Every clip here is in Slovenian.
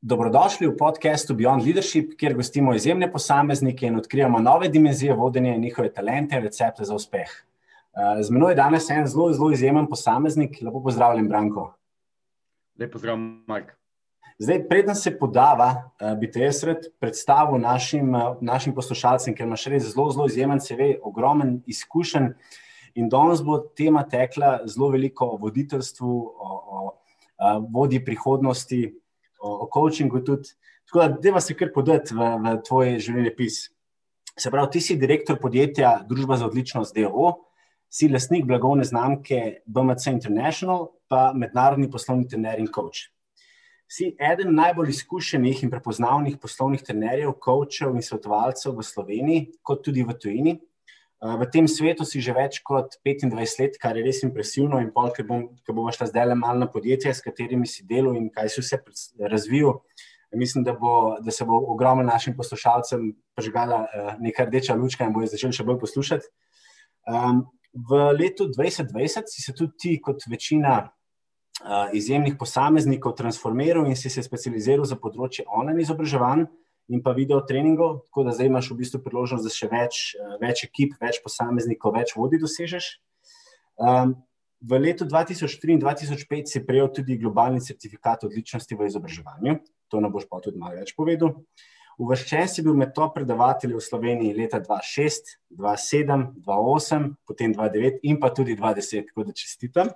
Dobrodošli v podkastu Beyond Leadership, kjer gostimo izjemne posameznike in odkrijemo nove dimenzije vodenja in njihove talente in recepte za uspeh. Eh, z menoj je danes en zelo, zelo izjemen posameznik. Lepo pozdravljen, Branko. Lep pozdrav, Mark. Zdaj, preden se podava, eh, bi te jaz rad predstavil našim, eh, našim poslušalcem, ker imaš res zelo, zelo izjemen CV, ogromen izkušen. In danes bo tema tekla zelo veliko o voditeljstvu, o, o, o vodi prihodnosti o, o coachingu. Tudi. Tako da, da se kar podati v, v tvoj življenjepis. Se pravi, ti si direktor podjetja Družba za odličnost DO, si lastnik blagovne znamke BMC International, pa mednarodni poslovni trener in coach. Si eden najbolj izkušenih in prepoznavnih poslovnih trenerjev, coachov in svetovalcev v Sloveniji, kot tudi v tujini. V tem svetu si že več kot 25 let, kar je res impresivno. In pol, ker bom, bom šla zdaj le malo na podjetje, s katerimi si delal in kaj si vse razvil. Mislim, da, bo, da se bo ogromno našim poslušalcem prižgala uh, neka rdeča lučka in bojo začeli še bolj poslušati. Um, v letu 2020 si se tudi ti, kot večina uh, izjemnih posameznikov, transformiral in si se specializiral za področje online izobraževanja in pa video treningov, tako da zdaj imaš v bistvu priložnost, da še več, eh, več ekip, več posameznikov, več vodi dosežeš. Um, v letu 2003 in 2005 si prejel tudi globalni certifikat odličnosti v izobraževanju, to nam boš pa tudi malo več povedal. Uvrščen si bil med to predavatelji v Sloveniji leta 2006, 2007, 2008, potem 2009 in pa tudi 2010, tako da čestitam.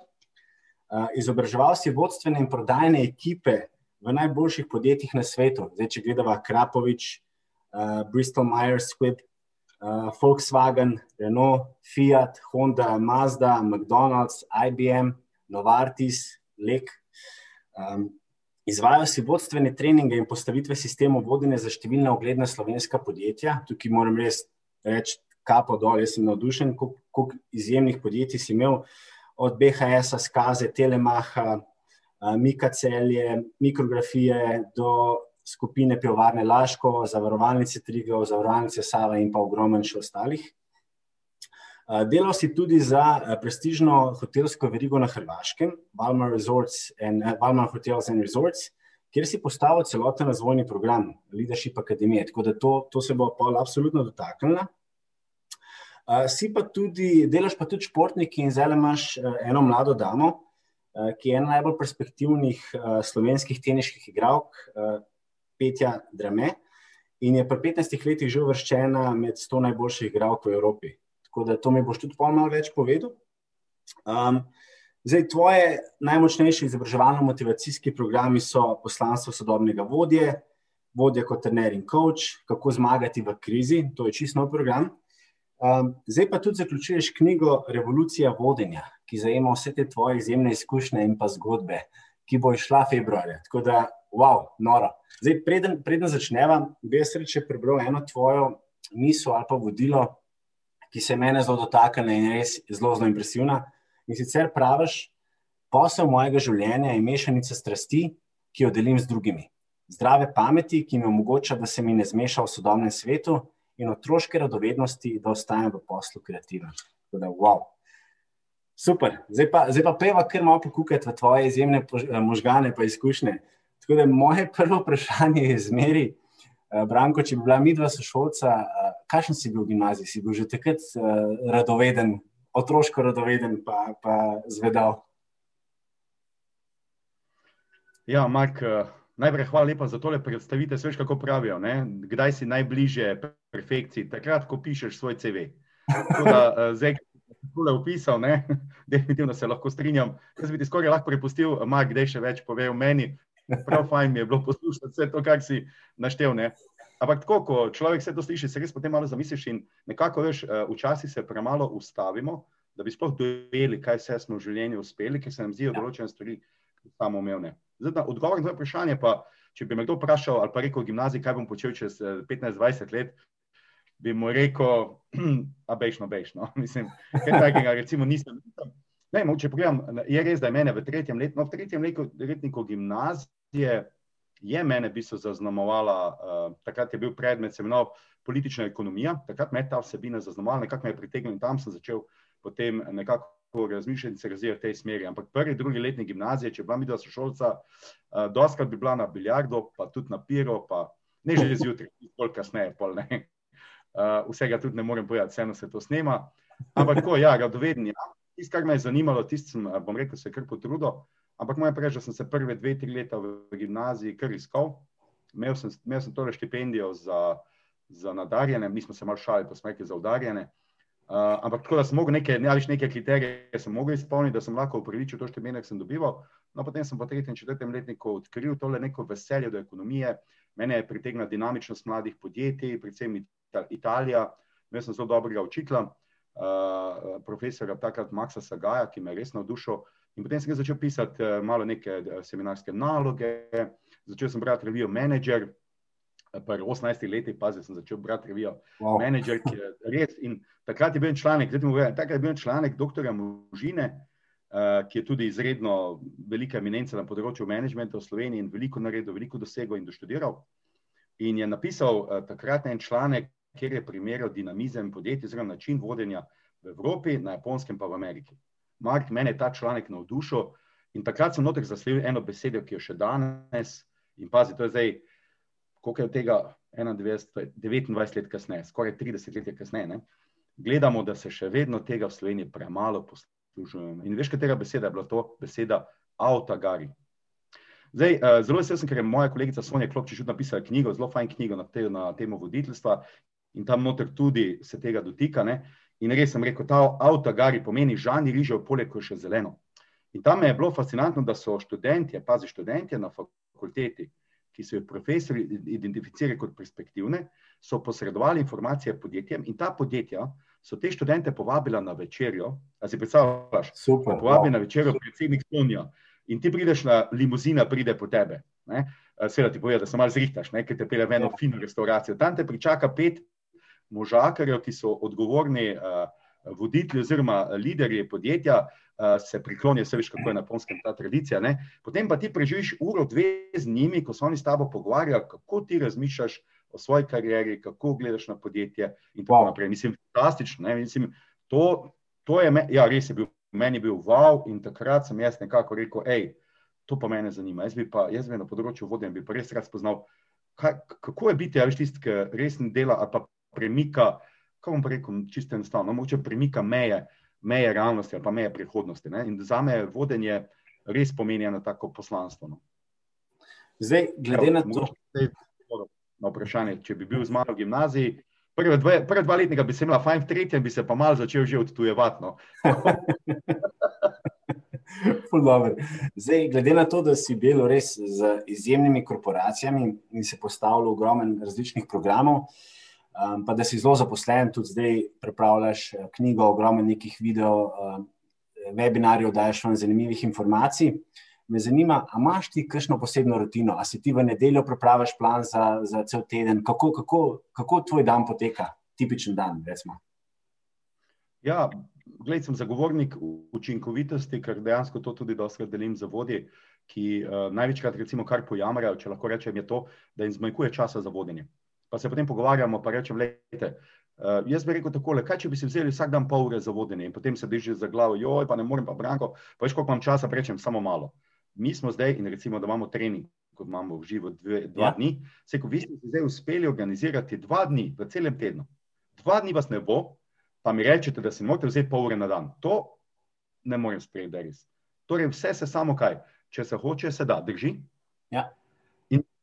Uh, izobraževal si vodstvene in prodajne ekipe v najboljših podjetjih na svetu. Zdaj, če gledamo Krapovič, uh, Bristol Myers Squibb, uh, Volkswagen, Renault, Fiat, Honda, Mazda, McDonald's, IBM, Novartis, Lek. Um, Izvajajo si vodstvene treninge in postavitve sistemov vodenja za številna ogledna slovenska podjetja. Tukaj moram res reči, kapo dol, jaz sem navdušen, koliko izjemnih podjetij si imel, od BHS-a, Skaze, Telemaha, Mika Celje, mikrografije do skupine Pivovarne Laško, zavarovalnice Trigov, zavarovalnice Sava in pa ogromen še ostalih. Delal si tudi za prestižno hotelsko verigo na Hrvaškem, Valmar, and, Valmar Hotels and Resorts, kjer si postavil celoten razvojni program Leadership Akademije. Tako da to, to se bo pa absolutno dotaknila. Si pa tudi, delaš pa tudi športnik in zdaj imaš eno mlado damo, ki je ena najbolj perspektivnih uh, slovenskih teniških igralk, uh, Petja Drame, in je pri 15 letih že uvrščena med 100 najboljših igralk v Evropi. Tako da to mi boš tudi malo več povedal. Um, zdaj, tvoje najmočnejše izobraževalno-motivacijski programi so poslanstvo sodobnega vodje, vodja kot trener in coach, kako zmagati v krizi, to je čisto nov program. Um, zdaj pa tudi zaključuješ knjigo Revolucija vodenja, ki zajema vse te tvoje izjemne izkušnje in pa zgodbe, ki bo išla februarja. Tako da, wow, noro. Zdaj, preden, preden začneva, bi jaz reče prebral eno tvojo misel ali pa vodilo, ki se mene zelo dotakne in je res zelo, zelo impresivna. In sicer praviš, posel mojega življenja je mešanica strasti, ki jo delim z drugimi. Zdrave pameti, ki mi omogoča, da se mi ne zmeša v sodobnem svetu in otroške radovednosti, da ostanem v poslu kreativen. Tako da, wow. Super, zdaj pa, zdaj pa peva, ker malo pokukati v tvoje izjemne eh, možgane in izkušnje. Tako da moje prvo vprašanje je zmeri, uh, Branko, če bi bila mi dva sošolca, uh, kakšen si bil v gimnaziji? Si bil že takrat radoveden, otroško radoveden, pa, pa zvedal? Ja, Mark, najprej hvala lepa za tole predstavitev. Sveš, kako pravijo, ne? kdaj si najbližje perfekciji, takrat, ko pišeš svoj CV. Da, zdaj, tole opisal, ne? definitivno se lahko strinjam. Jaz bi ti skoraj lahko prepustil, Mark, da še več pove o meni. Prav fajn mi je bilo poslušati vse to, kar si naštel. Ne? Ampak tako, ko človek vse to sliši, se res potem malo zamisliš in nekako veš, eh, včasih se premalo ustavimo, da bi sploh dojeli, kaj vse smo v življenju uspeli, ker se nam zdijo določene stvari samo umevne. Odgovor na to vprašanje pa, če bi me kdo vprašal ali pa rekel v gimnaziji, kaj bom počel čez 15-20 eh, let, bi mu rekel, a bejšno, bejšno. Mislim, kaj takega, recimo, nisem. Ne, če pogledam, je res, da je mene v tretjem letu, no, v tretjem letniku gimnazije je mene v bistvu zaznamovala, uh, takrat je bil predmet seminarov politična ekonomija, takrat me je ta vsebina zaznamovala, nekako me je pritegnil in tam sem začel potem nekako razmišljati in se razvijati v tej smeri. Ampak prvi, drugi letnik gimnazije, če bila mi dva sošolca, uh, doskrat bi bila na biljardo, pa tudi na piro, pa ne že zjutraj, pol kasneje, pol ne. Uh, vsega tudi ne morem povedati, vseeno se to snema. Ampak tako, ja, radovedni. Ja. Tisto, kar me je zanimalo, tisto sem, bom rekel, se kar potrudil. Ampak moja preža, sem se prve dve, tri leta v gimnaziji kar iskal. Imel sem, imel sem tole štipendijo za, za nadarjene, mi smo se mal šali, pa smo rekli za udarjene. Uh, ampak tako, da sem mogel neke, ne, neke kriterije sem mogel izpolniti, da sem lahko upravičil to štipendije, ki sem dobival. No, potem sem po tretjem četrtem letniku odkril tole neko veselje do ekonomije. Mene je pritegnila dinamičnost mladih podjetij, predvsem Italija. Imel sem zelo dobrega učitla, uh, profesora takrat Maxa Sagaja, ki me je res navdušil. In potem sem začel pisati uh, malo neke uh, seminarske naloge, začel sem brati revijo Manager. Pri 18 letih, pazi, sem začel brati revijo wow. Manager, ki je res. In takrat je bil članek, takrat je bil članek dr. Možine, uh, ki je tudi izredno velika eminenca na področju managementa v Sloveniji in veliko naredil, veliko dosegel in doštudiral. In je napisal uh, takrat en članek, kjer je primerjal dinamizem podjetij, oziroma način vodenja v Evropi, na Japonskem, pa v Ameriki. Mark, mene je ta članek navdušil in takrat sem noter zasledil eno besedo, ki jo še danes in pazi, to je zdaj, koliko je od tega 91, 29 let kasneje, skoraj 30 let kasneje, ne? gledamo, da se še vedno tega v Sloveniji premalo poslužujemo. In veš, katera beseda je bila to? Beseda avtagari. Zdaj, zelo vesel sem, ker je moja kolegica Sonja Klopčič napisala knjigo, zelo fajn knjigo na, te, na temo voditeljstva in tam noter tudi se tega dotika. Ne? In res sem rekel, ta avtogari pomeni žani rižev, poleg ko je še zeleno. In tam je bilo fascinantno, da so študentje, pazi študentje na fakulteti, ki so jih profesori identificirali kot perspektivne, so posredovali informacije podjetjem in ta podjetja so te študente povabila na večerjo. A si predstavljaš? Super. Povabi wow. na večerjo predsednik Sonja in ti prideš na limuzina, pride po tebe. Seveda ti pove, da se malo zrihtaš, ker te pele v eno ja. fino restauracijo. Tam te pričaka pet možakarjev, ki so odgovorni uh, voditelji oziroma liderji podjetja, se priklonijo, se veš, kako je na Ponskem ta tradicija. Ne? Potem pa ti preživiš uro, dve z njimi, ko so oni s tabo pogovarjali, kako ti razmišljaš o svoji karieri, kako gledaš na podjetje in tako wow. naprej. Mislim, fantastično. Mislim, to, to je, me, ja, res je bil, meni bil wow in takrat sem jaz nekako rekel, hej, to pa mene zanima. Jaz bi pa, jaz bi na področju vodenja, bi pa res rad spoznal, kaj, kako je biti, ja, veš, tisti, ki resni dela ali pa premika, kako bom rekel, čisto enostavno, mogoče premika meje, meje realnosti ali pa meje prihodnosti. Ne? In za me vodenje res pomeni eno tako poslanstvo. No. Zdaj, glede na to, na vprašanje, če bi bil z mano v gimnaziji, prve dva, prve dva letnika bi se imela fajn, v tretjem bi se pa mal začel že odtujevati. No. Zdaj, glede na to, da si bil res z izjemnimi korporacijami in se postavil v ogromen različnih programov, um, pa da si zelo zaposlen, tudi zdaj pripravljaš eh, knjigo, ogromno nekih video, um, webinarjev, daješ vam zanimivih informacij. Me zanima, ali imaš ti kakšno posebno rutino, ali si ti v nedeljo pripraviš plan za, za cel teden, kako, kako, kako tvoj dan poteka, tipičen dan, recimo. Ja, gledaj, sem zagovornik učinkovitosti, ker dejansko to tudi dosti delim za vodje, ki uh, največkrat, recimo, kar pojamrajo, če lahko rečem, je to, da jim zmanjkuje časa za vodenje pa se potem pogovarjamo, pa rečem, lejte, uh, jaz bi rekel takole, kaj če bi si vzeli vsak dan pol ure za vodenje in potem se drži za glavo, joj, pa ne morem, pa branko, pa veš, koliko imam časa, rečem, samo malo. Mi smo zdaj in recimo, da imamo trening, kot imamo v živo dve, dva ja. dni, se ko vi ste zdaj uspeli organizirati dva dni v celem tednu, dva dni vas ne bo, pa mi rečete, da si morate vzeti pol ure na dan. To ne morem sprejeti, da je res. Torej, vse se samo kaj, če se hoče, se da, drži. Ja.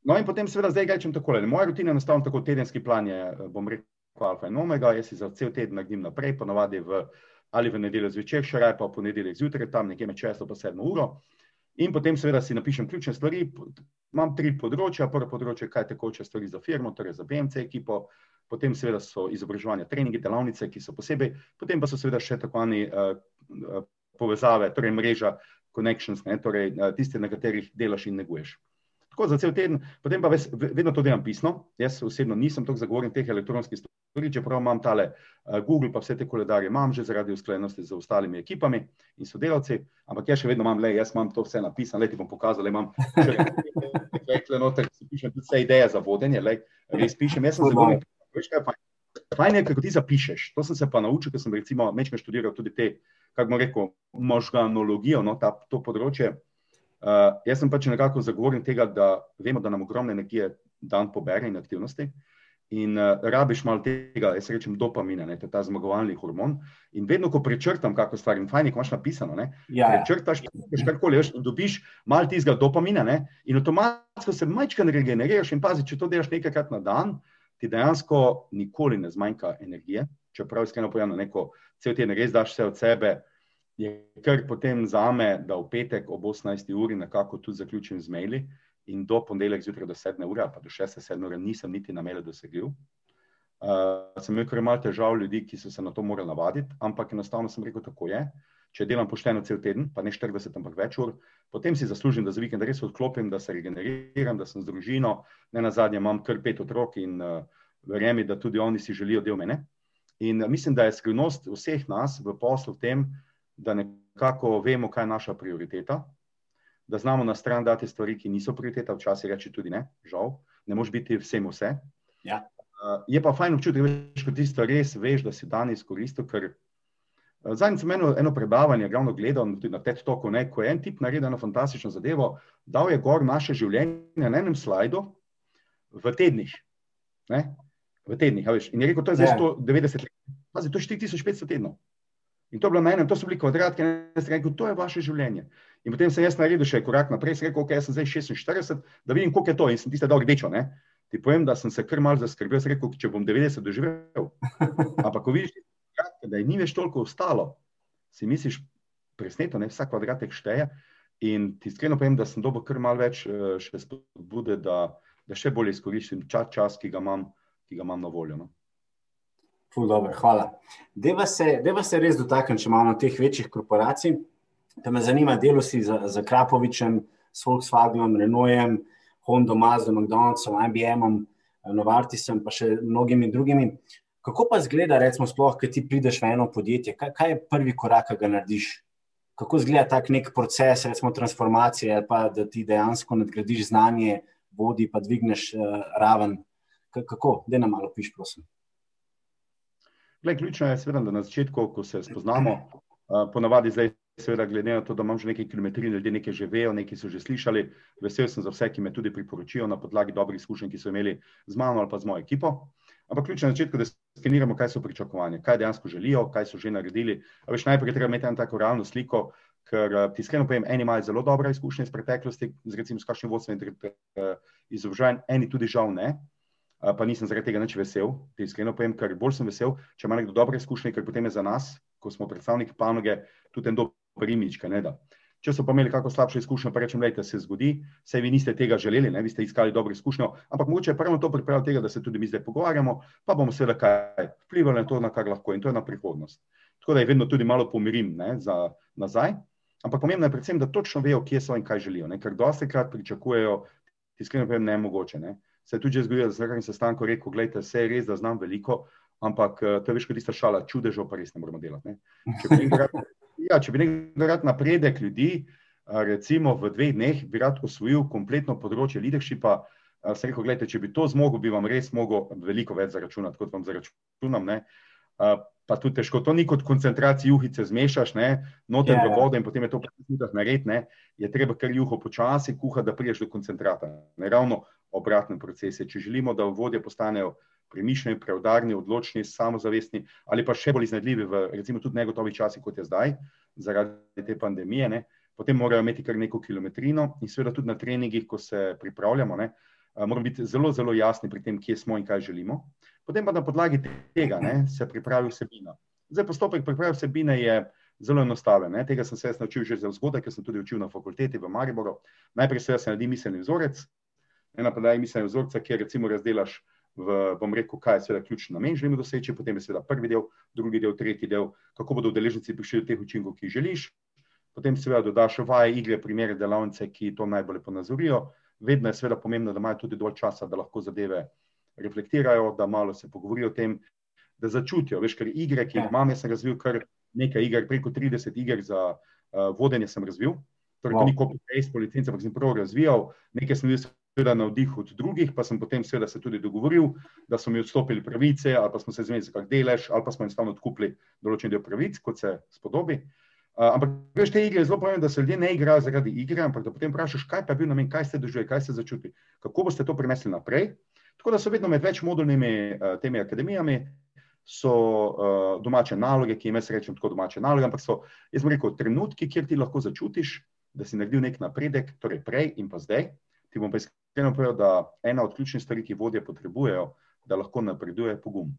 No, in potem, seveda, zdaj rečem tako. Moja rutina je enostavno tako, tedenski plan je, eh, bom rekel, alfa in omega, jaz si za cel teden naredim naprej, ponovadi v, ali v nedeljo zvečer, še raje pa v ponedeljek zjutraj, tam nekje med 6 in 7 uro. In potem, seveda, si napišem ključne stvari. Imam tri področja. Prvo področje, kaj tekoče stvari za firmo, torej za BMC ekipo, potem, seveda, so izobraževanje, treningi, delavnice, ki so posebej, potem pa so, seveda, še tako ani uh, povezave, torej mreža, connections, ne, torej uh, tiste, na katerih delaš in neguješ. Tako za cel teden, potem pa ves, vedno to delam pisno. Jaz osebno nisem tako zagovornik teh elektronskih stvari, čeprav imam tale uh, Google, pa vse te koledarje imam že zaradi usklajenosti z ostalimi ekipami in sodelavci, ampak jaz še vedno imam, le, jaz imam to vse napisano, le ti bom pokazal, le imam še nekaj noter, ki si pišem tudi vse ideje za vodenje, le res pišem, jaz sem zagovornik, veš kaj je fajn. fajn je, kako ti zapišeš. To sem se pa naučil, ker sem recimo večkrat študiral tudi te, kako bomo rekel, možganologijo, no, ta, to področje. Uh, jaz sem pač nekako zagovornik tega, da vemo, da nam ogromne energije dan pobere in aktivnosti. In uh, rabiš malo tega, jaz rečem, dopamina, ne, ta zmagovalni hormon. In vedno, ko prečrtam kakšno stvar, in fajn ko imaš napisano, ne, ja, ja. prečrtaš, kaj karkoli, veš, in dobiš malo tistega dopamina, ne, in avtomatsko se majčkan regeneriraš in pazi, če to delaš nekajkrat na dan, ti dejansko nikoli ne zmanjka energije, čeprav iskreno povedano, neko cel teden res daš vse od sebe, je kar potem za me, da v petek ob 18. uri nekako tudi zaključim z maili in do ponedeljka zjutraj do 7. ure, pa do 6.7. ure nisem niti na maile dosegljiv. Uh, sem imel kar malo težav ljudi, ki so se na to morali navaditi, ampak enostavno sem rekel, tako je. Če delam pošteno cel teden, pa ne 40, ampak več ur, potem si zaslužim, da za vikend res odklopim, da se regeneriram, da sem z družino. Ne na zadnje imam kar pet otrok in uh, verjemi, da tudi oni si želijo del mene. In uh, mislim, da je skrivnost vseh nas v poslu v tem, da nekako vemo, kaj je naša prioriteta, da znamo na stran dati stvari, ki niso prioriteta, včasih reči tudi ne, žal, ne moš biti vsem vse. Ja. Uh, je pa fajn občutek, da ti stvari res veš, da si dan izkoristil. Ker uh, zadnjič sem eno, eno prebavanje, glavno gledal tudi na TED Talku, ne, ko je en tip naredil eno fantastično zadevo, dal je gor naše življenje na enem slajdu v tednih. Ne, v tednih, veš, in je rekel, to je zdaj 190 ja. let. Pazi, to je 4500 tednov. In to je bilo na enem, to so bili kvadratki, in jaz sem rekel, to je vaše življenje. In potem sem jaz naredil še korak naprej, sem rekel, ok, jaz sem zdaj 46, da vidim, koliko je to in sem tiste dal rdečo. Ne? Ti povem, da sem se kar mal zaskrbel, sem rekel, če bom 90 doživel. Ampak, ko vidiš, da je ni več toliko ostalo, si misliš, presneto, ne, vsak kvadratek šteje. In ti iskreno povem, da sem dobil kar mal več eh, še spodbude, da, da še bolje izkoristim čas, čas, ki ga imam, ki ga imam na voljo. No? Ful, dobro, hvala. Deva se, deva se res dotakniti, če imamo teh večjih korporacij. Da me zanima, delo si za, za Krapovičem, s Volkswagenom, Renaultom, Honda, Mazda, McDonald'som, IBM-om, Novartisom, pa še mnogimi drugimi. Kako pa zgleda, recimo, sploh, ki ti prideš v eno podjetje? Kaj, kaj je prvi korak, ki ga narediš? Kako zgleda tak nek proces, recimo, transformacije, pa da ti dejansko nadgradiš znanje, vodi pa dvigneš uh, raven? Kako? Da nam malo piš, prosim. Glej, ključno je, seveda, da na začetku, ko se spoznamo, ponavadi zdaj, seveda, glede na to, da imam že nekaj kilometrov, ljudje nekaj že vejo, nekaj so že slišali. Vesel sem za vse, ki me tudi priporočijo na podlagi dobrih izkušenj, ki so imeli z mano ali pa z mojo ekipo. Ampak ključno je na začetku, da skeniramo, kaj so pričakovanja, kaj dejansko želijo, kaj so že naredili. Veš, najprej treba imeti eno tako realno sliko, ker ti iskreno povem, eni imajo zelo dobre izkušnje iz preteklosti, z recimo s kakšnim vodstvom izobraževanj, eni tudi žal ne pa nisem zaradi tega nič vesel, ti iskreno povem, ker bolj sem vesel, če ima nekdo dobre izkušnje, ker potem je za nas, ko smo predstavniki panoge, tudi en dober imič, kaj ne da. Če so pa imeli kako slabšo izkušnjo, pa rečem, da se zgodi, se vi niste tega želeli, ne, vi ste iskali dobro izkušnjo, ampak mogoče je prvo to pripravljati tega, da se tudi mi zdaj pogovarjamo, pa bomo seveda kaj vplivali na to, na kar lahko in to je na prihodnost. Tako da je vedno tudi malo pomirim ne, za nazaj, ampak pomembno je predvsem, da točno vejo, kje so in kaj želijo, ne, ker dosti krat pričakujejo, iskreno povem, ne mogoče. Ne se je tudi zgodilo, da sem na sestanku rekel: Poglejte, vse je res, da znam veliko, ampak eh, to je več kot tista šala, čudežo pa res ne moramo delati. Ne? Če bi nekaj ja, rad napredek ljudi, eh, recimo v dveh dneh, bi rad osvojil kompletno področje leadershipa. Eh, sem rekel, gledajte, če bi to zmogel, bi vam res mogel veliko več zaračunati, kot vam zaračunam. Ne? Pa tudi težko, to ni kot koncentracija juhice, zmešaš, noter yeah. v ja, ja. vodo in potem je to prekinitev narediti. Je treba kar juho počasi kuhati, da priješ do koncentrata. Ne? Ravno obratne procese. Če želimo, da vodje postanejo premišljeni, preudarni, odločni, samozavestni ali pa še bolj iznajdljivi v recimo tudi negotovih časih, kot je zdaj, zaradi te pandemije, ne, potem morajo imeti kar neko kilometrino in seveda tudi na treningih, ko se pripravljamo, ne, moramo biti zelo, zelo jasni pri tem, kje smo in kaj želimo. Potem pa na podlagi tega ne, se pripravi vsebina. Zdaj postopek priprave vsebine je zelo enostaven. Ne. Tega sem se naučil že zelo zgodaj, ker sem tudi učil na fakulteti v Mariboru. Najprej se naredi miselni vzorec, ena pa da je miselni vzorca, kjer recimo razdelaš v, bom rekel, kaj je seveda ključni namen, želimo doseči, potem je seveda prvi del, drugi del, tretji del, kako bodo udeleženci prišli do teh učinkov, ki jih želiš. Potem seveda dodaš vaje, igre, primere, delavnice, ki to najbolje ponazorijo. Vedno je seveda pomembno, da imajo tudi dovolj časa, da lahko zadeve reflektirajo, da malo se pogovorijo o tem, da začutijo. Veš, ker igre, ki jih imam, jaz sem razvil kar nekaj iger, preko 30 iger za uh, vodenje sem razvil. Torej, to ni kot pejs, policija, ampak sem prav razvijal, nekaj sem videl seveda navdih od drugih, pa sem potem seveda se tudi dogovoril, da so mi odstopili pravice, ali pa smo se zmedili, kak delež, ali pa smo enostavno odkupili določen del pravic, kot se spodobi. Uh, ampak, veš, te igre je zelo pomembno, da se ljudje ne igrajo zaradi igre, ampak da potem vprašaš, kaj pa je bil namen, kaj ste doživeli, kaj ste začutili, kako boste to prenesli naprej. Tako da so vedno med večmodulnimi uh, temi akademijami, so uh, domače naloge, ki jim jaz rečem tako domače naloge, ampak so, jaz bom rekel, trenutki, kjer ti lahko začutiš, da si naredil nek napredek, torej prej in pa zdaj. Ti bom pa iskreno povedal, da ena od ključnih stvari, ki vodje potrebujejo, da lahko napreduje, je pogum.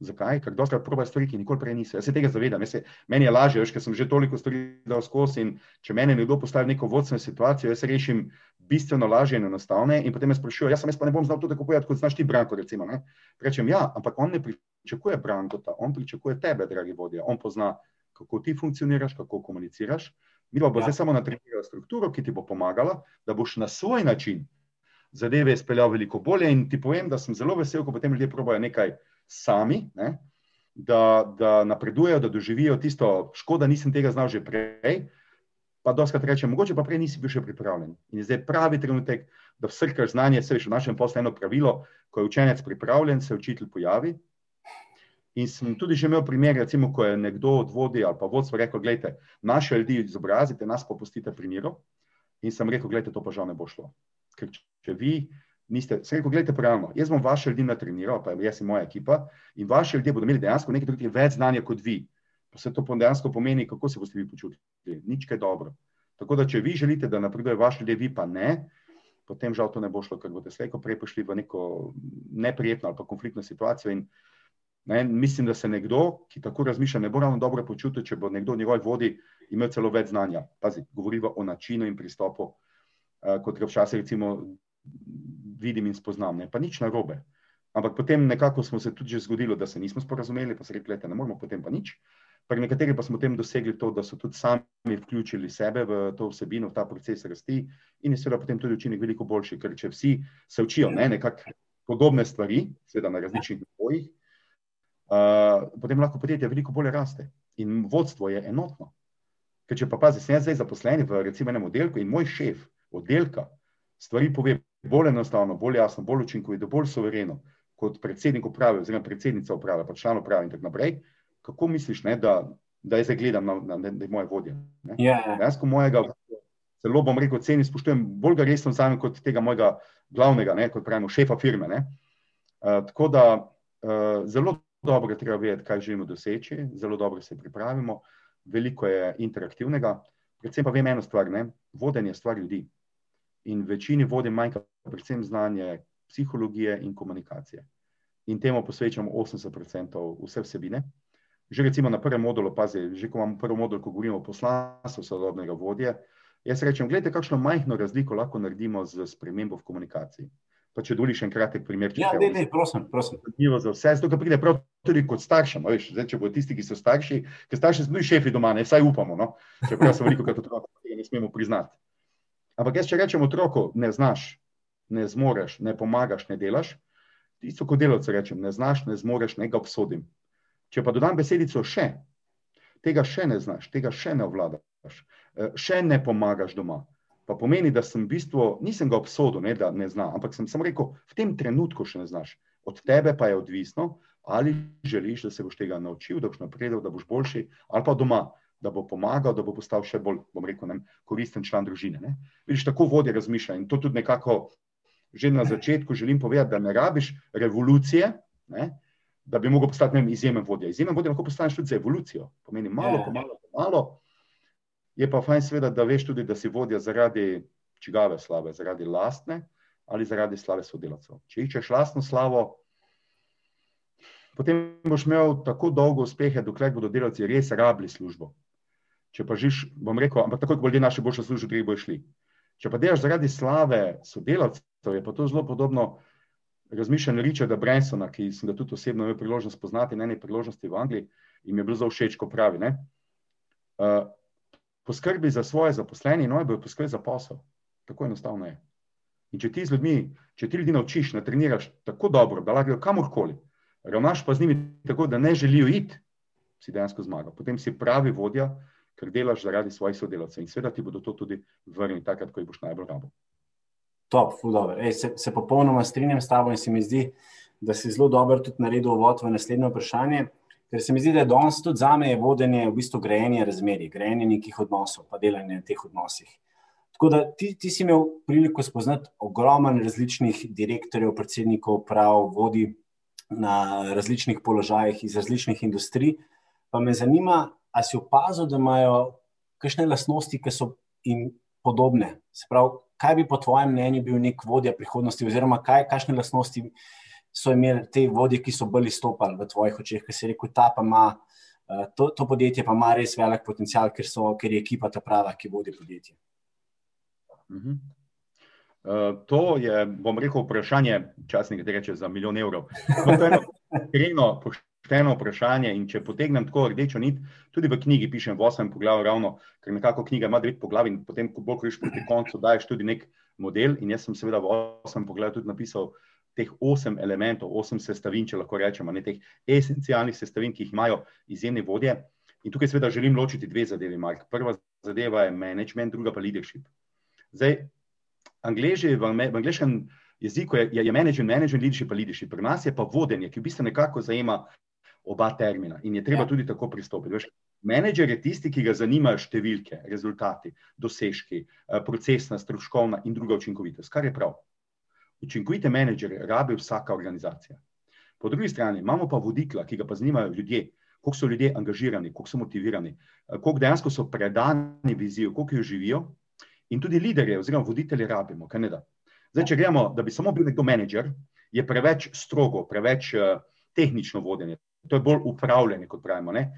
Zakaj? Ker doskrat probajo stvari, ki nikoli prej niso. Jaz se tega zavedam, se, meni je lažje, ker sem že toliko stvari dal skozi in če mene nekdo postavi v neko vodstveno situacijo, jaz rešim bistveno lažje in enostavne in potem me sprašujejo, jaz, jaz pa ne bom znal to tako povedati, kot znaš ti, Branko, recimo. Ne? Rečem, ja, ampak on ne pričakuje Brankota, on pričakuje tebe, dragi vodja. On pozna, kako ti funkcioniraš, kako komuniciraš. Mi pa bo ja. zdaj samo natrenirala strukturo, ki ti bo pomagala, da boš na svoj način zadeve izpeljal veliko bolje. In ti povem, da sem zelo vesel, ko potem ljudje probajo nekaj sami, ne? da, da napredujejo, da doživijo tisto, škoda, nisem tega znal že prej. Pa doskrat rečem, mogoče pa prej nisi bil še pripravljen. In je zdaj pravi trenutek, da vsrkaš znanje, se veš v našem poslu eno pravilo, ko je učenec pripravljen, se učitelj pojavi. In sem tudi že imel primer, recimo, ko je nekdo od vodi ali pa vodstvo rekel: Glejte, naše ljudi izobrazite, nas pa pustite pri miru. In sem rekel: Glejte, to pa žal ne bo šlo. Ker če vi niste, sem rekel: Glejte, pravno, jaz bom vaše ljudi natreniral, pa jaz in moja ekipa, in vaše ljudje bodo imeli dejansko nekaj drugih več znanja kot vi. Pa se to dejansko pomeni, kako se boste vi počutili. Nič kaj dobro. Tako da, če vi želite, da napreduje vaše ljudi, vi pa ne. Potem žal to ne bo šlo, ker boste slejko prej prišli v neko neprijetno ali pa konfliktno situacijo. In Ne, mislim, da se nekdo, ki tako razmišlja, ne bo ravno dobro počutil, če bo nekdo njegov vodi imel celo več znanja. Pazi, govorimo o načinu in pristopu, uh, kot ga včasih recimo vidim in spoznam. Ne. Pa nič narobe. Ampak potem nekako smo se tudi že zgodilo, da se nismo sporazumeli, pa se rekli, da ne moramo, potem pa nič. Pri nekaterih pa smo potem dosegli to, da so tudi sami vključili sebe v to vsebino, v ta proces rasti in je seveda potem tudi učinek veliko boljši, ker če vsi se učijo ne, nekako podobne stvari, seveda na različnih nivojih, uh, potem lahko podjetje veliko bolje raste in vodstvo je enotno. Ker če pa pazi, sem jaz zdaj zaposlen v recimo enem oddelku in moj šef oddelka stvari pove bolj enostavno, bolj jasno, bolj učinkovito, bolj sovereno kot predsednik uprave oziroma predsednica uprave, pa član uprave in tako naprej, kako misliš, ne, da, da jaz gledam na, na, na, na moje vodje? Yeah. Ja. Jaz, ko mojega, celo bom rekel, cenim, spoštujem, bolj ga resno vzamem kot tega mojega glavnega, ne, kot pravimo, šefa firme. Uh, tako da uh, zelo dobro treba vedeti, kaj želimo doseči, zelo dobro se pripravimo, veliko je interaktivnega. Predvsem pa vem eno stvar, ne? vodenje je stvar ljudi. In večini vodij manjka predvsem znanje psihologije in komunikacije. In temu posvečamo 80% vse vsebine. Že recimo na prvem modulu, pazi, že ko imamo prvi modul, ko govorimo o poslanstvu sodobnega vodje, jaz rečem, gledajte, kakšno majhno razliko lahko naredimo z spremembo v komunikaciji. Pa če doliš en kratek primer, če ja, ne, ne, prosim, prosim. Za vse, zato pride prav tudi kot staršem. Veš, zdaj, če bodo tisti, ki so starši, ker starši smo tudi šefi doma, ne, vsaj upamo, no? čeprav so veliko krat otroci, tega ne smemo priznati. Ampak jaz, če rečem otroku, ne znaš, ne zmoreš, ne pomagaš, ne delaš, tisto, ko delavce rečem, ne znaš, ne zmoreš, ne ga obsodim. Če pa dodam besedico še, tega še ne znaš, tega še ne ovladaš, eh, še ne pomagaš doma pa pomeni, da sem v bistvu, nisem ga obsodil, ne, da ne zna, ampak sem samo rekel, v tem trenutku še ne znaš. Od tebe pa je odvisno, ali želiš, da se boš tega naučil, da boš napredel, da boš boljši, ali pa doma, da bo pomagal, da bo postal še bolj, bom rekel, ne, koristen član družine. Ne. Vidiš, tako vodje razmišlja in to tudi nekako že na začetku želim povedati, da ne rabiš revolucije, ne, da bi postati ne, izjemen vodja. Izjemen vodja lahko postaneš tudi za evolucijo. Pomeni malo, ja. malo, malo. Je pa fajn, seveda, da veš tudi, da si vodja zaradi čigave slave, zaradi lastne ali zaradi slave sodelavcev. Če iščeš lastno slavo, potem boš imel tako dolgo uspehe, dokler bodo delavci res rabili službo. Če pa žiš, bom rekel, ampak tako, ko bodo naši boljši službi, drugi bojo šli. Če pa delaš zaradi slave sodelavcev, je pa to zelo podobno razmišljanju Richarda Bransona, ki sem ga tudi osebno imel priložnost spoznati na eni priložnosti v Angliji in mi je bilo zelo všeč, ko pravi. Uh, poskrbi za svoje zaposlene, no, bojo poskrbi za posel. Tako enostavno je. In če ti z ljudmi, če ti ljudi naučiš, natreniraš tako dobro, da lahko kamorkoli, ravnaš pa z njimi tako, da ne želijo iti, si dejansko zmagal. Potem si pravi vodja, ker delaš zaradi svojih sodelavcev in seveda ti bodo to tudi vrnili takrat, ko jih boš najbolj rabo. Top, Ej, se, se popolnoma strinjam s tabo in se mi zdi, da si zelo dobro tudi naredil uvod v naslednje vprašanje. Ker se mi zdi, da je danes tudi za me vodenje v bistvu grejenje razmerij, grejenje nekih odnosov, pa delanje na teh odnosih. Tako da ti, ti si imel priliko spoznati ogromen različnih direktorjev, predsednikov, prav, vodi na različnih položajih iz različnih industrij. Pa me zanima, ali si opazil, da imajo kakšne lastnosti, ki so jim podobne. Se pravi, kaj bi po tvojem mnenju bil nek vodja prihodnosti, oziroma kaj, kakšne lastnosti so imeli te vodje, ki so bolj izstopali v tvojih očeh, ki si rekel, ta pa ima. Eh, to, to podjetje pa ima res velik potencial, ker, so, ker je ekipa ta prava, ki vodi podjetje. Uh to je, bom rekel, vprašanje, časnik reče za milijon evrov. To je eno pošteno vprašanje. In če potegnem tako rdečo nit, tudi v knjigi pišem v osmem poglavju, ravno, ker nekako knjiga ima devet poglavij in potem, ko bolj greš proti koncu, daješ tudi nek model. In jaz sem seveda v osmem poglavju tudi napisal teh osem elementov, osem sestavin, če lahko rečemo, ne teh esencialnih sestavin, ki jih imajo izjemne vodje. In tukaj seveda želim ločiti dve zadevi, Mark. Prva zadeva je management, druga pa leadership. Zdaj, angleži v, v angliškem jeziku je, je management, management, leadership pa leadership. Pri nas je pa vodenje, ki v bistvu nekako zajema oba termina in je treba ja. tudi tako pristopiti. Veš, menedžer je tisti, ki ga zanimajo številke, rezultati, dosežki, eh, procesna, stroškovna in druga učinkovitost, kar je prav. Učinkovite menedžere rabi vsaka organizacija. Po drugi strani imamo pa voditla, ki ga pa zanimajo ljudje, koliko so ljudje angažirani, koliko so motivirani, koliko dejansko so predani vizijo, koliko jo živijo. In tudi liderje, oziroma voditelje, rabimo. Zdaj, če gremo, da bi samo bil nekdo menedžer, je preveč strogo, preveč uh, tehnično vodenje. To je bolj upravljanje, kot pravimo. Ne,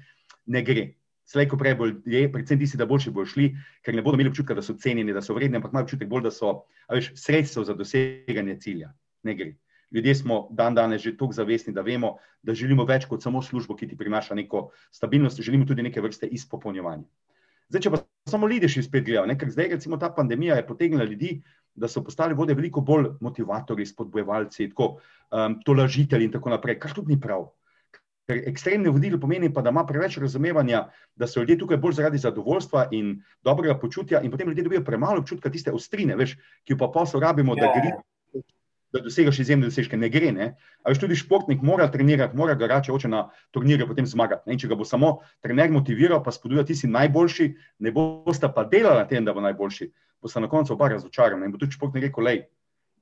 ne gre. Slej, ko prej bolj je, predvsem tisti, da boljši bojo šli, ker ne bodo imeli občutka, da so cenjeni, da so vredni, ampak imajo občutek bolj, da so veš, sredstvo za doseganje cilja. Ne gre. Ljudje smo dan danes že tako zavestni, da vemo, da želimo več kot samo službo, ki ti prinaša neko stabilnost, želimo tudi neke vrste izpopolnjevanja. Zdaj, če pa samo lideši spet gledajo, ker zdaj recimo ta pandemija je potegnila ljudi, da so postali vode veliko bolj motivatorji, spodbojevalci, tako um, tolažitelji in tako naprej, kar tudi ni prav. Ker ekstremni voditelj pomeni pa, da ima preveč razumevanja, da so ljudje tukaj bolj zaradi zadovoljstva in dobrega počutja, in potem ljudje dobijo premalo občutka tiste ostrine, veš, ki jo pa posel rabimo, da, ja, gre, ja. da dosegaš izjemne dosežke. Ne gre, ne. A veš, tudi športnik mora trenirati, mora garače oče na turnirje potem zmagati. Ne. In če ga bo samo trener motiviral, pa spodbuja, ti si najboljši, ne bosta pa delala na tem, da bo najboljši, bosta na koncu oba razočarana. In bo tudi športnik rekel, lej,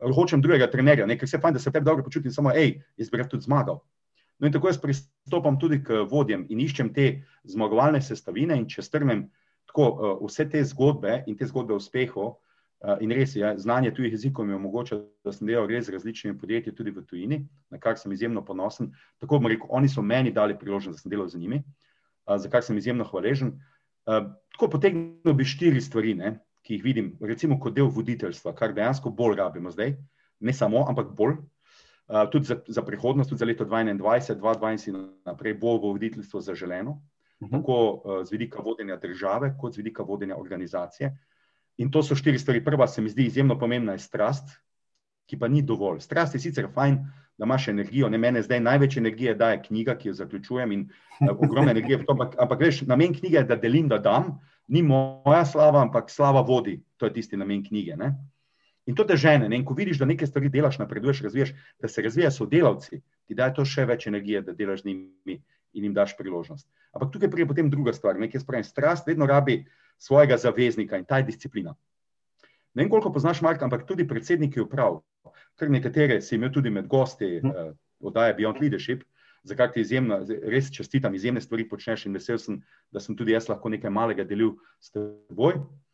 hočem drugega trenerja, ne, ker se fajn, da se tebi dobro počutim, samo, hej, jaz bi rad tudi zmagal. No, in tako jaz pristopam tudi k vodjem in iščem te zmagovalne sestavine. In če strnem tako, uh, vse te zgodbe in te zgodbe o uspehu, uh, in res je, znanje tujih jezikov mi omogoča, da sem delal res z različnimi podjetji, tudi v tujini, na kar sem izjemno ponosen. Tako bom rekel, oni so meni dali priložnost, da sem delal z njimi, uh, za kar sem izjemno hvaležen. Uh, tako potegnil bi štiri stvari, ne, ki jih vidim, recimo kot del voditeljstva, kar dejansko bolj rabimo zdaj, ne samo, ampak bolj. Eh, tudi za, za prihodnost, tudi za leto 2021, 2020 in naprej, bo voditeljstvo zaželeno, uh mhm. -huh. tako uh, z vidika vodenja države, kot z vidika vodenja organizacije. In to so štiri stvari. Prva, se mi zdi izjemno pomembna, je strast, ki pa ni dovolj. Strast je sicer fajn, da imaš energijo, ne mene zdaj največ energije daje knjiga, ki jo zaključujem in uh, ogromno energije v to, ampak, ampak veš, namen knjige je, da delim, da dam, ni moja slava, ampak slava vodi, to je tisti namen knjige. Ne? In to te žene. Ne? In ko vidiš, da nekaj stvari delaš, napreduješ, razvijaš, da se razvijajo sodelavci, ti dajo to še več energije, da delaš z njimi in jim daš priložnost. Ampak tukaj pride potem druga stvar. Nekaj spravim, strast vedno rabi svojega zaveznika in ta je disciplina. Ne vem, koliko poznaš Marka, ampak tudi predsedniki uprav, kar nekatere si imel tudi med gosti uh, oddaje Beyond Leadership, za kar ti izjemno, res čestitam, izjemne stvari počneš in vesel sem, da sem tudi jaz lahko nekaj malega delil s teboj. Uh,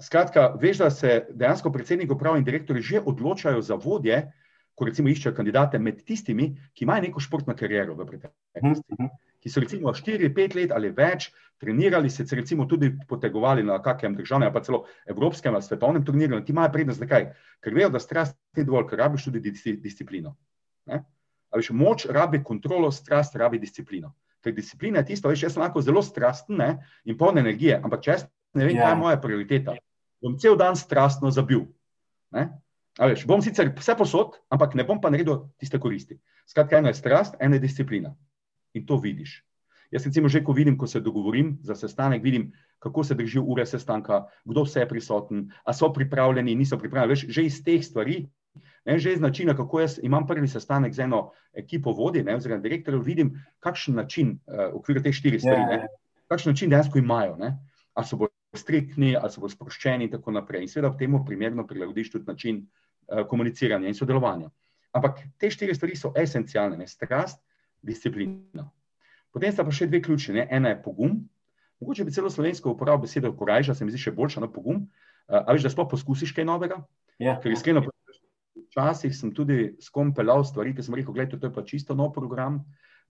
skratka, veš, da se dejansko predsednik uprav in direktori že odločajo za vodje, ko recimo iščejo kandidate med tistimi, ki imajo neko športno kariero v preteklosti. Mhm. Ki so recimo 4-5 let ali več trenirali, se recimo tudi potegovali na kakem državnem, pa celo evropskem ali svetovnem turnirju, ti imajo prednost, zakaj? Ker vejo, da strast ni dovolj, ker rabiš tudi disciplino. Veš, moč rabi kontrolo, strast rabi disciplino. Ker disciplina je tisto, veš, jaz sem lahko zelo strasten ne, in poln energije, ampak če jaz ne vem, ja. kaj je moja prioriteta. Bom cel dan strastno zabil. Veš, bom sicer vse posod, ampak ne bom pa naredil tiste koristi. Skratka, ena je strast, ena je disciplina. In to vidiš. Jaz recimo že, ko vidim, ko se dogovorim za sestanek, vidim, kako se drži ure sestanka, kdo vse je prisoten, a so pripravljeni, niso pripravljeni. Veš, že iz teh stvari, ne, že iz načina, kako jaz imam prvi sestanek z eno ekipo vodi, ne, oziroma direktorjev, vidim, kakšen način uh, v okviru teh štirih stvari, ne, kakšen način dejansko imajo. Ne, ali so bolj striktni, ali so bolj sproščeni in tako naprej. In seveda v temu primerno prilagodiš tudi način uh, komuniciranja in sodelovanja. Ampak te štiri stvari so esencialne, ne, strast, disciplina. Potem sta pa še dve ključne. Ena je pogum. Mogoče bi celo slovensko uporabil besedo korajža, se mi zdi še boljša na no, pogum. Uh, a veš, da sploh poskusiš kaj novega? Ja. Ker iskreno, včasih sem tudi skompelal stvari, ki sem rekel, gledaj, to je pa čisto nov program,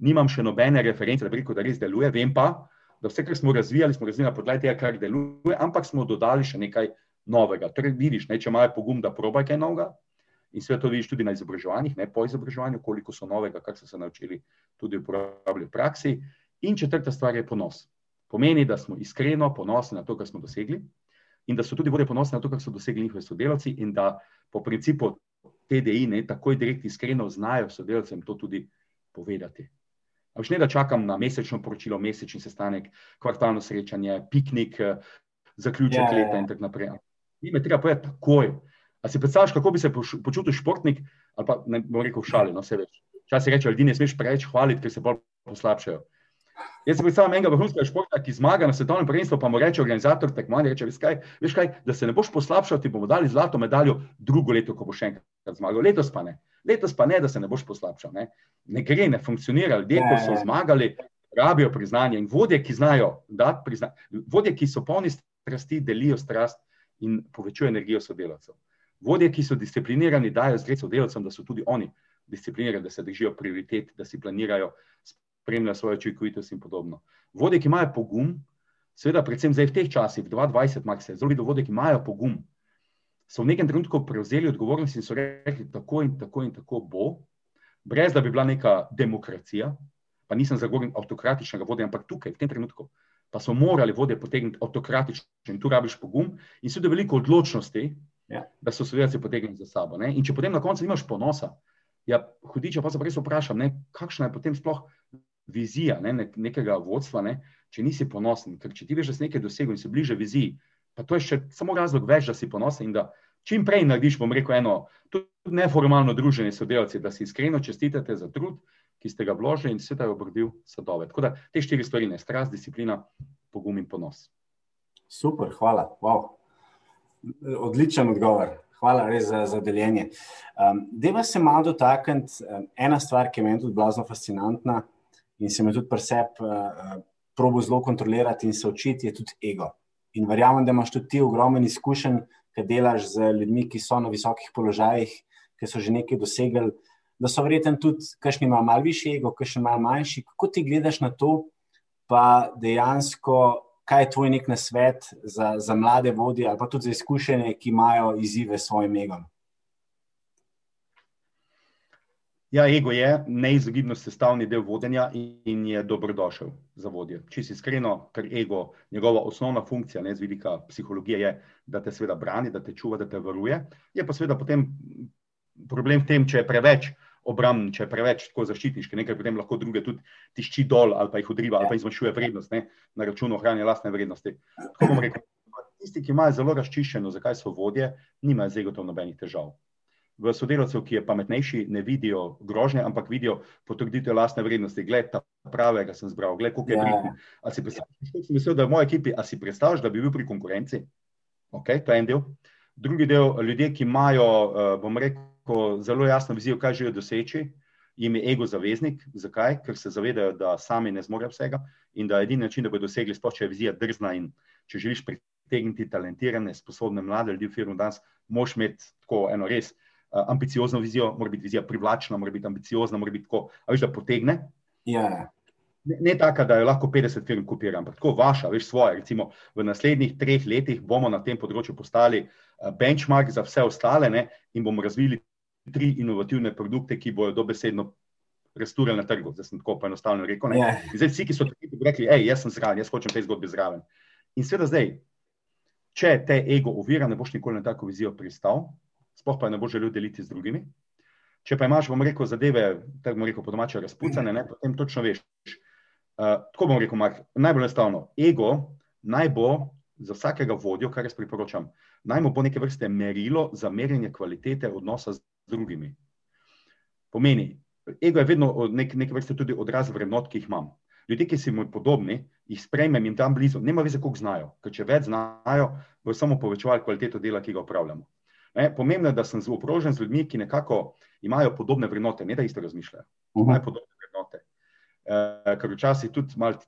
nimam še nobene reference, da bi rekel, da res deluje, vem pa, da vse, kar smo razvijali, smo razvijali na podlagi tega, kar deluje, ampak smo dodali še nekaj novega. Torej, vidiš, ne, če imajo pogum, da probaj kaj novega, In sve to vidiš tudi na izobraževanjih, ne po izobraževanju, koliko so novega, kar so se naučili tudi uporabljati v praksi. In četrta stvar je ponos. Pomeni, da smo iskreno ponosni na to, kar smo dosegli, in da so tudi vodje ponosni na to, kar so dosegli njihovi sodelavci, in da po principu TDI ne takoj direkt iskreno znajo sodelavcem to tudi povedati. Ampak ne da čakam na mesečno poročilo, mesečni sestanek, kvartalno srečanje, piknik, zaključek yeah, ja, ja, leta yeah. in tako naprej. Ime treba povedati takoj. A si predstavljaš, kako bi se počutil športnik, ali pa ne bom rekel šali, no vse več. Včasih reče, ljudi ne smeš preveč hvaliti, ker se bolj poslabšajo. Jaz si predstavljam enega vrhunskega športnika, ki zmaga na svetovnem prvenstvu, pa mu reče organizator tekmovanja, reče, veš kaj, veš kaj, da se ne boš poslabšal, ti bomo dali zlato medaljo drugo leto, ko boš še enkrat zmagal. Letos pa ne. Letos pa ne, da se ne boš poslabšal. Ne, ne gre, ne funkcionira. Ljudje, ko so zmagali, rabijo priznanje in vodje, ki znajo dati priznanje, vodje, ki so polni strasti, delijo strast in povečujejo energijo sodelavcev. Vodje, ki so disciplinirani, dajo sredstvo delavcem, da so tudi oni disciplinirani, da se držijo prioritet, da si planirajo, spremljajo svojo učinkovitost in podobno. Vodje, ki imajo pogum, seveda, predvsem zdaj v teh časih, v 2020, mar se zelo vidi, vodje, ki imajo pogum, so v nekem trenutku prevzeli odgovornost in so rekli, tako in tako in tako bo, brez da bi bila neka demokracija, pa nisem zagovornik avtokratičnega vodja, ampak tukaj, v tem trenutku, pa so morali vodje potegniti avtokratično in tu rabiš pogum in seveda veliko odločnosti, ja. da so sodelavci potegnili za sabo. Ne? In če potem na koncu nimaš ponosa, ja, hudiče, pa se res vprašam, ne, kakšna je potem sploh vizija ne, ne, nekega vodstva, ne, če nisi ponosen. Ker če ti veš, da si nekaj dosegel in si bliže viziji, pa to je še samo razlog več, da si ponosen in da čim prej narediš, bom rekel, eno tudi neformalno druženje sodelavci, da si iskreno čestitate za trud, ki ste ga vložili in se ta je obrodil sadove. Tako da te štiri stvari, ne, strast, disciplina, pogum in ponos. Super, hvala. Wow. Odličen odgovor. Hvala res za, za deljenje. Um, Deva se malo dotakniti. Um, ena stvar, ki je meni tudi blazno fascinantna in se mi tudi presep uh, probo zelo kontrolirati in se učiti, je tudi ego. In verjamem, da imaš tudi ti ogromen izkušenj, ki delaš z ljudmi, ki so na visokih položajih, ki so že nekaj dosegli, da so verjetno tudi, kakšni imajo malo više ego, kakšni imajo manjši. Kako ti gledaš na to, pa dejansko kaj je tvoj nek nasvet za, za mlade vodje ali pa tudi za izkušene, ki imajo izzive s svojim egom? Ja, ego je neizogibno sestavni del vodenja in je dobrodošel za vodje. Če si iskreno, ker ego, njegova osnovna funkcija, ne z vidika psihologije, je, da te seveda brani, da te čuva, da te varuje. Je pa seveda potem problem v tem, če je preveč obrambni, če je preveč tako zaščitniški, nekaj potem lahko druge tudi tišči dol ali pa jih odriva ali pa jim zmanjšuje vrednost ne, na račun ohranjanja lastne vrednosti. Tako bom rekel, tisti, ki imajo zelo razčiščeno, zakaj so vodje, nimajo zdaj gotovo nobenih težav. V sodelavcev, ki je pametnejši, ne vidijo grožnje, ampak vidijo potrditev lastne vrednosti. Gled, ta pravega sem zbral, gled, koliko je ja. pridno. A si predstavljaš, da je v moji ekipi, a si predstavljaš, da bi bil pri konkurenci? Ok, to je en del. Drugi del, ljudje, ki imajo, eh, bom rekel, zelo jasno vizijo, kaj želijo doseči, jim je ego zaveznik. Zakaj? Ker se zavedajo, da sami ne zmorejo vsega in da je edini način, da bodo dosegli, sploh če je vizija drzna in če želiš pritegniti talentirane, sposobne mlade ljudi v firmu danes, moš imeti tako eno res uh, ambiciozno vizijo, mora biti vizija privlačna, mora biti ambiciozna, mora biti tako, a veš, da potegne. Ja. Ne, ne taka, da jo lahko 50 firm kopira, ampak tako vaša, veš, svoje. Recimo, v naslednjih treh letih bomo na tem področju postali uh, benchmark za vse ostale ne, in bomo razvili tri inovativne produkte, ki bodo dobesedno resturali na trgu. Zdaj sem tako enostavno rekel. Yeah. Ja. Zdaj vsi, ki so tako rekli, hej, jaz sem zraven, jaz hočem te zgodbe zraven. In seveda zdaj, če te ego ovira, ne boš nikoli na tako vizijo pristal, sploh pa ne boš želel deliti z drugimi. Če pa imaš, bom rekel, zadeve, tako bom rekel, po domače razpucane, ne, potem točno veš. Uh, tako bom rekel, Mark, najbolj enostavno. Ego naj bo za vsakega vodjo, kar jaz priporočam, naj mu bo neke vrste merilo za merjenje kvalitete odnosa z drugimi. Pomeni, ego je vedno nek, neke vrste tudi odraz vrednot, ki jih imam. Ljudje, ki si mi podobni, jih sprejmem in tam blizu, nema veze, koliko znajo, ker če več znajo, bo samo povečevali kvaliteto dela, ki ga upravljamo. Ne, pomembno je, da sem obrožen z ljudmi, ki nekako imajo podobne vrednote, ne da isto razmišljajo. Uh -huh. Imajo podobne vrednote. Uh, ker včasih tudi malo,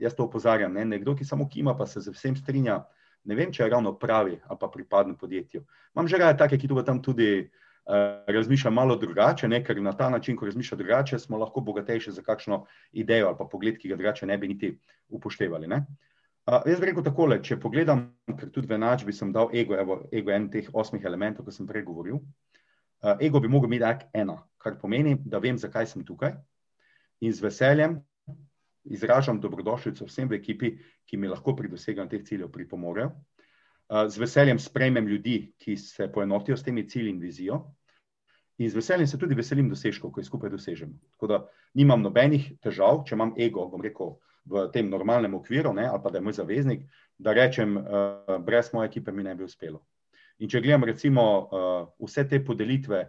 jaz to opozarjam, ne, nekdo, ki samo kima, pa se z vsem strinja, ne vem, če je ravno pravi ali pa pripadne podjetju. Imam že raje take, ki tu tam tudi uh, razmišlja malo drugače, ne, ker na ta način, ko razmišlja drugače, smo lahko bogatejši za kakšno idejo ali pa pogled, ki ga drugače ne bi niti upoštevali. Ne. Uh, jaz bi rekel takole, če pogledam, ker tudi v enačbi sem dal ego, evo, ego en teh osmih elementov, ki sem prej govoril. Uh, ego bi mogel imeti tak ena, kar pomeni, da vem, zakaj sem tukaj in z veseljem izražam dobrodošljico vsem v ekipi, ki mi lahko pri doseganju teh ciljev pripomorejo. Uh, z veseljem sprejmem ljudi, ki se poenotijo s temi cilji in vizijo. In z veseljem se tudi veselim dosežkov, ko jih skupaj dosežemo. Tako da nimam nobenih težav, če imam ego, bom rekel, v tem normalnem okviru, ne, ali pa da je moj zaveznik, da rečem, uh, brez moje ekipe mi ne bi uspelo. In če gledam, recimo, uh, vse te podelitve,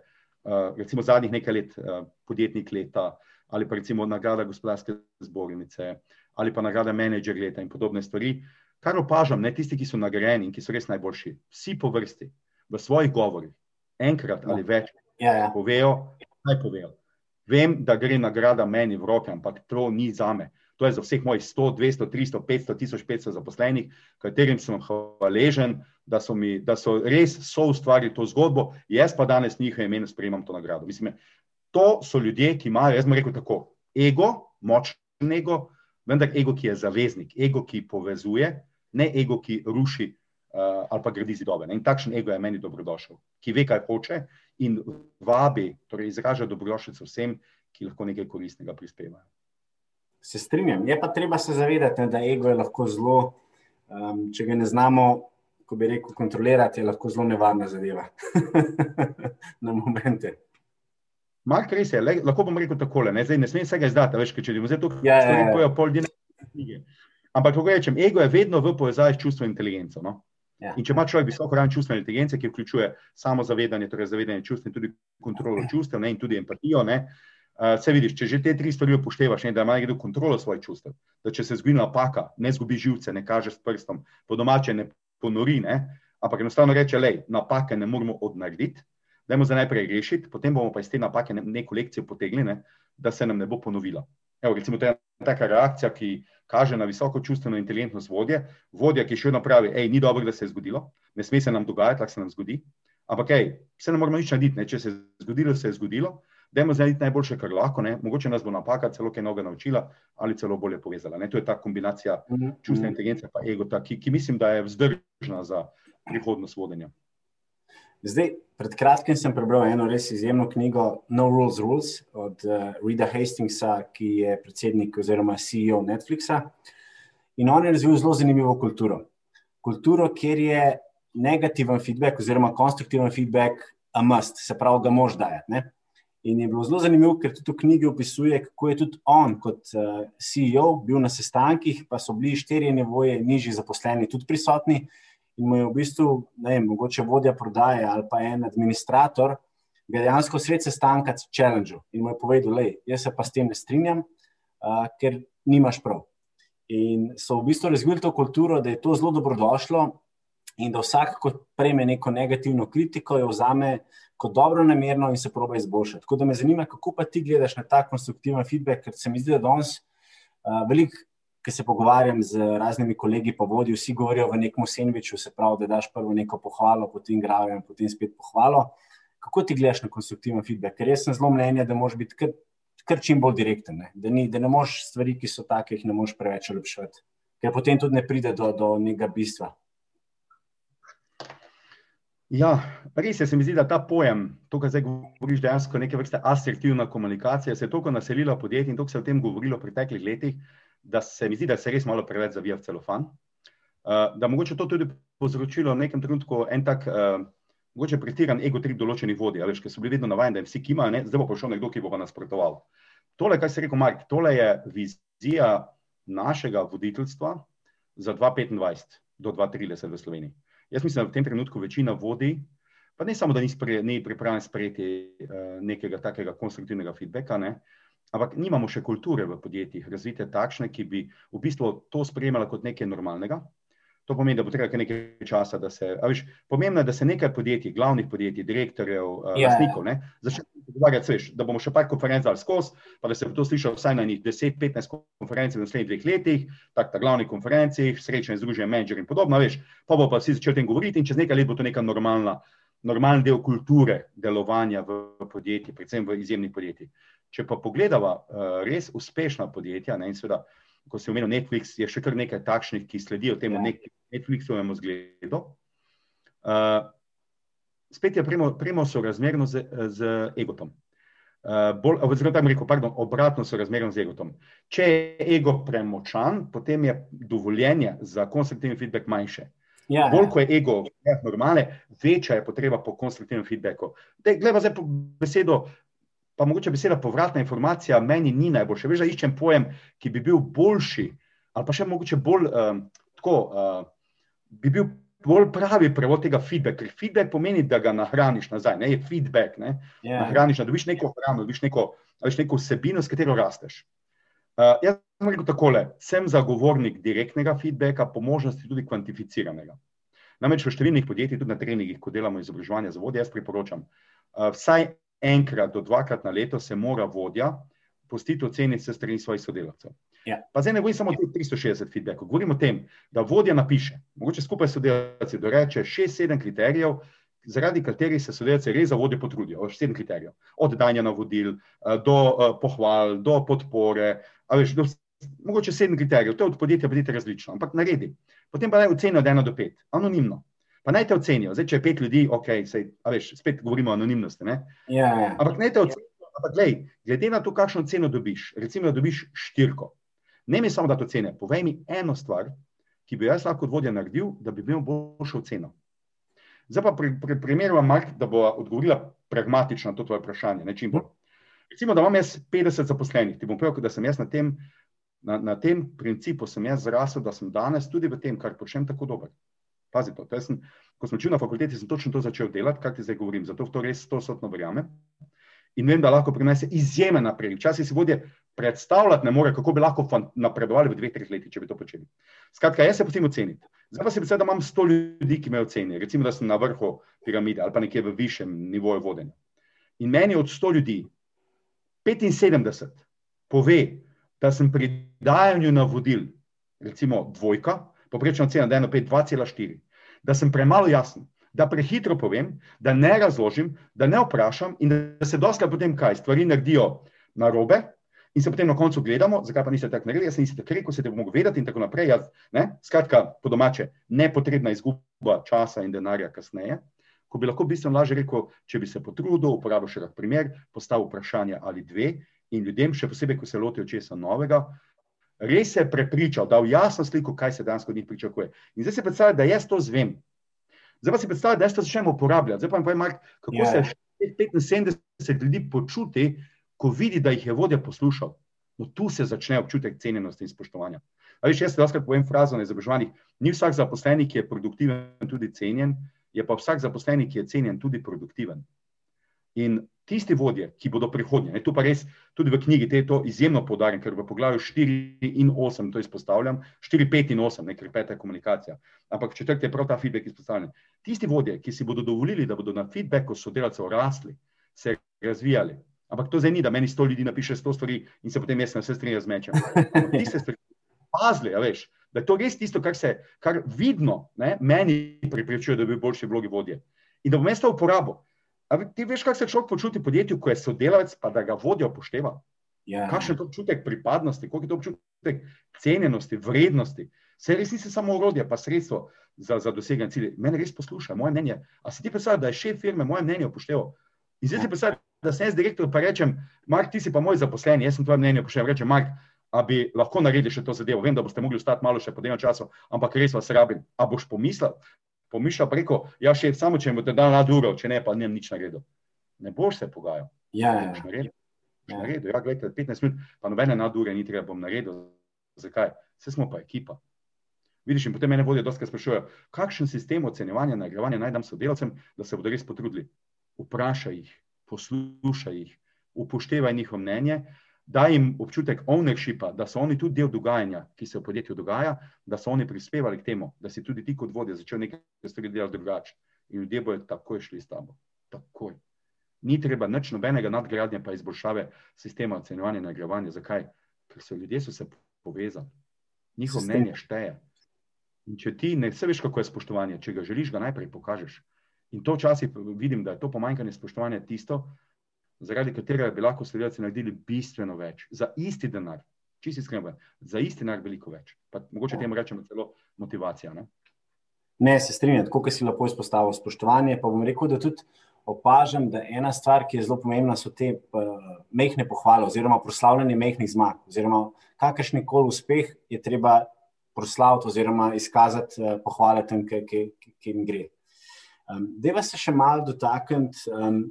uh, recimo zadnjih nekaj let, uh, podjetnik leta, ali pa recimo nagrada gospodarske zbornice, ali pa nagrada menedžer leta in podobne stvari, kar opažam, ne tisti, ki so nagrajeni in ki so res najboljši, vsi po vrsti, v svojih govorih, enkrat ali več, ja, ja. povejo, kaj povejo. Vem, da gre nagrada meni v roke, ampak to ni za me to je za vseh mojih 100, 200, 300, 500, 1500 zaposlenih, katerim sem hvaležen, da so, mi, da so res so ustvarili to zgodbo, jaz pa danes njihove imena sprejemam to nagrado. Mislim, to so ljudje, ki imajo, jaz bom rekel tako, ego, močen ego, vendar ego, ki je zaveznik, ego, ki povezuje, ne ego, ki ruši uh, ali pa gradi zidove. Ne? In takšen ego je meni dobrodošel, ki ve, kaj hoče in vabi, torej izraža dobrodošljico vsem, ki lahko nekaj koristnega prispevajo. Se strinjam. Je pa treba se zavedati, ne, da ego je lahko zelo, um, če ga ne znamo, ko bi rekel, kontrolirati, je lahko zelo nevarna zadeva. Na momente. Mark res je, le, lahko bom rekel takole, ne, zdaj ne smem vsega izdati, veš, če bi to, kar ja, ja, ja. pol dne knjige. Ampak, kako rečem, ego je vedno v povezavi s čustvom inteligenco. No? Ja. In če ima človek visoko ran čustvene inteligence, ki vključuje samo zavedanje, torej zavedanje čustv in tudi kontrolo čustev ne, in tudi empatijo, ne, uh, Vse uh, vidiš, če že te tri stvari upoštevaš, ne, da ima nekdo kontrolo svojih čustev, da če se zgodi napaka, ne zgubi živce, ne kaže s prstom, po domače ne ponori, ne, ampak enostavno reče, le, napake ne moramo odnarediti, dajmo za najprej rešiti, potem bomo pa iz te napake ne, neko lekcijo potegli, ne, da se nam ne bo ponovila. Evo, recimo, to je taka reakcija, ki kaže na visoko čustveno inteligentnost vodje, vodja, ki še vedno pravi, hej, ni dobro, da se je zgodilo, ne sme se nam dogajati, lahko se nam zgodi, ampak hej, vse ne moramo nič narediti, ne, če se je zgodilo, se je zgodilo, Dajmo zdaj najboljše, kar lahko, ne? mogoče nas bo napaka celo kaj noga naučila ali celo bolje povezala. Ne? To je ta kombinacija mhm, čustvene mhm. inteligence in ego, ta, ki, ki mislim, da je vzdržna za prihodnost vodenja. Zdaj, pred kratkim sem prebral eno res izjemno knjigo No Rules Rules od uh, Rida Hastingsa, ki je predsednik oziroma CEO Netflixa. In on je razvil zelo zanimivo kulturo. Kulturo, kjer je negativen feedback oziroma konstruktiven feedback a must, se pravi, ga moš dajati. In je bilo zelo zanimivo, ker tudi v knjigi opisuje, kako je tudi on, kot uh, eh, CEO, bil na sestankih, pa so bili štirje nivoje nižji zaposleni tudi prisotni. In mu je v bistvu, ne vem, mogoče vodja prodaje ali pa en administrator, ga dejansko sred sestanka challenge in mu je povedal, da jaz se pa s tem ne strinjam, uh, ker nimaš prav. In so v bistvu razvili to kulturo, da je to zelo dobrodošlo in da vsak, ko prejme neko negativno kritiko, jo vzame kot dobro namerno in se proba izboljšati. Tako da me zanima, kako pa ti gledaš na ta konstruktiven feedback, ker se mi zdi, da danes uh, veliko, ki se pogovarjam z raznimi kolegi, pa vodi, vsi govorijo v nekem sendviču, se pravi, da daš prvo neko pohvalo, potem gravijo in potem spet pohvalo. Kako ti gledaš na konstruktiven feedback? Ker jaz sem zelo mnenja, da moraš biti kar, kar čim bolj direkten, ne? Da, ni, da ne moš stvari, ki so take, jih ne moš preveč olepšati, ker potem tudi ne pride do, do nekega bistva. Ja, res je, se mi zdi, da ta pojem, to, kar zdaj govoriš, dejansko neke vrste asertivna komunikacija, se je toliko naselila podjetij in toliko se je o tem govorilo v preteklih letih, da se mi zdi, da se res malo preveč zavija v celofan. Uh, da mogoče to tudi povzročilo v nekem trenutku en tak, uh, mogoče pretiran ego trip določenih vodij, veš, ker so bili vedno navajeni, da vsi kimajo, zdaj bo prišel nekdo, ki bo pa nasprotoval. Tole, kar si rekel, Mark, tole je vizija našega voditeljstva za 2025 do 2030 v Sloveniji. Jaz mislim, da v tem trenutku večina vodi, pa ne samo, da ni, spre, ni pripravljen sprejeti uh, nekega takega konstruktivnega feedbacka, ne, ampak nimamo še kulture v podjetjih razvite takšne, ki bi v bistvu to sprejemala kot nekaj normalnega. To pomeni, da bo treba nekaj časa, da se. Viš, pomembno je, da se nekaj podjetij, glavnih podjetij, direktorjev, uh, yeah. lastnikov, začne pogovarjati, da bomo še par konferenc dali skozi, pa da se bo to slišalo vsaj na njih 10-15 konferenc v naslednjih dveh letih, tako na glavnih konferencih, srečanje združenja menedžerjev in podobno, veš, pa bo pa vsi začeli o tem govoriti in čez nekaj let bo to neka normalna, normalen del kulture delovanja v podjetjih, predvsem v izjemnih podjetjih. Če pa pogledava uh, res uspešna podjetja, ne, in seveda ko se omenil Netflix, je še kar nekaj takšnih, ki sledijo temu ja. Netflixovemu zgledu. Uh, spet je premo sorazmerno z, z egotom. Uh, bolj, oziroma, tam rekel, pardon, obratno sorazmerno z egotom. Če je ego premočan, potem je dovoljenje za konstruktivni feedback manjše. Ja, bolj ko je ego normalne, večja je potreba po konstruktivnem feedbacku. Glede zdaj po besedo pa mogoče beseda povratna informacija meni ni najboljša. Veš, da iščem pojem, ki bi bil boljši, ali pa še mogoče bolj uh, tako, uh, bi bil bolj pravi prevod tega feedback. Ker feedback pomeni, da ga nahraniš nazaj, ne je feedback. Ne? Yeah. Ja. Nahraniš, da dobiš neko hrano, dobiš neko, dobiš neko vsebino, s katero rasteš. Uh, jaz sem rekel takole, sem zagovornik direktnega feedbacka, po možnosti tudi kvantificiranega. Namreč v številnih podjetjih, tudi na treningih, ko delamo izobraževanje za vodje, jaz priporočam, uh, vsaj enkrat do dvakrat na leto se mora vodja postiti oceniti se strani svojih sodelavcev. Ja. Pa zdaj ne govorim samo o 360 feedbackov, govorim o tem, da vodja napiše, mogoče skupaj s sodelavci, da reče 6-7 kriterijev, zaradi katerih se sodelavci res za vodje potrudijo. 7 kriterijev. Od danja navodil eh, do uh, pohval, do podpore, veš, do, mogoče 7 kriterijev, to je od podjetja podjetja različno, ampak naredi. Potem pa naj ocenijo od 1 do 5, anonimno. Pa naj te ocenijo. Zdaj, če je pet ljudi, ok, sej, veš, spet govorimo o anonimnosti. Ja, ja. Ampak naj te ocenijo. Ampak, glej, glede na to, kakšno ceno dobiš, recimo, da dobiš štirko, ne mi samo da to cene, povej mi eno stvar, ki bi jaz lahko od vodja naredil, da bi imel boljšo ceno. Zdaj pa pri, pri primeru, Mark, da bo odgovorila pragmatično na to tvoje vprašanje. Ne, recimo, da imam jaz 50 zaposlenih, ti bom povedal, da sem jaz na tem, na, na tem principu, sem jaz zrasel, da sem danes tudi v tem, kar počnem, tako dober. Pazi to. to sem, ko sem učil na fakulteti, sem točno to začel delati, kar ti zdaj govorim. Zato v to res to sotno verjamem. In vem, da lahko prinese izjemen napredek. Včasih si vodje predstavljati ne more, kako bi lahko napredovali v dveh, treh letih, če bi to počeli. Skratka, jaz se potem ocenim. Zdaj pa si predstavljam, da imam sto ljudi, ki me ocenijo. Recimo, da sem na vrhu piramide ali pa nekje v višjem nivoju vodenja. In meni od sto ljudi 75 pove, da sem pri dajanju navodil, recimo dvojka, poprečna cena, da je 2,4, da sem premalo jasen, da prehitro povem, da ne razložim, da ne vprašam in da se doskrat potem kaj stvari naredijo na robe. In se potem na koncu gledamo, zakaj pa niste tako naredili, jaz sem si tako rekel, se te bomo vedeti in tako naprej. Jaz, Skratka, po domače, nepotrebna izguba časa in denarja kasneje, ko bi lahko bistveno lažje rekel, če bi se potrudil, uporabil še kak primer, postavil vprašanje ali dve in ljudem, še posebej, ko se lotijo česa novega, res se je prepričal, da je jasno sliko, kaj se danes od njih pričakuje. In zdaj si predstavljaj, da jaz to zvem. Zdaj pa si predstavljaj, da jaz to začnem uporabljati. Zdaj pa mi povem, Mark, kako yeah. Ja. se 75 ljudi počuti, ko vidi, da jih je vodja poslušal. No, tu se začne občutek cenjenosti in spoštovanja. Ali še jaz lahko povem frazo na izobraževanjih? Ni vsak zaposlenik, ki je produktiven, tudi cenjen, je pa vsak zaposlenik, ki je cenjen, tudi produktiven. In tisti vodje, ki bodo prihodnje, tu pa res tudi v knjigi te to izjemno podarim, ker v poglavju 4 in 8 to izpostavljam, 4, 5 in 8, ne ker peta je komunikacija, ampak četrti je prav ta feedback izpostavljen. Tisti vodje, ki si bodo dovolili, da bodo na feedbacku sodelavcev rasli, se razvijali, ampak to zdaj ni, da meni sto ljudi napiše sto stvari in se potem jaz na vse stvari razmečem. Tiste stvari, pazli, a veš, da je to res tisto, kar se, kar vidno ne, meni pripričuje, da bi bil boljši vlogi vodje. In da bom jaz to uporabil. Ampak ti veš, kako se človek počuti v podjetju, ko je sodelavec, pa da ga vodja upošteva. Yeah. Ja. Kakšen je to občutek pripadnosti, koliko je to občutek cenjenosti, vrednosti. Vse res nisi samo urodje, pa sredstvo za, za doseganje cilja. Mene res posluša, moje mnenje. A si ti predstavljaš, da je šef firme moje mnenje upošteval? In zdaj si predstavljaš, da sem jaz direktor, pa rečem, Mark, ti si pa moj zaposleni, jaz sem tvoje mnenje upošteval. Rečem, Mark, a bi lahko naredili še to zadevo. Vem, da boste mogli ostati malo še po dnevnem času, ampak res vas rabim. A boš pomislil? pomišljal preko, ja, še samo če boš dal nad uro, če ne, pa ne nič naredil. Ne boš se pogajal. Ja, ja. naredil. Ja, naredil. Ja, gledajte, 15 minut, pa nobene nad ure ni treba, bom naredil. Zakaj? Vse smo pa ekipa. Vidiš, in potem mene vodijo, da sprašujejo, kakšen sistem ocenjevanja, nagrajevanja naj dam sodelavcem, da se bodo res potrudili. Vprašaj jih, poslušaj jih, upoštevaj njihovo mnenje, daj jim občutek ownershipa, da so oni tudi del dogajanja, ki se v podjetju dogaja, da so oni prispevali k temu, da si tudi ti kot vodja začel nekaj stvari delati drugače. In ljudje bodo takoj šli s tabo. Takoj. Ni treba nič nobenega nadgradnja, pa izboljšave sistema ocenjevanja in nagrajevanja. Zakaj? Ker so ljudje so se povezali. Njihovo mnenje šteje. In če ti ne veš, kako je spoštovanje, če ga želiš, ga najprej pokažeš. In to včasih vidim, da je to pomanjkanje spoštovanja tisto, zaradi katerega bi lahko sodelavci naredili bistveno več. Za isti denar, čisti skrbi, za isti denar veliko več. Pa mogoče temu rečemo celo motivacija. Ne, ne se strinjam, kot si lepo izpostavil spoštovanje. Pa bom rekel, da tudi opažam, da ena stvar, ki je zelo pomembna, so te uh, mehne pohvale oziroma proslavljanje mehnih zmag. Oziroma, kakršni koli uspeh je treba proslaviti oziroma izkazati uh, pohvale tem, ki, jim gre. Um, Deva se še malo dotakniti. Um,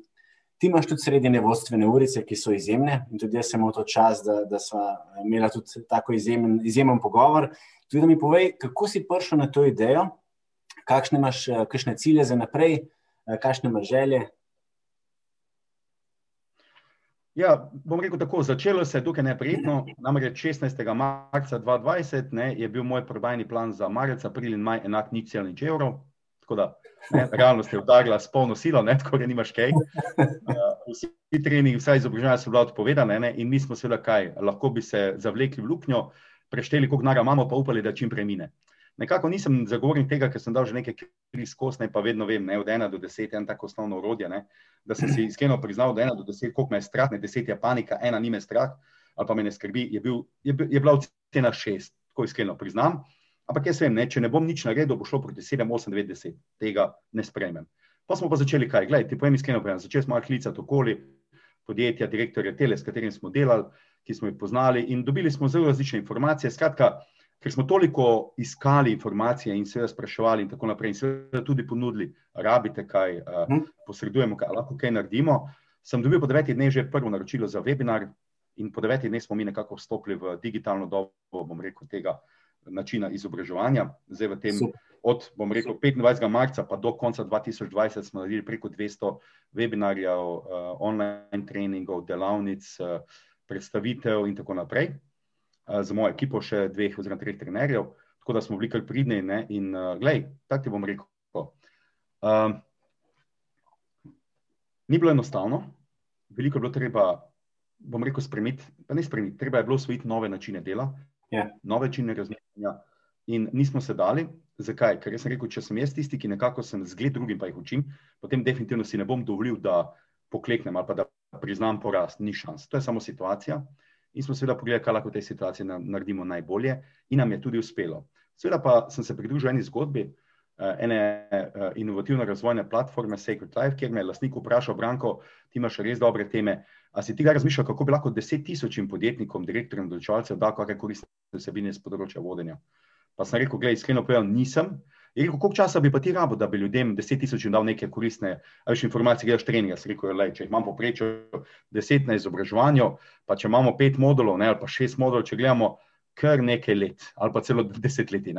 Ti imaš tudi srednje vodstvene urice, ki so izjemne, in tudi jaz sem imel to čas, da, da smo imeli tudi tako izjemen, izjemen pogovor. Tudi da mi povej, kako si prišel na to idejo, kakšne imaš kakšne cilje za naprej, kakšne imaš želje. Ja, bom rekel tako, začelo se je tukaj neprijetno, namreč 16. marca 2020 ne, je bil moj prodajni plan za marec, april in maj enak nič cel nič evrov. Tako da ne, realnost je udarila s polno silo, ne, tako da nimaš kaj. Uh, vsi treningi, vsa izobraževanja so bila odpovedana ne, in mi smo seveda kaj, lahko bi se zavlekli v luknjo, prešteli, koliko nara imamo, pa upali, da čim premine. Nekako nisem zagovornik tega, ker sem dal že nekaj kriz kostne, pa vedno vem, ne, od ena do deset, en tako osnovno urodje, ne, da sem si iskreno priznal, da ena do deset, koliko me je strah, ne deset je panika, ena ni me strah, ali pa me ne skrbi, je, bil, je, je bila ocena šest, tako iskreno priznam. Ampak jaz vem, ne, če ne bom nič naredil, bo šlo proti 7, 8, 9, 10. Tega ne sprejmem. Pa smo pa začeli kaj? Glej, ti povem iskreno, povem. začeli smo klicati okoli podjetja, direktorja Tele, s katerim smo delali, ki smo jih poznali in dobili smo zelo različne informacije. Skratka, ker smo toliko iskali informacije in seveda spraševali in tako naprej in seveda tudi ponudili, rabite kaj, uh, posredujemo, kaj, lahko kaj naredimo, sem dobil po devetih dneh že prvo naročilo za webinar in po devetih dneh smo mi nekako vstopili v digitalno dobo, bom rekel, tega uh, načina izobraževanja. Zdaj, v tem, od rekel, 25. marca pa do konca 2020 smo naredili preko 200 webinarjev, uh, online treningov, delavnic, uh, predstavitev in tako naprej. Uh, za mojo ekipo še dveh oziroma treh trenerjev, tako da smo bili kar pridni. Ne? In uh, glej, tako ti bom rekel. Uh, ni bilo enostavno, veliko je bilo treba, bom rekel, spremeniti, pa ne spremeniti, treba je bilo usvojiti nove načine dela, yeah. Ja. nove načine razmišljanja. In nismo se dali. Zakaj? Ker sem rekel, če sem jaz tisti, ki nekako sem zgled drugim, pa jih učim, potem definitivno si ne bom dovolil, da pokleknem ali pa da priznam porast. Ni šans. To je samo situacija. In smo seveda pogledali, kaj lahko v tej situaciji naredimo najbolje, in nam je tudi uspelo. Seveda pa sem se pridružil eni zgodbi, ene uh, inovativne razvojne platforme Sacred Life, kjer me je lastnik vprašal: Branko, ti imaš res dobre teme. A si tega razmišljal, kako bi lahko deset tisočim podjetnikom, direktorjem, določevalcem dal kakšne koristne vsebine z področja vodenja? Pa sem rekel, gledaj, iskreno povedal, nisem. Je rekel, koliko časa bi pa ti rabo, da bi ljudem deset tisočim dal neke koristne več informacije, gledaš treninga. Sem rekel, le, če imam poprečje deset na izobraževanju, pa če imamo pet modulov, ne, ali pa šest modulov, če gledamo kar nekaj let, ali pa celo desetletji.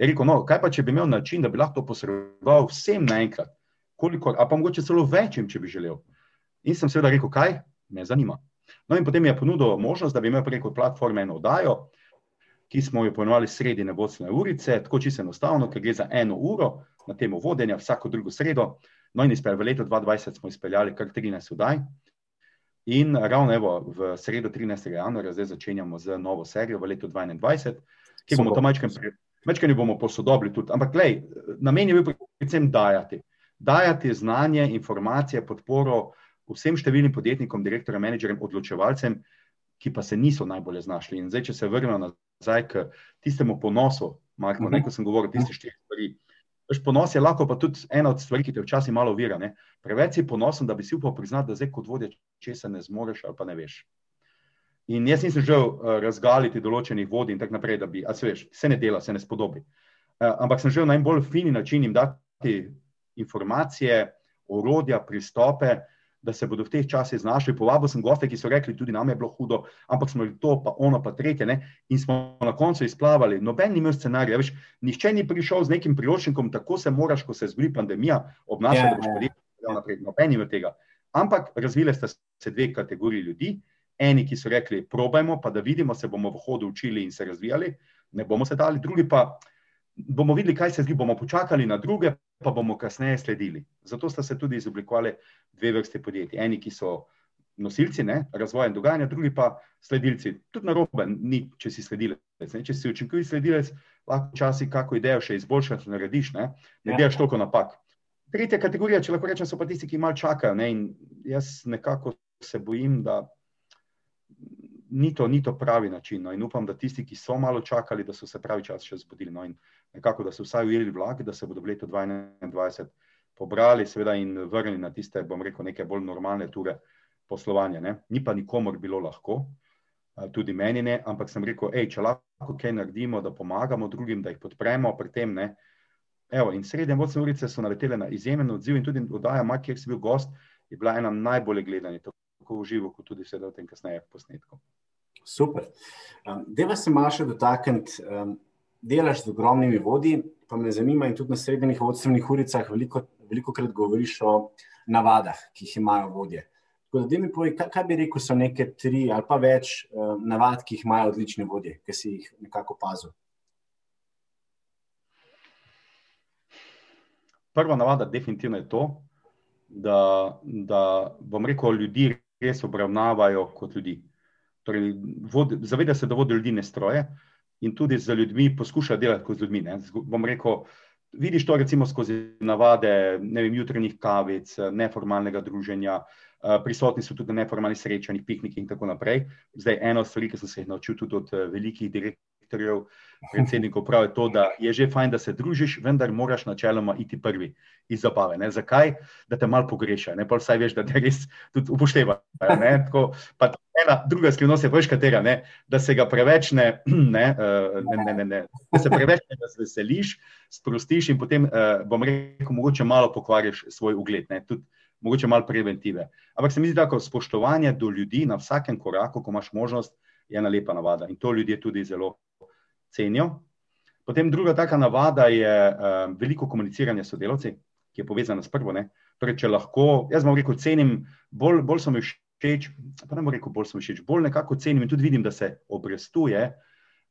Je rekel, no, kaj pa če bi imel način, da bi lahko to posredoval vsem naenkrat, koliko, ali pa mogoče celo večjim, če bi želel. In sem seveda rekel, kaj, me zanima. No, in potem je ponudil možnost, da bi imel preko platforme eno oddajo, ki smo jo poimenovali sredine vodstvene urice, tako čisto enostavno, ker gre za eno uro na temo vodenja, vsako drugo sredo. No, in izpel, v letu 2020 smo izpeljali kar 13 oddaj. In ravno evo, v sredo 13. januarja zdaj začenjamo z novo serijo v letu 2021, ki bomo to majčkanje bomo posodobili tudi. Ampak, glej, namen je bil predvsem dajati. Dajati znanje, informacije, podporo, vsem številnim podjetnikom, direktorjem, menedžerjem, odločevalcem, ki pa se niso najbolje znašli. In zdaj, če se vrnemo nazaj k tistemu ponosu, Marko, uh -huh. ko sem govoril o tistih štirih stvareh. Veš, ponos je lahko pa tudi ena od stvari, ki te včasih malo ovira. Ne? Preveč si ponosen, da bi si upal priznati, da zdaj kot vodja česa ne zmoreš ali pa ne veš. In jaz nisem želel uh, razgaliti določenih vodij in tako naprej, da bi, a se veš, se ne dela, se ne spodobi. Uh, ampak sem želel na najbolj fini način jim dati informacije, orodja, pristope, da se bodo v teh časih znašli. Povabil sem goste, ki so rekli, tudi nam je bilo hudo, ampak smo to, pa ono, pa tretje. Ne? In smo na koncu izplavali. Noben ni imel scenarija, več nihče ni prišel z nekim priročnikom, tako se moraš, ko se zgodi pandemija, obnašati, da boš ja, podjetje naprej. Noben ni imel tega. Ampak razvile sta se dve kategoriji ljudi. Eni, ki so rekli, probajmo, pa da vidimo, se bomo v hodu učili in se razvijali, ne bomo se dali, drugi pa bomo videli, kaj se zgodi, bomo počakali na druge, pa bomo kasneje sledili. Zato sta se tudi izoblikovali dve vrste podjetij. Eni, ki so nosilci ne, razvoja in dogajanja, drugi pa sledilci. Tudi na robe, ni, če si sledilec. Ne. Če si učinkovit sledilec, lahko včasih kako idejo še izboljšaš, narediš, ne, ne ja. delaš toliko napak. Tretja kategorija, če lahko rečem, so pa tisti, ki malo čakajo. Ne, in jaz nekako se bojim, da ni to, ni to pravi način. No, in upam, da tisti, ki so malo čakali, da so se pravi čas še zbudili. No, in nekako, da so vsaj ujeli vlak, da se bodo v letu 2021 pobrali, seveda, in vrnili na tiste, bom rekel, neke bolj normalne ture poslovanja. Ne. Ni pa nikomor bilo lahko, tudi meni ne, ampak sem rekel, hej, če lahko kaj naredimo, da pomagamo drugim, da jih podpremo pri tem. Ne. Evo, in srednje vodce urice so naletele na izjemen odziv in tudi oddaja, kjer si bil gost, je bila ena najbolj gledanih, tako v živo, kot tudi sedaj v tem kasneje posnetku. Super. Um, Deva se malo še dotakniti. Um, delaš z ogromnimi vodji, pa me zanima, in tudi na srednjih vodstvenih uricah veliko, veliko krat govoriš o navadah, ki jih imajo vodje. Tako da, mi povej, kaj, kaj bi rekel, so neke tri ali pa več um, navad, ki jih imajo odlične vodje, ki si jih nekako opazil. Prva navada, definitivno je to, da, da bom rekel, ljudi res obravnavajo kot ljudi. Torej, zaveda se, da vodi ljudi ne stroje in tudi z ljudmi poskuša delati kot z ljudmi. Ne. Bom rekel, vidiš to recimo skozi navade ne vem, jutranjih kavic, neformalnega druženja, eh, prisotni so tudi na neformalnih srečanjih, piknikih in tako naprej. Zdaj, eno stvar, ki sem se jih naučil tudi od eh, velikih direktorjev, predsednikov, pravi to, da je že fajn, da se družiš, vendar moraš načeloma iti prvi iz zabave. Ne. Zakaj? Da te mal pogreša, ne pa vsaj veš, da te res tudi upoštevajo ena druga skrivnost je, veš, katera, ne? da se ga preveč ne, ne, uh, ne, ne, ne, ne. Da se preveč ne razveseliš, sprostiš in potem, uh, bom rekel, mogoče malo pokvariš svoj ugled, ne? tudi mogoče malo preventive. Ampak se mi zdi, da spoštovanje do ljudi na vsakem koraku, ko imaš možnost, je ena lepa navada in to ljudje tudi zelo cenijo. Potem druga taka navada je uh, veliko komuniciranja s sodelavci, ki je povezana s prvo. Torej, če lahko, jaz vam rekel, cenim, bolj, bolj so mi všeč pa ne morem reči, bolj sem všeč, bolj nekako cenim in tudi vidim, da se obrestuje.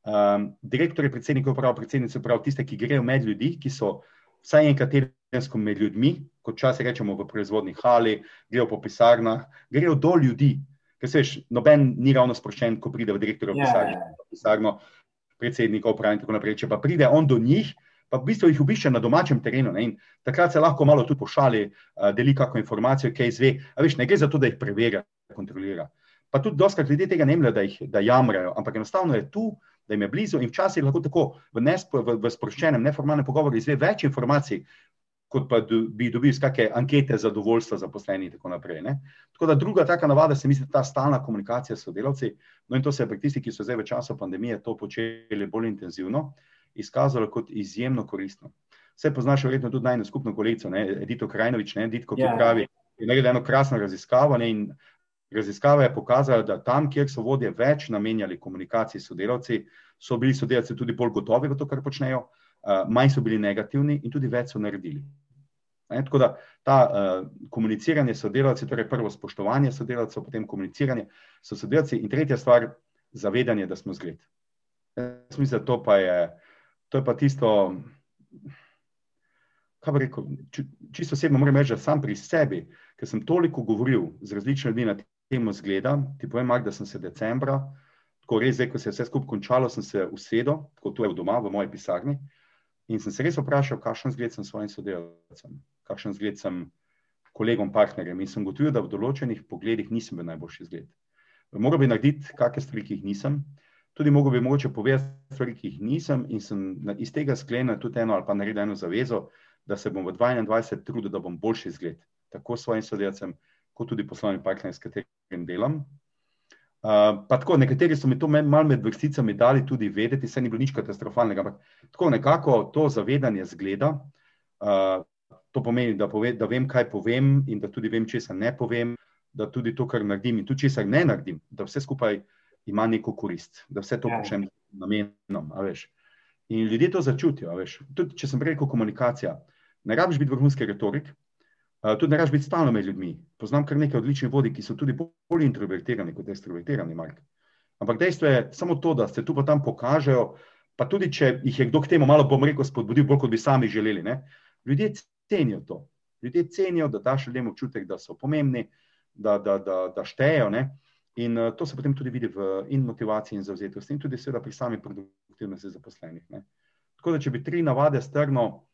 Um, direktor je predsednik uprave, predsednice uprave, tiste, ki grejo med ljudi, ki so vsaj enkrat tedensko med ljudmi, kot časi rečemo v proizvodni hali, grejo po pisarnah, grejo do ljudi. Ker se veš, noben ni ravno sproščen, ko pride v direktorjo yeah. Ja, ja, ja. pisarno, predsednika uprave in tako naprej. Če pa pride on do njih, pa v bistvu jih obišče na domačem terenu. Ne? In takrat se lahko malo tudi pošali, uh, deli kakšno informacijo, kaj izve. A veš, ne gre za to, da jih preverja, kontrolira. Pa tudi doskrat ljudje tega ne mle, da jih da jamrajo, ampak enostavno je tu, da jim je blizu in včasih lahko tako v, nespo, v, v sproščenem, neformalnem pogovoru izve več informacij, kot pa do, bi dobil iz kakšne ankete zadovoljstva zaposleni in tako naprej. Ne? Tako da druga taka navada se mi zdi ta stalna komunikacija s sodelavci, no in to se je pri tistih, ki so zdaj v času pandemije to počeli bolj intenzivno, izkazalo kot izjemno koristno. Vse poznaš verjetno tudi najno skupno kolegico, Edito Krajnovič, ne Edito, ki yeah. Ja. pravi, je naredila eno krasno raziskavo ne, in Raziskava je pokazala, da tam, kjer so vodje več namenjali komunikaciji s sodelavci, so bili sodelavci tudi bolj gotovi v to, kar počnejo, manj so bili negativni in tudi več so naredili. Ne, tako da ta uh, komuniciranje s sodelavci, torej prvo spoštovanje sodelavcev, potem komuniciranje s sodelavci in tretja stvar, zavedanje, da smo zgled. Jaz mislim, da to pa je, to je pa tisto, kaj bi rekel, čisto osebno moram reči, da sam pri sebi, ker sem toliko govoril z različnimi ljudmi na tem, temu zgleda. Ti povem, Mark, da sem se decembra, tako res, zdaj, ko se je vse skupaj končalo, sem se usedel, tako tu je doma, v moji pisarni, in sem se res vprašal, kakšen zgled sem svojim sodelavcem, kakšen zgled sem kolegom, partnerjem. In sem gotovil, da v določenih pogledih nisem bil najboljši zgled. Moral bi narediti kakšne stvari, ki jih nisem. Tudi mogo bi mogoče povedati stvari, ki jih nisem, in sem iz tega sklenil tudi eno ali pa naredil eno zavezo, da se bom v 2021 trudil, da bom boljši zgled, tako svojim sodelavcem, kot tudi poslovni partner, s katerim delam. Uh, pa tako, nekateri so mi to malo med vrsticami dali tudi vedeti, se ni bilo nič katastrofalnega, ampak tako nekako to zavedanje zgleda, uh, To pomeni, da, pove, da vem, kaj povem, in da tudi vem, če se ne povem, da tudi to, kar naredim, in tudi če se ne naredim, da vse skupaj ima neko korist, da vse to ja. počnem namenom. In ljudje to začutijo. Tudi, če sem rekel komunikacija, ne rabiš biti vrhunski retorik, tudi ne rabiš biti stalno med ljudmi. Poznam kar nekaj odličnih vodij, ki so tudi bolj introvertirani kot extrovertirani. Mark. Ampak dejstvo je samo to, da se tu pa tam pokažejo, pa tudi če jih je kdo k temu malo, bom rekel, spodbudil, bolj kot bi sami želeli. Ne? Ljudje cenijo to. Ljudje cenijo, da daš ljudem občutek, da so pomembni, da, da, da, da štejejo. Ne? In uh, to se potem tudi vidi v in motivaciji in zauzetosti, in tudi seveda pri sami produktivnosti zaposlenih. Ne. Tako da, če bi tri navade strno,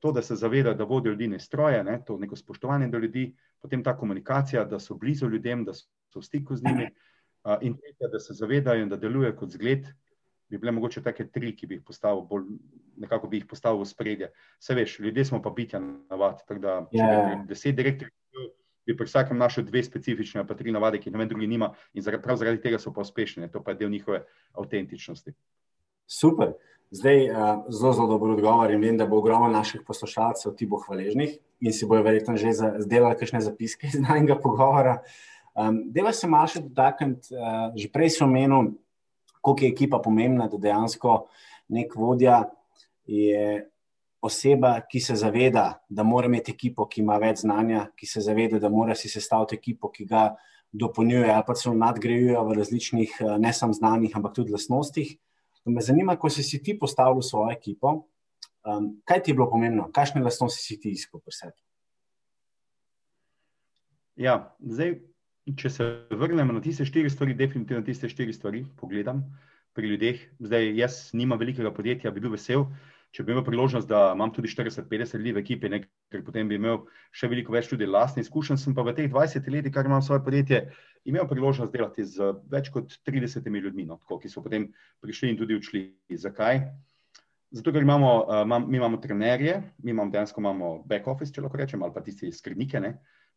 to, da se zaveda, da vodijo ljudi ne stroje, ne, to neko spoštovanje do ljudi, potem ta komunikacija, da so blizu ljudem, da so v stiku z njimi, uh, in tretja, da se zavedajo in da delujejo kot zgled, bi bile mogoče take tri, ki bi jih postavil bolj, nekako bi jih postavil v spredje. Se veš, ljudje smo pa bitja navad, tako da, če yeah. bi ja. deset direktorjev bi pri vsakem našel dve specifične, pa tri navade, ki jih noben drugi nima, in prav zaradi tega so pa uspešni. To pa je del njihove avtentičnosti. Super. Zdaj, uh, zelo, zelo dobro odgovor in vem, da bo ogromno naših poslušalcev ti bo hvaležnih in si bojo verjetno že zdelali kakšne zapiske iz najnega pogovora. Um, Deva se malo še dotakniti, uh, že prej sem omenil, koliko je ekipa pomembna, da dejansko nek vodja je oseba, ki se zaveda, da mora imeti ekipo, ki ima več znanja, ki se zaveda, da mora si sestaviti ekipo, ki ga dopolnjuje ali pa celo nadgrajuje v različnih, eh, ne samo znanjih, ampak tudi lastnostih. Me zanima, ko si, si ti postavil svojo ekipo, um, kaj ti je bilo pomembno, kakšne lastnosti si ti iskal pri sebi? Ja, zdaj, če se vrnemo na tiste štiri stvari, definitivno tiste štiri stvari pogledam pri ljudeh. Zdaj, jaz nimam velikega podjetja, bi bil vesel, če bi imel priložnost, da imam tudi 40-50 ljudi v ekipi, ne, ker potem bi imel še veliko več tudi lastnih izkušenj, sem pa v teh 20 letih, kar imam svoje podjetje, imel priložnost delati z več kot 30 ljudmi, no, tako, ki so potem prišli in tudi odšli. Zakaj? Zato, ker imamo, uh, mi imamo trenerje, mi imamo dejansko imamo back office, če lahko rečem, ali pa tisti skrbnike, ne,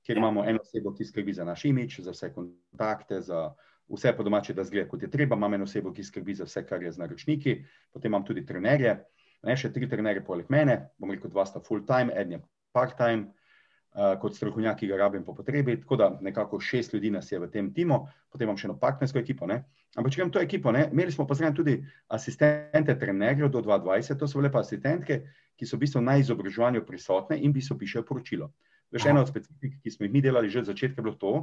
kjer ja. imamo eno osebo, ki skrbi za naš imič, za vse kontakte, za vse po domače, da zgleda, kot je treba. Imam eno osebo, ki skrbi za vse, kar je z naročniki, potem imam tudi trenerje ne, še tri trenere poleg mene, bom rekel, dva sta full time, en je part time, uh, kot strokovnjak, ki ga rabim po potrebi. Tako da nekako šest ljudi nas je v tem timu, potem imam še eno partnersko ekipo. Ne. Ampak če grem to ekipo, ne, imeli smo pa zraven tudi asistente trenerjev do 2020, to so bile pa asistentke, ki so v bistvu na izobraževanju prisotne in v bistvu pišejo poročilo. Veš, ena od specifik, ki smo jih mi delali že od začetka, je bilo to,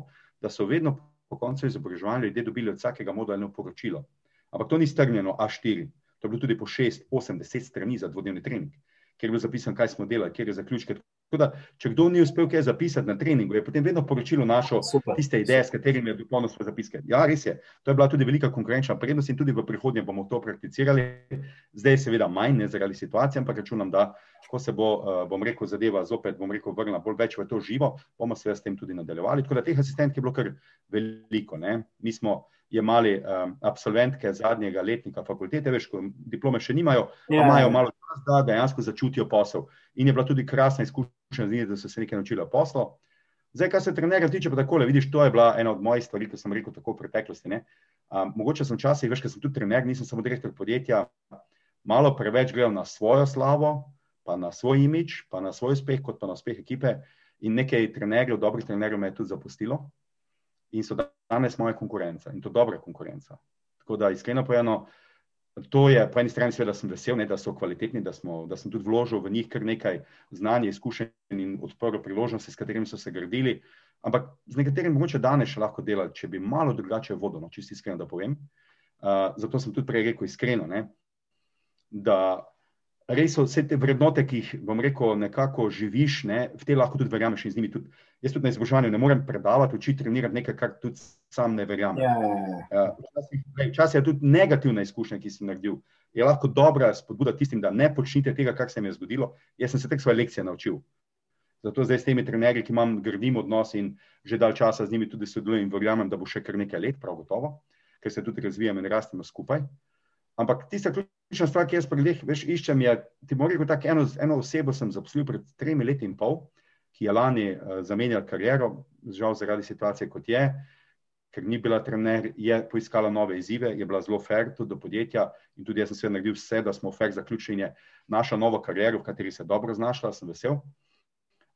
da so vedno po koncu izobraževanja ljudje dobili od vsakega modula poročilo. Ampak to ni strnjeno A4, To je bilo tudi po 6, 8, 10 strani za dvodnevni trening, kjer je bilo zapisano, kaj smo delali, kjer je zaključke. Da, če kdo ni uspel kaj zapisati na treningu, je potem vedno poročilo našo Super. tiste ideje, s katerimi je dopolnil svoje zapiske. Ja, res je. To je bila tudi velika konkurenčna prednost in tudi v prihodnje bomo to prakticirali. Zdaj je seveda manj, ne zaradi situacije, ampak računam, da ko se bo, uh, bom rekel, zadeva zopet, bom rekel, vrnila bolj več v to živo, bomo seveda s tem tudi nadaljevali. Tako da teh asistentk je bilo kar veliko. Ne? Mi smo jemali um, absolventke zadnjega letnika fakultete, veš, ko diplome še nimajo, yeah. Ja. imajo malo čas, da dejansko začutijo posel. In je bila tudi krasna izkušnja z njimi, da so se nekaj naučili poslu. Zdaj, kar se trenerja tiče, pa takole, vidiš, to je bila ena od mojih stvari, ki sem rekel tako v preteklosti. Um, mogoče sem včasih, veš, ker sem tudi trener, nisem samo direktor podjetja, malo preveč gledal na svojo slavo, pa na svoj imič, pa na svoj uspeh, kot pa na uspeh ekipe. In nekaj trenerjev, dobrih trenerjev me je tudi zapustilo in so danes moja konkurenca in to dobra konkurenca. Tako da, iskreno povedano, to je po eni strani, seveda, sem vesel, ne, da so kvalitetni, da, smo, da sem tudi vložil v njih kar nekaj znanja, izkušenj in odprl priložnosti, s katerimi so se gradili. Ampak z nekaterimi mogoče danes še lahko delati, če bi malo drugače vodilo, no, čisto iskreno, da povem. Uh, zato sem tudi prej rekel iskreno, ne, da res so vse te vrednote, ki jih, bom rekel, nekako živiš, ne, v te lahko tudi verjameš in z njimi tudi. Jaz tudi na izobraževanju ne morem predavati, učiti, trenirati nekaj, kar tudi sam ne verjamem. Ja, ja, ja. Uh, Včasih je tudi negativna izkušnja, ki sem naredil. Je lahko dobra spodbuda tistim, da ne počnite tega, kar se mi je zgodilo. Jaz sem se tek svoje lekcije naučil. Zato zdaj s temi trenerji, ki imam grdim odnos in že dal časa z njimi tudi sodelujem in verjamem, da bo še kar nekaj let, prav gotovo, ker se tudi razvijamo in rastemo skupaj. Ampak tista ključna stvar, ki jaz pri ljudeh veš, iščem, je, ti moram reči, tako eno, eno osebo sem zaposlil pred tremi leti in pol, ki je lani uh, zamenjala kariero, žal zaradi situacije, kot je, ker ni bila trener, je poiskala nove izzive, je bila zelo fair tudi do podjetja in tudi jaz sem se naredil vse, da smo fair zaključili našo novo kariero, v kateri se dobro znašla, sem vesel.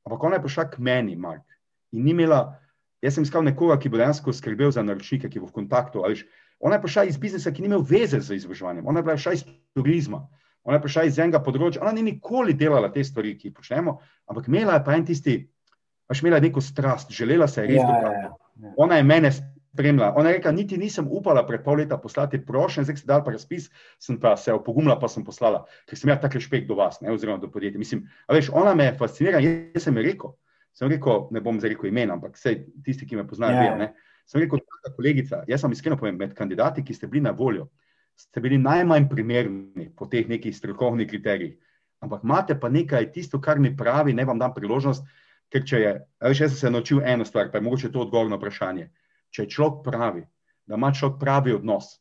Ampak ona je prišla k meni, Mark, in ni imela, jaz sem iskal nekoga, ki bo dejansko skrbel za naročnike, ki bo v kontaktu. Veš, ona je prišla iz biznisa, ki ni imel veze z izobraževanjem, ona je prišla iz turizma, ona je prišla iz enega področja, ona ni nikoli delala te stvari, ki jih počnemo, ampak imela je pa en tisti, pač imela neko strast, želela se je res ja, dokazati. Ja, ja. Ona je mene spremljala. Ona je rekla, niti nisem upala pred pol leta poslati prošen, zdaj se dal pa razpis, sem pa se opogumila, pa sem poslala, ker sem imela tak respekt do vas, ne, oziroma do podjetja. Mislim, a veš, ona me fascinira, jaz sem ji rekel, sem rekel, ne bom zdaj rekel imen, ampak vse tisti, ki me poznajo, ja. vejo, sem rekel, taka kolegica, jaz sem iskreno povem, med kandidati, ki ste bili na voljo, ste bili najmanj primerni po teh nekih strokovnih kriterijih, ampak imate pa nekaj tisto, kar mi pravi, ne vam dam priložnost, Ker če je, veš, jaz sem se naučil eno stvar, pa je mogoče to odgovor na vprašanje. Če človek pravi, da ima človek pravi odnos,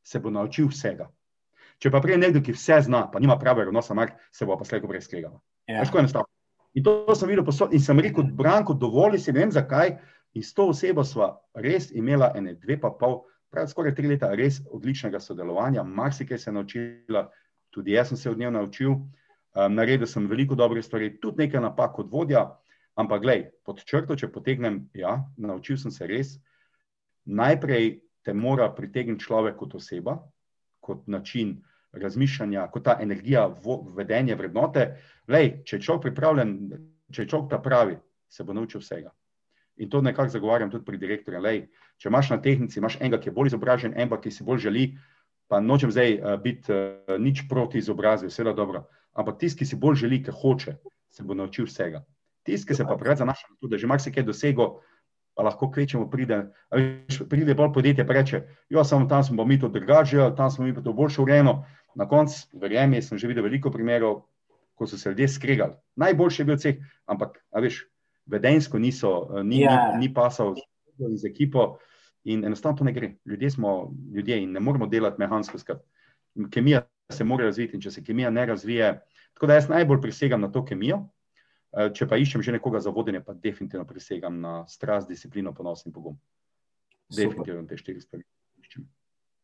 se bo naučil vsega. Če pa prije nekdo, ki vse zna, pa nima pravega odnosa, mar, se bo pa slejko brez skregala. Ja. Veš, ko je enostavno. In to sem videl posod in sem rekel, Branko, dovolj si, ne vem zakaj, in s to osebo sva res imela ene dve pa pol, pravi skoraj tri leta res odličnega sodelovanja, marsikaj se je naučila, tudi jaz sem se od nje naučil, um, naredil sem veliko dobrih stvari, tudi nekaj napak kot vodja, Ampak, glej, pod črto, če potegnem, ja, naučil sem se res. Najprej te mora pritegniti človek kot oseba, kot način razmišljanja, kot ta energija, vedenje, vrednote. Lej, če je človek pripravljen, če je človek ta pravi, se bo naučil vsega. In to nekako zagovarjam tudi pri direktorju. Lej, če imaš na tehnici, imaš enega, ki je bolj izobražen, enega, ki si bolj želi, pa nočem zdaj uh, biti uh, nič proti izobrazbi, vse je dobro. Ampak tisti, ki si bolj želi, ki hoče, se bo naučil vsega. Tisti, ki se pa preveč zanašajo na to, da že marsikaj dosego, pa lahko kvečemo pride. Pride bolj podjetje in reče: Jo, samo tam smo mi to drugače, tam smo mi pa to boljše urejeno. Na koncu, verjemi, sem že videl veliko primerov, ko so se ljudje skregali. Najboljši je bil vseh, ampak, veš, vedensko niso, ni, yeah. Ja. ni, ni pasal z ekipo in enostavno to ne gre. Ljudje smo ljudje in ne moramo delati mehansko. Kemija se mora razviti in če se kemija ne razvije, tako da jaz najbolj prisegam na to kemijo. Eh, če pa iščem že nekoga za vodenje, pa definitivno presegam na strast, disciplino, ponos in pogum. Definitivno te štiri stvari iščem.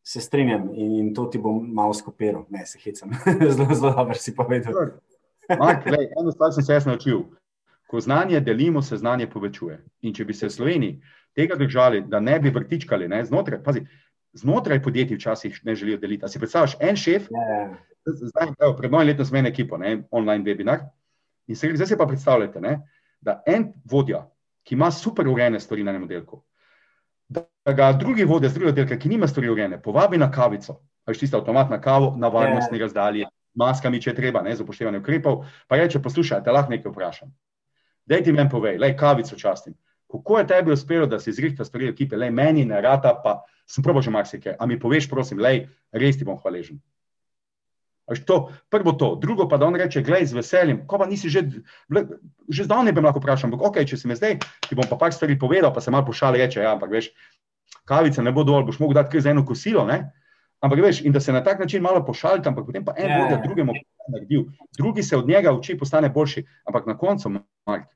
Se strinjam in to ti bom malo skopiral, ne se hecam. zelo, zelo dobro si povedal. Mark, lej, eno stvar sem se jaz naučil. Ko znanje delimo, se znanje povečuje. In če bi se v Sloveniji tega držali, da ne bi vrtičkali, ne, znotraj, pazi, znotraj podjetij včasih ne želijo deliti. A si predstavljaš, en šef, yeah. Ja. zdaj, evo, pred mojim letom smo imeli ekipo, ne, online webinar, In se, zdaj si pa predstavljate, ne, da en vodja, ki ima super urejene stvari na enem oddelku, da ga drugi vodja z drugega oddelka, ki nima stvari urejene, povabi na kavico, pač tisto avtomatno kavo, na varnostni ja. razdalji, maskami, če treba, ne, z upoštevanjem ukrepov, pa reče: Poslušaj, te lahko nekaj vprašam. Dej ti meni povej, le kavico častim. Kako je tebi uspelo, da si izrihta stvari ekipe, le meni ne rata, pa sem probo že marsikaj. A mi poveš, prosim, le res ti bom hvaležen. To, prvo to, drugo pa da on reče: Glej, z veseljem, ko pa nisi že, že zdavnaj bi lahko vprašal, ampak ok, če si me zdaj, ti bom pa par stvari povedal, pa se malo pošali, reče: Ja, ampak veš, kavica ne bo dovolj, boš mogel dati kar za eno kosilo. Ne? Ampak veš, in da se na tak način malo pošalite, ampak potem pa en ja, vodja ja. drugemu naredil, drugi se od njega uči, postane boljši, ampak na koncu, Mark,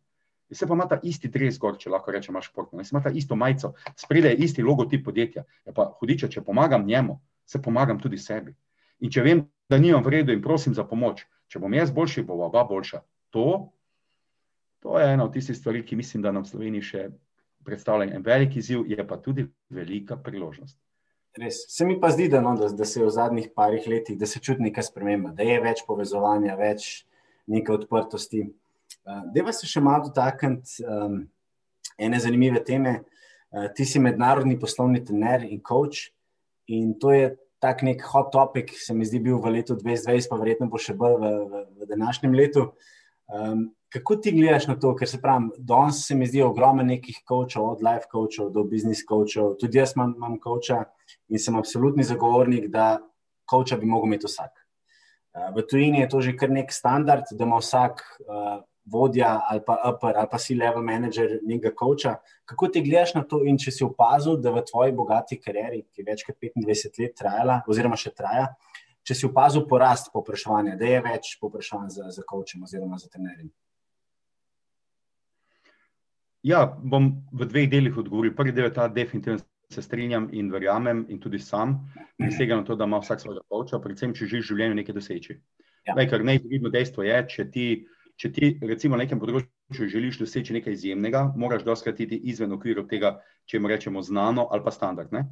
se pa ima ta isti dres gor, če lahko rečem, imaš športno, se ima ta isto majico, sprede isti logotip podjetja. Ja pa hudiče, če pomagam njemu, se pomagam tudi sebi. In če vem, da nimam vredu in prosim za pomoč, če bom jaz boljši, bo oba boljša. To, to je ena od tistih stvari, ki mislim, da nam v Sloveniji še predstavlja en velik izziv, je pa tudi velika priložnost. Res. Se mi pa zdi, da, no, da, da se je v zadnjih parih letih, da se čuti neka sprememba, da je več povezovanja, več neke odprtosti. Uh, Deva se še malo dotakniti um, ene zanimive teme. Uh, ti si mednarodni poslovni trener in coach, in to je tak nek hot topic, se mi zdi, bil v letu 2020, pa verjetno bo še bolj v, v, v današnjem letu. Um, kako ti gledaš na to, ker se pravi, danes se mi zdi ogromno nekih coachov, od life coachov do business coachov, tudi jaz imam, imam coacha in sem absolutni zagovornik, da coacha bi mogel imeti vsak. Uh, v tujini je to že kar nek standard, da ima vsak uh, vodja ali pa upper ali pa si level manager nekega coacha. Kako ti gledaš na to in če si opazil, da v tvoji bogati karieri, ki je več kot 25 let trajala, oziroma še traja, če si opazil porast popraševanja, da je več popraševanj za, za coachem oziroma za trenerjem? Ja, bom v dveh delih odgovoril. Prvi del je ta, definitivno se strinjam in verjamem, in tudi sam, prisega na to, da ima vsak svojega coacha, predvsem, če želiš v življenju nekaj doseči. Ja. Ker najpomembnejše dejstvo je, če ti če ti recimo na nekem področju želiš doseči nekaj izjemnega, moraš doskrat iti izven okvirov tega, če mu rečemo znano ali pa standard. Ne?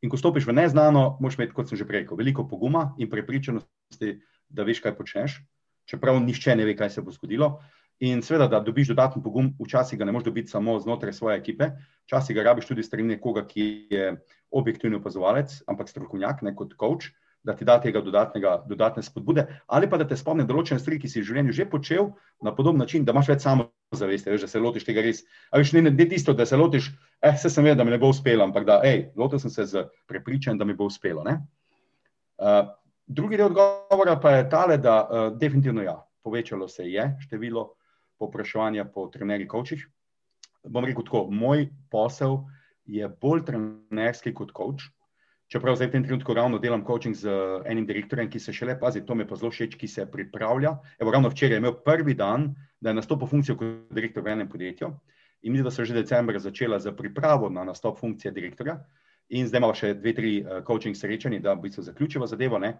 In ko stopiš v neznano, moraš imeti, kot sem že rekel, veliko poguma in prepričanosti, da veš, kaj počneš, čeprav nišče ne ve, kaj se bo zgodilo. In seveda, da dobiš dodatni pogum, včasih ga ne moreš dobiti samo znotraj svoje ekipe, včasih ga rabiš tudi strani nekoga, ki je objektivni opazovalec, ampak strokovnjak, ne kot coach da ti da tega dodatne spodbude, ali pa da te spomni določene stvari, ki si v življenju že počel na podoben način, da imaš več samozavesti, veš, da se lotiš tega res. Ali še ne, ne tisto, da se lotiš, eh, se sem vedel, da mi ne bo uspelo, ampak da, hej, lotil sem se z prepričanjem, da mi bo uspelo. Uh, drugi del odgovora pa je tale, da uh, definitivno ja, povečalo se je število popraševanja po trenerjih, kočih. Bom rekel tako, moj posel je bolj trenerski kot koč. Čeprav zdaj v tem trenutku ravno delam coaching z enim direktorjem, ki se šele pazi, to mi pa zelo všeč, ki se pripravlja. Evo, ravno včeraj je imel prvi dan, da je nastopil funkcijo kot direktor v enem podjetju. In mislim, da so že decembra začela z pripravo na nastop funkcije direktorja. In zdaj imamo še dve, tri uh, coaching srečanje, da v bistvu zaključiva zadevo. Ne?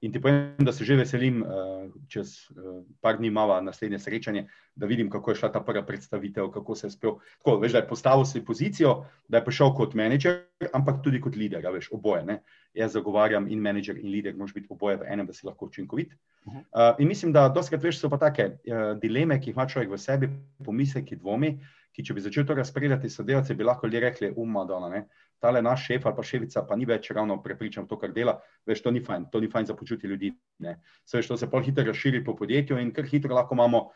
In ti povem, da se že veselim, uh, čez uh, par dni imamo naslednje srečanje, da vidim, kako je šla ta prva predstavitev, kako se je spel. Tako, veš, da je postavil si pozicijo, da je prišel kot menedžer, ampak tudi kot lider, veš, oboje. Ne? Jaz zagovarjam in menedžer in lider, moraš biti oboje v enem, da si lahko učinkovit. Uh, in mislim, da doskrat veš, so pa take uh, dileme, ki jih ima človek v sebi, pomisleki, dvomi, ki če bi začel to razpredati sodelavce, bi lahko ljudje rekli, umma, da ne tale naš šef ali pa šefica pa ni več ravno prepričan v to, kar dela, veš, to ni fajn, to ni fajn za počutje ljudi. Se veš, to se pa hitro razširi po podjetju in kar hitro lahko imamo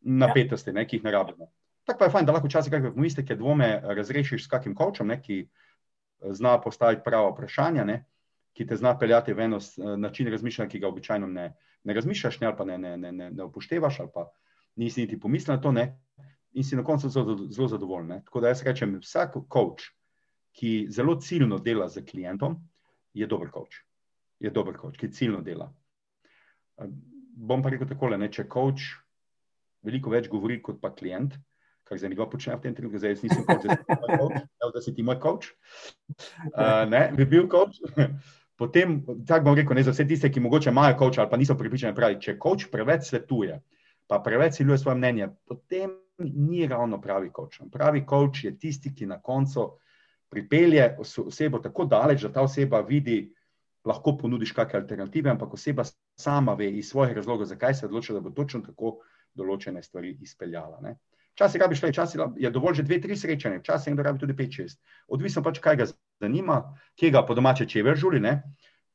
napetosti, ne, ki jih ne rabimo. Tako pa je fajn, da lahko včasih kakšne pomisleke, dvome razrešiš s kakim kočem, ne, ki eh, zna postaviti prava vprašanja, ne, ki te zna peljati v eno eh, način razmišljanja, ki ga običajno ne, ne razmišljaš, ne, ali pa ne, ne, ne, ne, ne upoštevaš, ali pa nisi niti pomislil na to, ne, in si na koncu zelo, zelo zadovoljen. Tako da jaz rečem, vsak koč, ki zelo ciljno dela z klientom, je dober coach. Je dober coach, ki ciljno dela. Bom pa rekel takole, ne, če coach veliko več govori kot pa klient, kar zdaj dva počne v tem trenutku, zdaj jaz nisem coach, zdaj da si ti moj coach, uh, ne, bi bil coach. Potem, tako bom rekel, ne za vse tiste, ki mogoče imajo coach ali pa niso pripričani, pravi, če coach preveč svetuje, pa preveč siluje svoje mnenje, potem ni ravno pravi coach. Pravi coach je tisti, ki na koncu pripelje osebo tako daleč, da ta oseba vidi, lahko ponudiš kakšne alternative, ampak oseba sama ve iz svojih razlogov, zakaj se odloča, da bo točno tako določene stvari izpeljala. Ne. Včasih rabiš le, včasih je dovolj že dve, tri srečanja, včasih nekdo rabi tudi pet, šest. Odvisno pač, kaj ga zanima, kje ga po domače čever žuli ne.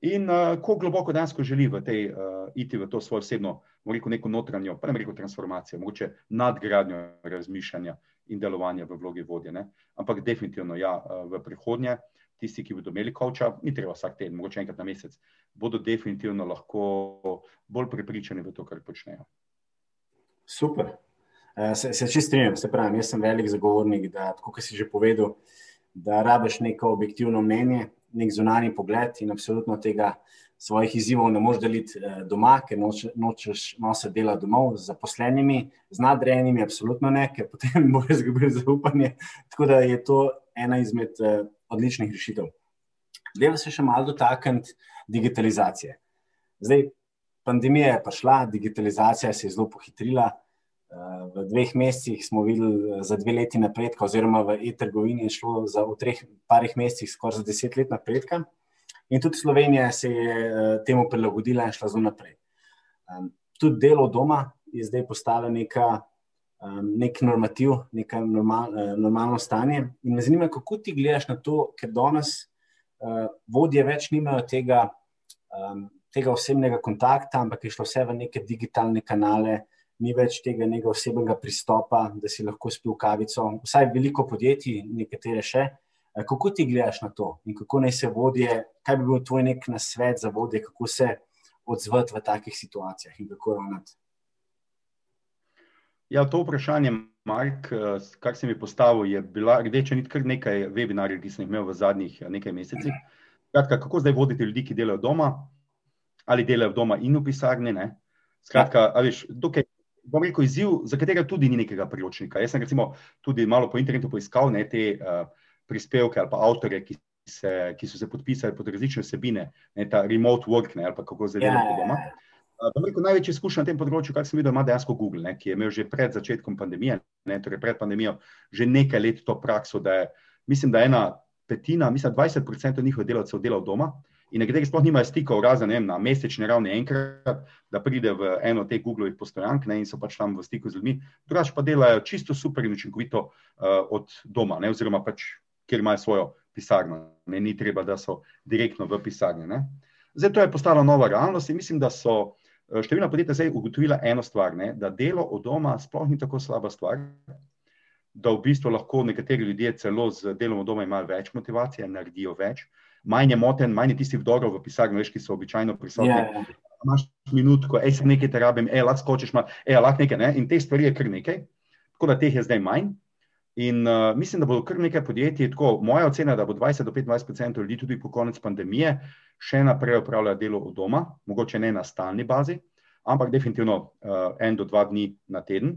in uh, koliko globoko dejansko želi v tej, uh, iti v to svojo osebno, rekel, neko notranjo, pa ne rekel transformacijo, mogoče nadgradnjo razmišljanja in delovanja v vlogi vodje. Ne? Ampak definitivno, ja, eh, v prihodnje, tisti, ki bodo imeli koča, ni treba vsak teden, mogoče enkrat na mesec, bodo definitivno lahko bolj prepričani v to, kar počnejo. Super. Eh, se, se čist strinjam, se pravi, jaz sem velik zagovornik, da, kot si že povedal, da rabiš neko objektivno mnenje, nek zunanji pogled in absolutno tega svojih izzivov ne moreš deliti eh, doma, ker noče, nočeš nositi dela domov z zaposlenimi, z nadrejenimi, absolutno ne, ker potem boš izgubil zaupanje. Tako da je to ena izmed uh, odličnih rešitev. Delo se še malo dotakniti digitalizacije. Zdaj, pandemija je prišla, digitalizacija se je zelo pohitrila. Eh, v dveh mesecih smo videli za dve leti napredka, oziroma v e-trgovini je šlo za v treh, parih mesecih skoraj za deset let napredka. In tudi Slovenija se je uh, temu prilagodila in šla zelo naprej. Tudi delo doma je zdaj postalo neka, nek normativ, neko normal, uh, normalno stanje. In me zanima, kako ti gledaš na to, ker danes uh, vodje več nimajo tega, tega osebnega kontakta, ampak je šlo vse v neke digitalne kanale. Ni več tega nekega osebnega pristopa, da si lahko spil kavico. Vsaj veliko podjetij, nekatere še, uh, Eh, kako ti gledaš na to in kako naj se vodje, kaj bi bil tvoj nek nasvet za vodje, kako se odzvati v takih situacijah in kako ravnati? Ja, to vprašanje, Mark, eh, kar si mi postavil, je bila rdeča nit kar nekaj webinarjev, ki sem jih imel v zadnjih eh, nekaj mesecih. Skratka, kako zdaj voditi ljudi, ki delajo doma ali delajo doma in v pisarni? Ne? Skratka, ja. veš, dokaj, bom rekel, izziv, za katerega tudi ni nekega priročnika. Jaz sem recimo tudi malo po internetu poiskal ne, te uh, prispevke ali pa avtorje, ki, se, ki so se podpisali pod različne vsebine, ne ta remote work, ne, ali pa kako zdaj delati yeah. Ja, doma. Ja, ja. Rekel, največji izkušnja na tem področju, kar sem videl, ima dejansko Google, ne, ki je imel že pred začetkom pandemije, ne, torej pred pandemijo, že nekaj let to prakso, da je, mislim, da ena petina, mislim, 20% njihovih delavcev dela od doma in nekateri sploh nimajo stikov, razen vem, na mesečni ravni enkrat, da pride v eno od teh Googlovih postojank ne, in so pač tam v stiku z ljudmi, drugač pa delajo čisto super in učinkovito uh, od doma, ne, oziroma pač, kjer imajo svojo pisarno, ne, ni treba, da so direktno v pisarni. Ne. Zdaj to je postala nova realnost in mislim, da so Eh, številna podjetja zdaj ugotovila eno stvar, ne, da delo od doma sploh ni tako slaba stvar, da v bistvu lahko nekateri ljudje celo z delom od doma imajo več motivacije, naredijo več, manj je moten, manj je tistih vdorov v pisarni, veš, ki so običajno prisotni. Yeah. Ja, ja. Imaš minutko, ej, sem nekaj te rabim, ej, lahko skočiš, ej, lahko nekaj, ne, in te stvari je kar nekaj, tako da teh je zdaj manj. In uh, mislim, da bo kar nekaj podjetij, tako moja ocena, da bo 20 do 25 ljudi tudi po konec pandemije še naprej upravljalo delo od doma, mogoče ne na stalni bazi, ampak definitivno uh, en do dva dni na teden.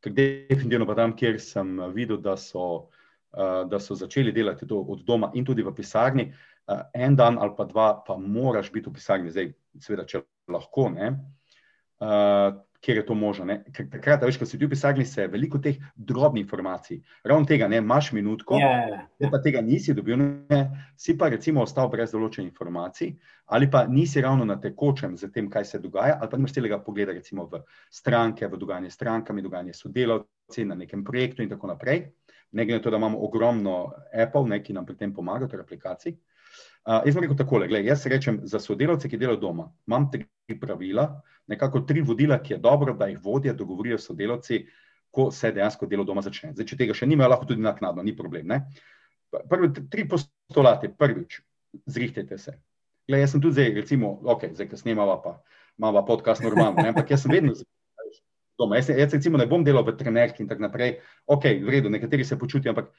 Ker definitivno pa tam, kjer sem videl, da so, uh, da so začeli delati to od doma in tudi v pisarni, uh, en dan ali pa dva, pa moraš biti v pisarni, zdaj, seveda, če lahko. Uh, kjer je to možno. Ne? Ker takrat, veš, ko si ti v pisarni, se veliko teh drobnih informacij, ravno tega, ne, imaš minutko, yeah. Ja, ja. pa tega nisi dobil, ne, si pa recimo ostal brez določenih informacij, ali pa nisi ravno na tekočem z tem, kaj se dogaja, ali pa nimaš celega pogleda recimo v stranke, v dogajanje s strankami, dogajanje sodelavci na nekem projektu in tako naprej. Ne glede na to, da imamo ogromno Apple, ne, ki nam pri tem pomaga, torej aplikacij. Uh, jaz bom rekel takole, gledaj, jaz rečem za sodelavce, ki delajo doma, imam tri pravila, nekako tri vodila, ki je dobro, da jih vodje dogovorijo sodelavci, ko se dejansko delo doma začne. Zdaj, če tega še nimajo, lahko tudi naknadno, ni problem. Ne? Prvi, tri postulate. Prvič, zrihtite se. Glej, jaz sem tudi zdaj, recimo, ok, zdaj, ko snemava, pa imamo podcast normalno, ne? ampak jaz sem vedno doma. Jaz, jaz recimo ne bom delal v trenerki in tako naprej. Ok, v redu, nekateri se počutijo, ampak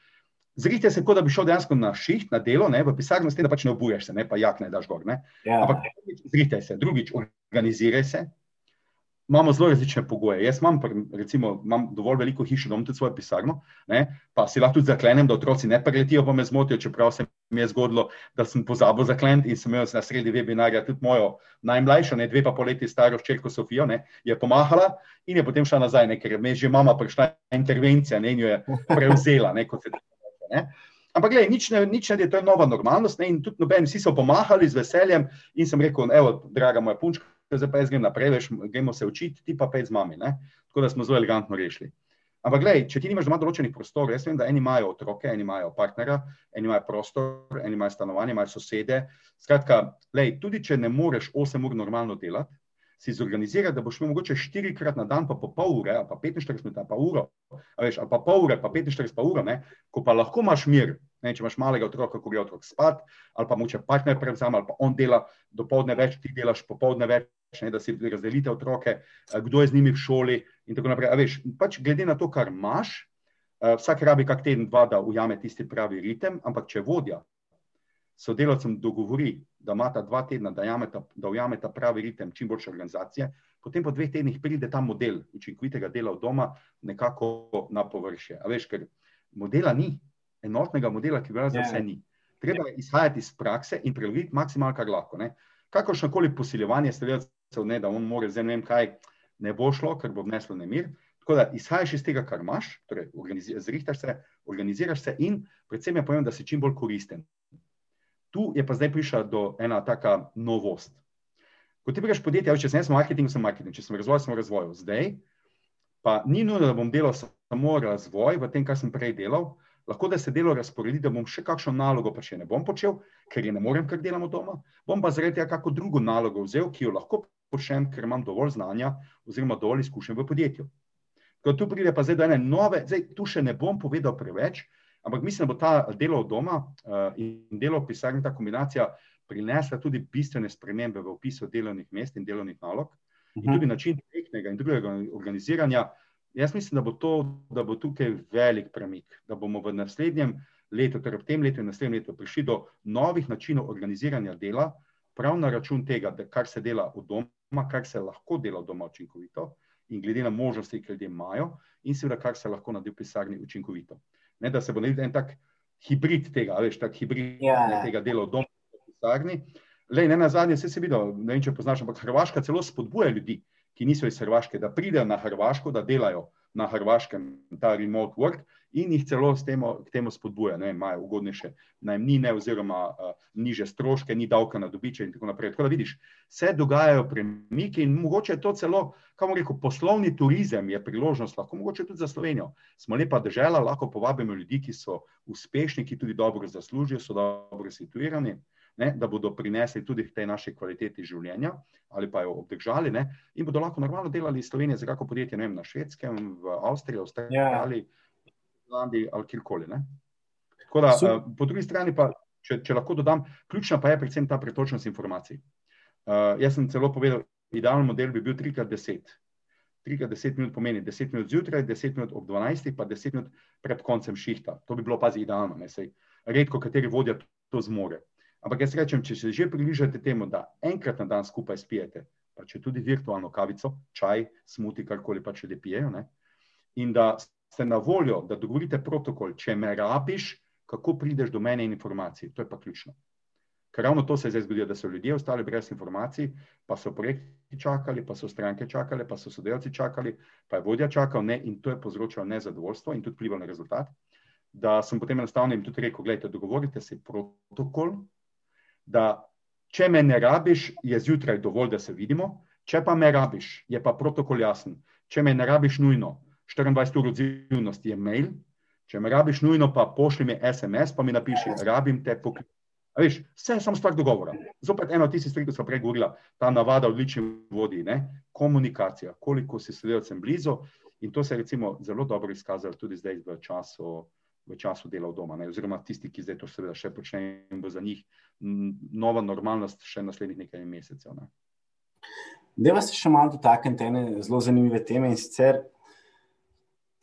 Zrite se, kot da bi šel dejansko na šiht, na delo, ne, v pisarni, s tem, da pač ne obuješ se, ne, pa jak ne daš gor. Ne. Ja. Ampak zrite se, drugič, organiziraj se. Imamo zelo različne pogoje. Jaz imam, recimo, imam dovolj veliko hišo, da imam tudi svojo pisarno, ne, pa si lahko tudi zaklenem, da otroci ne preletijo, pa me zmotijo, čeprav se mi je zgodilo, da sem pozabil zakleniti in sem imel na sredi webinarja tudi mojo najmlajšo, ne, dve pa poleti staro hčerko Sofijo, ne, je pomahala in je potem šla nazaj, ne, ker me je že mama prišla intervencija ne, in jo je prevzela, ne, kot se. Ne? Ampak, gledaj, nič ne, nič ne, to je nova normalnost. Ne? In tudi noben, vsi so pomahali z veseljem. In sem rekel, evo, draga moja punčka, zdaj pa jaz grem naprej, veš, gremo se učiti, ti pa pej z mami. Ne? Tako da smo zelo elegantno rešili. Ampak, gledaj, če ti nimaš doma določenih prostorov, jaz vem, da eni imajo otroke, eni imajo partnera, eni imajo prostor, eni imajo stanovanje, imajo sosede. Skratka, gledaj, tudi če ne moreš 8 ur normalno delati, si zorganizirati, da boš imel mogoče štirikrat na dan, pa po pol ure, pa 45 minut, pa uro, veš, ali pa pol ure, pa 45 pa uro, ne, ko pa lahko imaš mir, ne, če imaš malega otroka, ko gre otrok spat, ali pa moče partner prevzame, ali pa on dela do povdne več, ti delaš popovdne več, ne, da si razdelite otroke, eh, kdo je z njimi v šoli in tako naprej. A veš, pač glede na to, kar imaš, eh, vsak rabi kak teden, dva, da ujame tisti pravi ritem, ampak če vodja sodelavcem dogovori, da imata dva tedna, da, jameta, da ujameta pravi ritem, čim boljše organizacije, potem po dveh tednih pride ta model učinkovitega dela v doma nekako na površje. A veš, ker modela ni, enotnega modela, ki ga za ja. vse ni. Treba je izhajati iz prakse in preloviti maksimalno, kar lahko. Kakršno koli posiljevanje streljcev, da on more zdaj ne vem kaj, ne bo šlo, ker bo vneslo nemir. Tako da izhajaš iz tega, kar imaš, torej zrihtaš se, organiziraš se in predvsem je pomembno, da si čim bolj koristen. Tu je pa zdaj prišla ena taka novost. Ko ti greš podjetje, če sem jaz marketing, sem marketing, če sem razvoj, sem razvoj. Zdaj pa ni nujno, da bom delal samo razvoj v tem, kar sem prej delal, lahko da se delo razporedi, da bom še kakšno nalogo pa še ne bom počel, ker je ne morem, ker delam doma, bom pa zaradi tega kako drugo nalogo vzel, ki jo lahko počnem, ker imam dovolj znanja oziroma dovolj izkušenj v podjetju. Ko tu pride pa zdaj do ene nove, zdaj tu še ne bom povedal preveč, Ampak mislim, da bo ta delo od doma uh, in delo v pisarni, ta kombinacija, prinesla tudi bistvene spremembe v opisu delovnih mest in delovnih nalog, in mhm. tudi način tehnega in drugega organiziranja. Jaz mislim, da bo, to, da bo tukaj velik premik, da bomo v naslednjem letu, torej v tem letu in naslednjem letu, prišli do novih načinov organiziranja dela, prav na račun tega, da kar se dela v doma, kar se lahko dela v doma učinkovito, in glede na možnosti, ki ljudje imajo, in seveda, kar se lahko naredi v pisarni učinkovito ne, da se bo naredil en tak hibrid tega, veš, tak hibrid. Ja. tega dela v domu, v pisarni. Le, ne na zadnje, se je videl, ne vem, če poznaš, ampak Hrvaška celo spodbuja ljudi, ki niso iz Hrvaške, da pridejo na Hrvaško, da delajo na Hrvaškem ta remote work in jih celo temo, k temu spodbuja, da imajo ugodnejše najmnine oziroma uh, niže stroške, ni davka na dobiče in tako naprej. Tako da vidiš, se dogajajo premiki in mogoče je to celo, kako rekel, poslovni turizem je priložnost, lahko mogoče tudi za Slovenijo. Smo lepa država, lahko povabimo ljudi, ki so uspešni, ki tudi dobro zaslužijo, so dobro situirani ne, da bodo prinesli tudi k tej naši kvaliteti življenja ali pa jo obdržali ne, in bodo lahko normalno delali iz Slovenije za kako podjetje, ne vem, na Švedskem, v Avstriji, v Avstraliji, yeah. ali Holandiji ali kjerkoli. Tako da, uh, po drugi strani pa, če, če lahko dodam, ključna pa je predvsem ta pretočnost informacij. Uh, jaz sem celo povedal, idealen model bi bil 3x10. 3x10 minut pomeni 10 minut zjutraj, 10 minut ob 12, pa 10 minut pred koncem šihta. To bi bilo pazi idealno. Redko kateri vodja to zmore. Ampak jaz rečem, če se že približate temu, da enkrat na dan skupaj spijete, pa če tudi virtualno kavico, čaj, smuti, karkoli pa če le pijejo, ne? in da ste na voljo, da dogovorite protokol, če me rabiš, kako prideš do mene in informacij. To je pa ključno. Ker ravno to se je zdaj zgodilo, da so ljudje ostali brez informacij, pa so projekti čakali, pa so stranke čakali, pa so sodelavci čakali, pa je vodja čakal, ne, in to je povzročilo nezadovoljstvo in tudi vplivalo na rezultat. Da sem potem enostavno jim tudi rekel: Poglejte, dogovorite se protokol, da če me ne rabiš, je zjutraj dovolj, da se vidimo, če pa me rabiš, je pa protokol jasen. Če me ne rabiš nujno, 24 ur odzivnosti je mail, če me rabiš nujno, pa pošli mi SMS, pa mi napiši, rabim te poklic. Veš, vse je samo stvar dogovora. Zopet eno tisti stvari, ki smo prej govorili, ta navada odlični vodi, ne? komunikacija, koliko si sodelavcem blizu in to se je recimo zelo dobro izkazalo tudi zdaj v času v času dela v doma, ne? oziroma tisti, ki zdaj to seveda še počnejo in bo za njih nova normalnost še naslednjih nekaj mesecev. Ne? Deva se še malo dotakniti ene zelo zanimive teme in sicer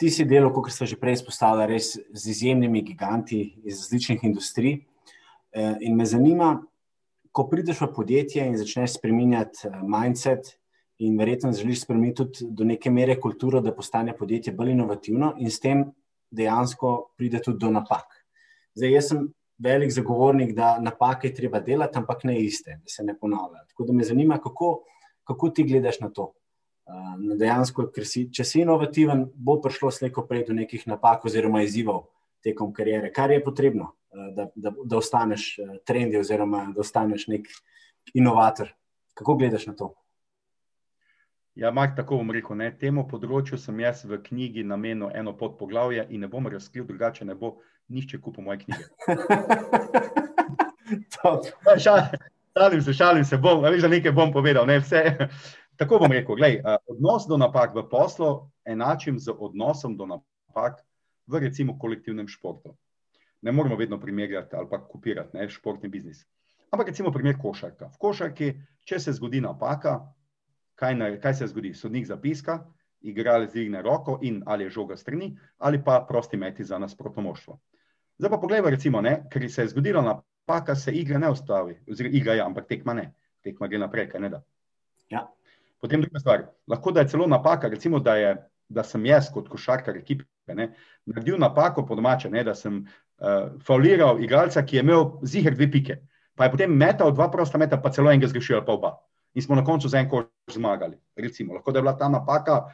ti si delo, kot ste že prej izpostavili, res z izjemnimi giganti iz različnih industrij. Eh, in me zanima, ko prideš v podjetje in začneš spremenjati eh, mindset, in verjetno želiš spremeniti tudi do neke mere kulturo, da postane podjetje bolj inovativno, in s tem dejansko pride tudi do napak. Zdaj, jaz sem velik zagovornik, da napake je treba delati, ampak ne iste, da se ne ponavljajo. Tako da me zanima, kako, kako ti gledaš na to. Uh, dejansko, si, če si inovativen, bo prišlo slejko prej do nekih napak oziroma izzivov tekom karijere, kar je potrebno, uh, da, da, da ostaneš uh, trendi oziroma da ostaneš nek inovator. Kako gledaš na to? Ja, Mark, tako bom rekel. Ne. Temu področju sem jaz v knjigi namenil eno podpoglavje in ne bom razkril, drugače ne bo nihče kupil moje knjige. šalim se, šalim se, bom, veš, da nekaj bom povedal. Ne, tako bom rekel. Glej, odnos do napak v poslu enačim z odnosom do napak v recimo kolektivnem športu. Ne moramo vedno primerjati ali pa kopirati ne, športni biznis. Ampak recimo primer košarka. V košarki, če se zgodi napaka, kaj, na, kaj se zgodi. Sodnik zapiska, igralec dvigne roko in ali je žoga strani, ali pa prosti meti za nas protomoštvo. Zdaj pa pogledaj, recimo, ne, ker se je zgodila napaka, se igra ne ustavi, oziroma igra je, ampak tekma ne, tekma gre naprej, kaj ne da. Ja. Potem druga stvar. Lahko da je celo napaka, recimo, da, je, da sem jaz kot košarkar ekipe ne, naredil napako po domače, ne, da sem uh, fauliral igralca, ki je imel ziger dve pike. Pa je potem metal dva prosta meta, pa celo enega zgrešil ali pa oba in smo na koncu za en koš zmagali. Recimo, lahko da je bila ta napaka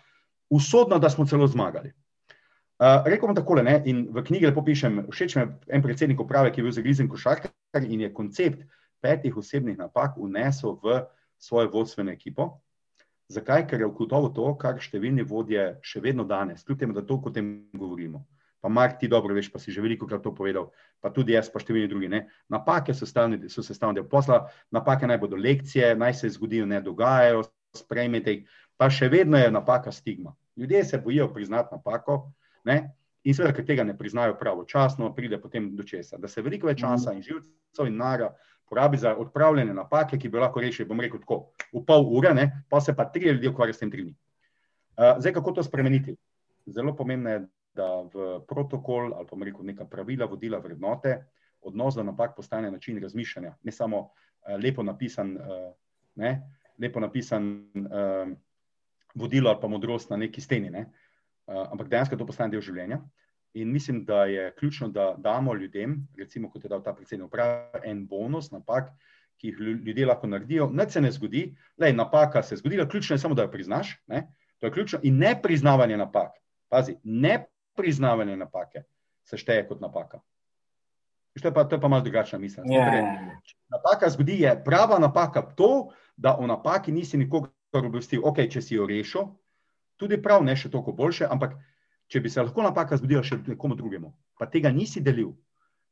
usodna, da smo celo zmagali. Uh, Rekel bom takole, ne? in v knjigi lepo pišem, všeč mi je en predsednik uprave, ki je bil zagrizen košarkar in je koncept petih osebnih napak unesel v svojo vodstveno ekipo. Zakaj? Ker je ugotovil to, kar številni vodje še vedno danes, kljub temu, da to o tem govorimo pa Mark, ti dobro veš, pa si že veliko krat to povedal, pa tudi jaz, pa številni drugi. Ne? Napake so sestavni del posla, napake naj bodo lekcije, naj se zgodijo, ne dogajajo, sprejmete jih, pa še vedno je napaka stigma. Ljudje se bojijo priznati napako ne? in seveda, ker tega ne priznajo pravočasno, pride potem do česa. Da se veliko več časa in živcev in nara porabi za odpravljanje napake, ki bi lahko rešili, bom rekel tako, v pol ure, ne? pa se pa tri ljudi ukvarjajo s tem tri dni. Uh, zdaj, kako to spremeniti? Zelo pomembno je, da v protokol ali pa rekel, neka pravila, vodila, vrednote, odnos do napak postane način razmišljanja, ne samo uh, lepo napisan, uh, ne, lepo napisan uh, vodilo ali pa modrost na neki steni, ne, uh, ampak dejansko to postane del življenja. In mislim, da je ključno, da damo ljudem, recimo kot je dal ta predsednik en bonus napak, ki jih ljudje lahko naredijo, nič se ne zgodi, le napaka se je zgodila, ključno je samo, da jo priznaš. Ne? To je ključno in ne priznavanje napak. Pazi, ne priznavanje napake se šteje kot napaka. To je pa, pa malo drugačna misel. Yeah. Torej, napaka zgodi, je prava napaka to, da o napaki nisi nikogar obvestil. Ok, če si jo rešil, tudi prav, ne še toliko boljše, ampak če bi se lahko napaka zgodila še nekomu drugemu, pa tega nisi delil,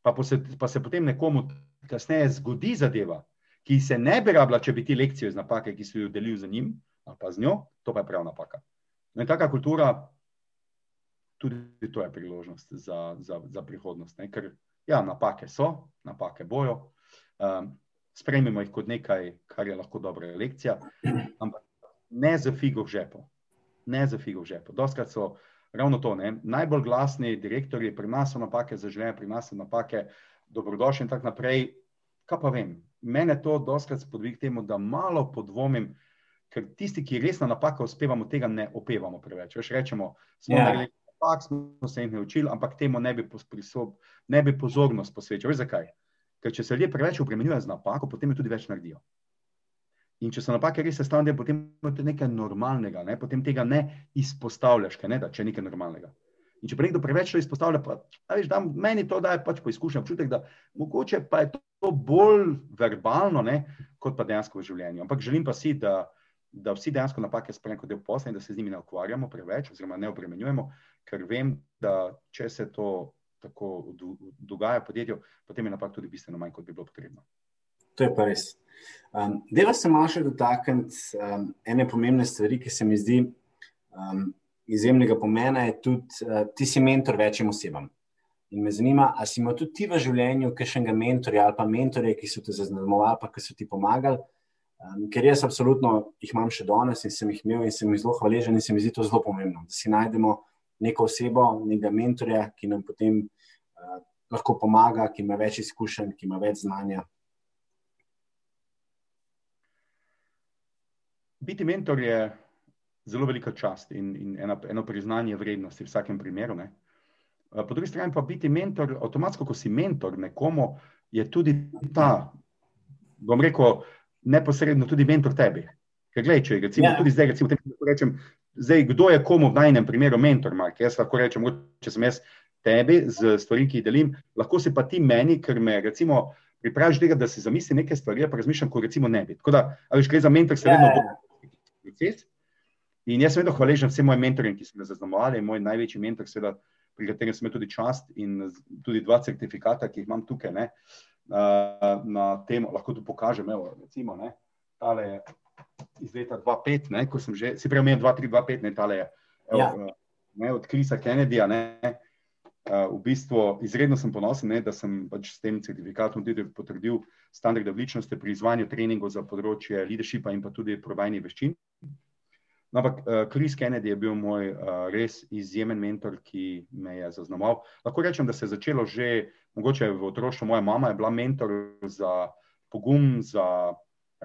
pa, se, pa se potem nekomu kasneje zgodi zadeva, ki se ne bi rabila, če bi ti lekcijo iz napake, ki si jo delil z njim ali pa z njo, to pa je prav napaka. No in taka kultura, tudi to je priložnost za, za, za prihodnost. Ne? Ker ja, napake so, napake bojo, um, sprejmemo jih kot nekaj, kar je lahko dobra lekcija, ampak ne za figo v žepu. Ne za figo v žepu. Doskrat so ravno to, ne? najbolj glasni direktori, pri nas so napake za življenje, pri nas so napake dobrodošli in tako naprej. Kaj pa vem, mene to doskrat spodbudi k temu, da malo podvomim, ker tisti, ki resno napaka uspevamo, tega ne opevamo preveč. Veš, rečemo, smo yeah. Ja. naredili napak, smo se jih naučili, ampak temu ne bi, prisob, ne bi pozornost posvečali. Veš zakaj? Ker če se ljudje preveč obremenjujejo z napako, potem jo tudi več naredijo. In če so napake res sestavljene, potem je to nekaj normalnega, ne? potem tega ne izpostavljaš, ne da, če je nekaj normalnega. In če pa nekdo preveč to izpostavlja, pa, veš, da meni to daje pač po izkušnji občutek, da mogoče pa je to bolj verbalno, ne, kot pa dejansko v življenju. Ampak želim pa si, da, da vsi dejansko napake sprejmemo kot del posla in da se z njimi ne ukvarjamo preveč, oziroma ne obremenjujemo, ker vem, da če se to tako dogaja v podjetju, potem je napak tudi bistveno manj, kot bi bilo potrebno. To je pa res. Um, Dela se malo še dotakniti um, ene pomembne stvari, ki se mi zdi. Um, izjemnega pomena je tudi, uh, ti si mentor večjim osebam. In me zanima, ali si imel tudi ti v življenju kakšnega mentorja ali pa mentorje, ki so te zaznamovali, pa ki so ti pomagali. Um, ker jaz absolutno jih imam še danes in sem jih imel in sem jih zelo hvaležen in se mi zdi to zelo pomembno, da si najdemo neko osebo, nekega mentorja, ki nam potem uh, lahko pomaga, ki ima več izkušenj, ki ima več znanja. Biti mentor je zelo velika čast in, in ena, eno priznanje vrednosti v vsakem primeru. Ne? Po drugi strani pa biti mentor, avtomatsko, ko si mentor nekomu, je tudi ta, bom rekel, neposredno tudi mentor tebi. Ker gledaj, če recimo, ja. tudi zdaj, recimo, rečem, zdaj, kdo je komu v najnem primeru mentor, Mark? Jaz lahko rečem, če sem jaz tebi z stvari, ki jih delim, lahko si pa ti meni, ker me recimo pripraviš tega, da si zamisli neke stvari, pa razmišljam, ko recimo ne bi. Tako da, ali gre za mentor, se vedno ja. bo proces. In jaz sem vedno hvaležen vsem mojim mentorjem, ki so me zaznamovali. Moj največji mentor, seveda, pri katerem sem imel tudi čast in tudi dva certifikata, ki jih imam tukaj ne, na temo, lahko tu pokažem. Evo, recimo, ne, tale je iz leta 2005, ne, ko sem že, si prej omenil 2325, ne, tale je evo, ja. ne, od Krisa Kennedyja. Ne, v bistvu izredno sem ponosen, ne, da sem pač s tem certifikatom tudi potrdil standarde vličnosti pri izvajanju treningov za področje leadershipa in pa tudi provajanje veščin. No, ampak Kris uh, Kennedy je bil moj uh, res izjemen mentor, ki me je zaznamoval. Lahko rečem, da se je začelo že mogoče v otroštvu. Moja mama je bila mentor za pogum, za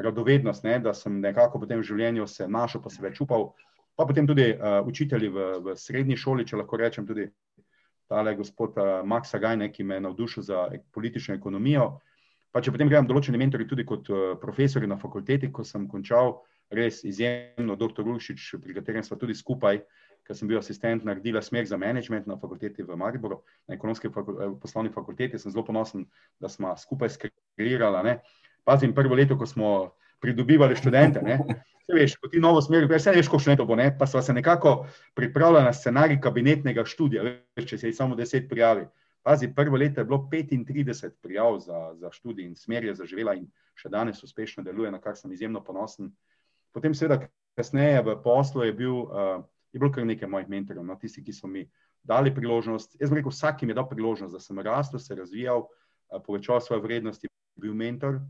radovednost, ne, da sem nekako potem v življenju se našel, pa se več upal. Pa potem tudi uh, učitelji v, v srednji šoli, če lahko rečem, tudi tale gospod uh, Max Agajne, ki me je navdušil za politično ekonomijo. Pa če potem gledam določene mentori tudi kot uh, profesori na fakulteti, ko sem končal res izjemno, dr. Rušič, pri katerem smo tudi skupaj, ker sem bil asistent, naredila smer za management na fakulteti v Mariboru, na ekonomski fakul eh, poslovni fakulteti. Sem zelo ponosen, da smo skupaj skreirali. Pazim, prvo leto, ko smo pridobivali študente. Ne? Se veš, ko ti novo smer, ne veš, kako študentov bo, ne? pa smo se nekako pripravljali na scenarij kabinetnega študija, veš, če se jih samo deset prijavi. Pazi, prvo leto je bilo 35 prijav za, za študij in smer je zaživela in še danes uspešno deluje, na kar sem izjemno ponosen. Potem, seveda, kasneje v poslu je bil, uh, je bilo kar nekaj mojih mentorjev, no, tisti, ki so mi dali priložnost. Jaz rekel, vsak jim je dal priložnost, da sem rastel, se razvijal, uh, povečal svoje vrednosti, bil mentor.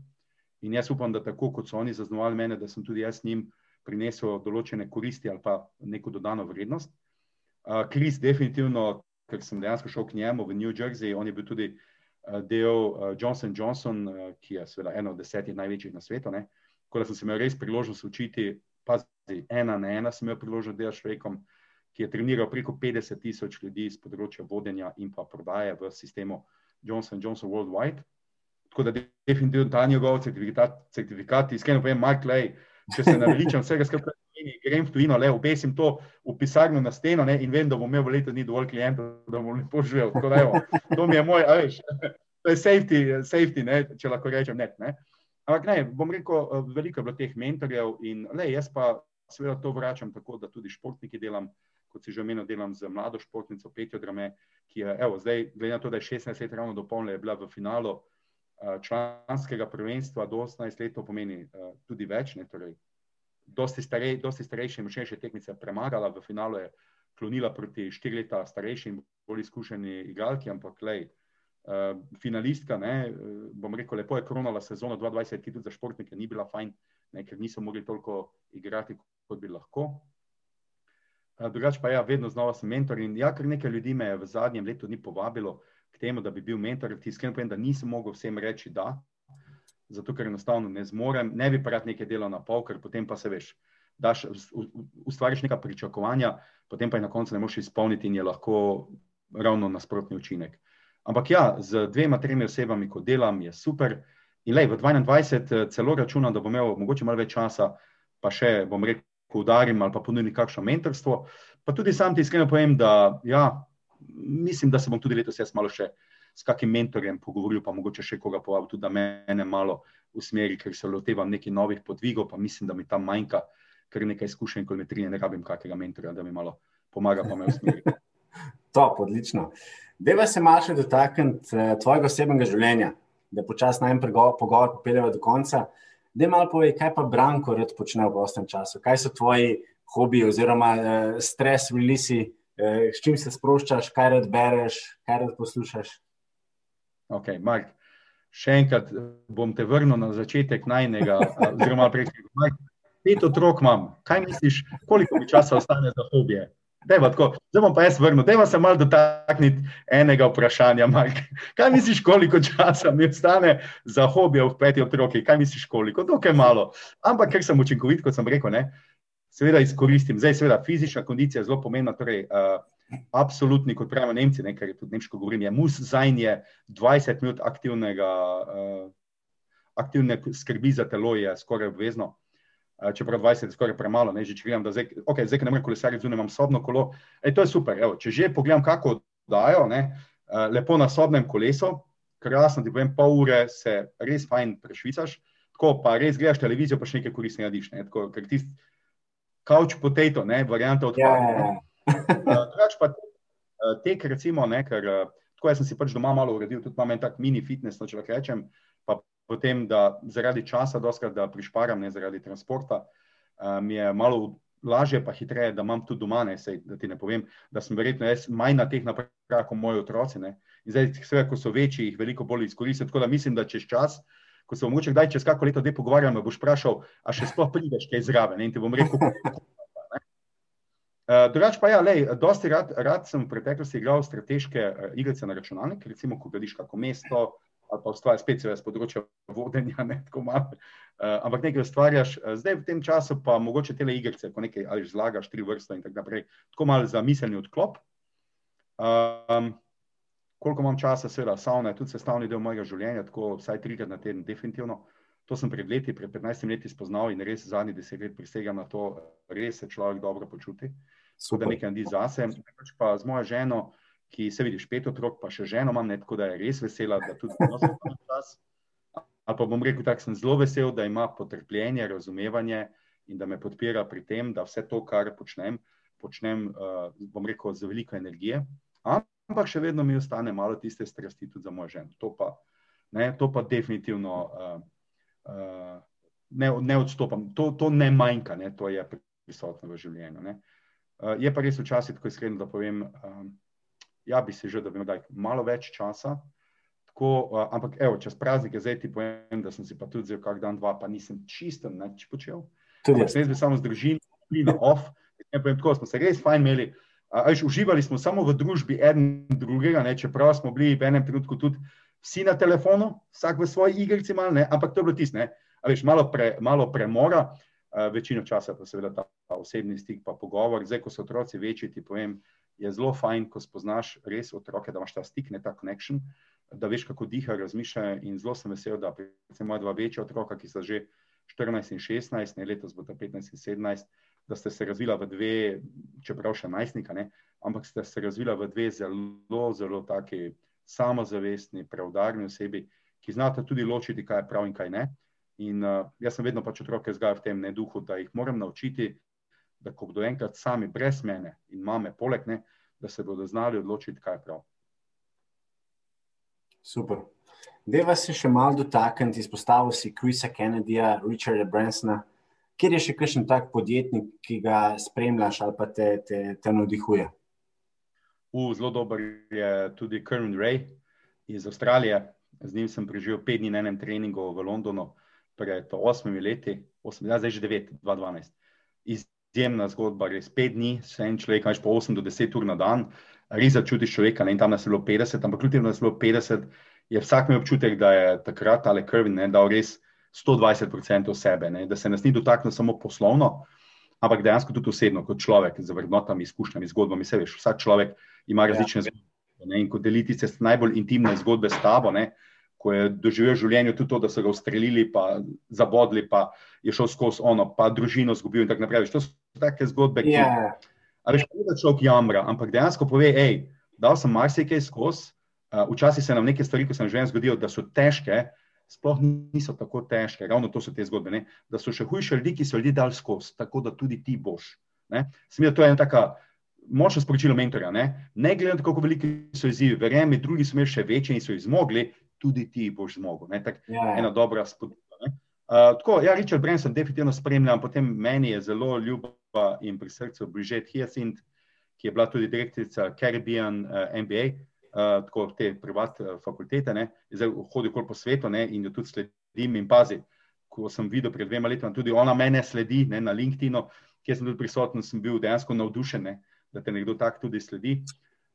In jaz upam, da tako kot so oni zaznavali mene, da sem tudi jaz njim prinesel določene koristi ali pa neko dodano vrednost. Kris, uh, definitivno, ker sem dejansko šel k njemu v New Jersey, on je bil tudi uh, del uh, Johnson Johnson, uh, ki je seveda eno od desetih največjih na svetu. Tako da sem se imel res priložnost učiti, pazi, ena na ena sem imel priložnost delati s človekom, ki je treniral preko 50 tisoč ljudi z področja vodenja in pa prodaje v sistemu Johnson Johnson Worldwide. Tako da definitivno ta njegov certifikat, certifikat iskreno povem, Mark Lej, če se naveličam vsega skupaj, grem v tujino, le obesim to v pisarno na steno ne, in vem, da bom imel v letu ni dovolj klientov, da bom lepo živel. Tako da, evo, to mi je moj, a veš, to je safety, safety ne, če lahko rečem net. Ne. Ampak ne, bom rekel, veliko je bilo teh mentorjev in le, jaz pa seveda to vračam tako, da tudi športniki delam, kot si že omenil, delam z mlado športnico Petjo Drame, ki je, evo, zdaj, glede na to, da je 16 let ravno dopolnila, je bila v finalu članskega prvenstva do 18 let, to pomeni uh, tudi več, ne, torej, dosti, starej, dosti starejše in močnejše tekmice premagala, v finalu je klonila proti štiri leta starejšim, bolj izkušeni igralki, ampak lej, uh, finalistka, ne, bom rekel, lepo je kronala sezono 2020, ki tudi za športnike ni bila fajn, ne, ker niso mogli toliko igrati, kot bi lahko. Drugač pa ja, vedno znova sem mentor in ja, ker nekaj ljudi me v zadnjem letu ni povabilo k temu, da bi bil mentor, ti iskreno povem, da nisem mogel vsem reči da, zato ker enostavno ne zmorem, ne bi rad nekaj delal na pol, ker potem pa se veš, daš, ustvariš neka pričakovanja, potem pa jih na koncu ne moš izpolniti in je lahko ravno nasprotni učinek. Ampak ja, z dvema, tremi osebami, ko delam, je super in lej, v 22 celo računam, da bom imel mogoče malo več časa, pa še, bom rekel, poudarim ali pa ponudim kakšno mentorstvo. Pa tudi sam ti iskreno povem, da ja, mislim, da se bom tudi letos jaz malo še s kakim mentorjem pogovoril, pa mogoče še koga povabil, tudi da mene malo usmeri, ker se lotevam nekih novih podvigov, pa mislim, da mi tam manjka kar nekaj izkušenj, ko me trije, ne rabim kakega mentorja, da mi malo pomaga, pa me usmeri. Top, odlično. Deva se malo še dotakniti eh, tvojega osebnega življenja, da počasi najem pogovor popeljeva do konca. Da malo povej, kaj pa Branko rad počne v prostem času, kaj so tvoji hobiji oziroma uh, stres, release, uh, s čim se sproščaš, kaj rad bereš, kaj rad poslušaš. Ok, Mark, še enkrat bom te vrnil na začetek najnega, oziroma prej, pet otrok imam. Kaj misliš, koliko mi časa ostane za hobije? Dejva, tako, zdaj bom pa jaz vrnil, da se malo dotakniti enega vprašanja. Mark. Kaj misliš, koliko časa mi ostane za hobije v petih otrokih? Kaj misliš, koliko? Dokaj malo. Ampak, ker sem učinkovit, kot sem rekel, ne, seveda izkoristim. Zdaj, seveda, fizična kondicija je zelo pomembna. Torej, uh, absolutni, kot pravijo Nemci, ne, ker je tudi nemško govorim, je mus zajnje 20 minut aktivnega, uh, aktivne skrbi za telo, je skoraj obvezno čeprav 20 je skoraj premalo, ne že če gledam, da zdaj, okay, zdaj ne morem kolesariti zunaj, imam sobno kolo. Ej, to je super. Evo, če že pogledam, kako dajo, ne, lepo na sobnem kolesu, krasno ti povem, pol ure se res fajn prešvicaš, tako pa res gledaš televizijo, pa še nekaj koristnega diš. Ne, tako, ker ti couch potato, ne, varianta odpada. Ja. Drugač pa tek, recimo, ne, ker tako jaz sem si pač doma malo uredil, tudi imam en tak mini fitness, no, če lahko rečem, pa potem, da zaradi časa, doskrat, da prišparam, ne zaradi transporta, uh, mi je malo lažje, pa hitreje, da imam tudi doma, ne, sej, da ti ne povem, da sem verjetno jaz manj na teh napravah kot moji otroci. Ne. In zdaj, seveda, ko so večji, jih veliko bolj izkoristim. Tako da mislim, da čez čas, ko se bomo kdaj čez kako leto pogovarjali, me boš vprašal, a še sploh prideš kaj zraven. Ne, in ti bom rekel, Uh, drugač pa, ja, lej, dosti rad, rad sem v preteklosti igral strateške uh, igrice na računalnik, recimo, ko gradiš kako mesto, ali pa ustvarjaš spet z področja vodenja, ne tako malo. Uh, ampak nekaj ustvarjaš, zdaj v tem času pa mogoče tele igrice, ko nekaj ali zlagaš tri vrste in tako naprej, tako malo za miselni odklop. Um, koliko imam časa, seveda, savna je tudi sestavni del mojega življenja, tako vsaj trikrat na teden, definitivno. To sem pred leti, pred 15 leti spoznal in res zadnji deset let prisegam na to, res se človek dobro počuti. Super. Da nekaj naredi zase. Pač pa z mojo ženo, ki se vidiš, pet otrok, pa še ženo imam, ne, tako da je res vesela, da tudi nosim čas. Ali pa bom rekel, tako sem zelo vesel, da ima potrpljenje, razumevanje in da me podpira pri tem, da vse to, kar počnem, počnem, uh, bom rekel, z veliko energije. Ampak še vedno mi ostane malo tiste strasti tudi za mojo ženo. To pa, ne, to pa definitivno uh, uh, ne, ne odstopam. To, to ne manjka, ne, to je prisotno v življenju. Uh, je pa res včasih, ko iskreno da povem, um, ja, bi si že, da bi imel malo več časa. Tako, uh, ampak, evo, čez praznike zdaj ti povem, da sem si pa tudi vzel kak dan, dva, pa nisem čisto nič počel. Tudi jaz. Jaz bi samo z družino, plino off, ne povem, tako smo se res fajn imeli. Uh, až, uživali smo samo v družbi eden drugega, ne, čeprav smo bili v enem trenutku tudi vsi na telefonu, vsak v svoji igrici mal, ne, ampak to je bilo tisto, malo, pre, malo premora, večino časa pa seveda ta, ta osebni stik pa pogovor. Zdaj, ko so otroci večji, ti povem, je zelo fajn, ko spoznaš res otroke, da imaš ta stik, ne ta connection. da veš, kako diha, razmišlja. In zelo sem vesel, da predvsem moja dva večja otroka, ki sta že 14 in 16, ne letos bo ta 15 in 17, da ste se razvila v dve, čeprav še najstnika, ne, ampak ste se razvila v dve zelo, zelo taki samozavestni, preudarni osebi, ki znate tudi ločiti, kaj je prav in kaj ne. In uh, jaz sem vedno pač otroke zgajal v tem ne duhu, da jih moram naučiti, da ko bodo enkrat sami brez mene in mame poleg ne, da se bodo znali odločiti, kaj je prav. Super. Deva se še malo dotakniti, izpostavil si Krisa Kennedyja, Richarda Bransona. Kjer je še kakšen tak podjetnik, ki ga spremljaš ali pa te, te, te navdihuje? Uh, zelo dober je tudi Kermit Ray iz Avstralije. Z njim sem preživel pet dni na enem treningu v Londonu pred osmimi leti, osmi, ja, zdaj že devet, dva dvanajst. Izjemna zgodba, res pet dni, se en človek, imaš po osem do deset ur na dan, res začutiš človeka, ne, in tam nas je bilo petdeset, ampak kljub temu, da nas je bilo petdeset, je vsak imel občutek, da je takrat ali Krvin dal res 120% sebe, ne? da se nas ni dotaknil samo poslovno, ampak dejansko tudi osebno, kot človek, z vrednotami, izkušnjami, zgodbami. Se veš, vsak človek ima različne ja. zgodbe. Ne? In ko deliti se najbolj intimne zgodbe s tabo, ne? ko je doživel življenje tudi to, da so ga ustrelili, pa zabodli, pa je šel skozi ono, pa družino zgubil in tako naprej. To so take zgodbe, ki. Yeah. Ja. A veš, da človek jamra, ampak dejansko pove, hej, dal sem marsikaj skozi. Uh, včasih se nam neke stvari, ki se nam že zgodijo, da so težke, sploh niso tako težke, ravno to so te zgodbe. Ne? Da so še hujše ljudi, ki so ljudi dal skozi, tako da tudi ti boš. Sem da to je ena taka močna sporočila mentorja. Ne, ne glede na to, kako veliki so izzivi, verjemi, drugi so imeli še večje in so jih zmogli, tudi ti boš zmogel. Tak, ja, ja. Ena dobra spodbuda. Uh, tako, ja, Richard Branson definitivno spremljam, potem meni je zelo ljuba in pri srcu Brigitte Hyacinth, ki je bila tudi direktorica Caribbean uh, MBA. Eh, tako te privatne uh, fakultete, ne, zdaj hodi kol po svetu ne, in jo tudi sledim in pazi. Ko sem videl pred dvema letoma, tudi ona mene sledi ne, na LinkedIn-u, kjer sem tudi prisoten, sem bil dejansko navdušen, ne, da te nekdo tak tudi sledi.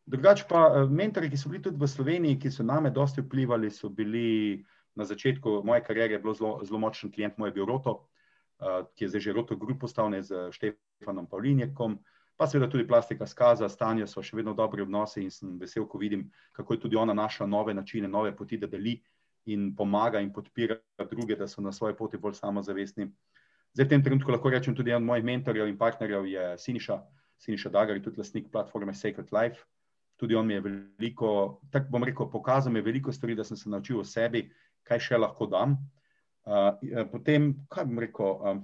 Drugače pa uh, mentori, ki so bili tudi v Sloveniji, ki so name dosti vplivali, so bili na začetku moje kariere zelo, zelo močen klient, moj je bil Roto, uh, ki je zdaj že Roto Group postavljen z Štefanom Pavlinjekom. Uh, pa seveda tudi plastika skaza, stanje so še vedno dobri odnosi in sem vesel, ko vidim, kako je tudi ona našla nove načine, nove poti, da deli in pomaga in podpira druge, da so na svoji poti bolj samozavestni. Zdaj v tem trenutku lahko rečem tudi en mojih mentorjev in partnerjev je Siniša, Siniša Dagar, tudi lastnik platforme Sacred Life. Tudi on mi je veliko, tako bom rekel, pokazal mi je veliko stvari, da sem se naučil o sebi, kaj še lahko dam. Uh, potem, kaj bom rekel, uh,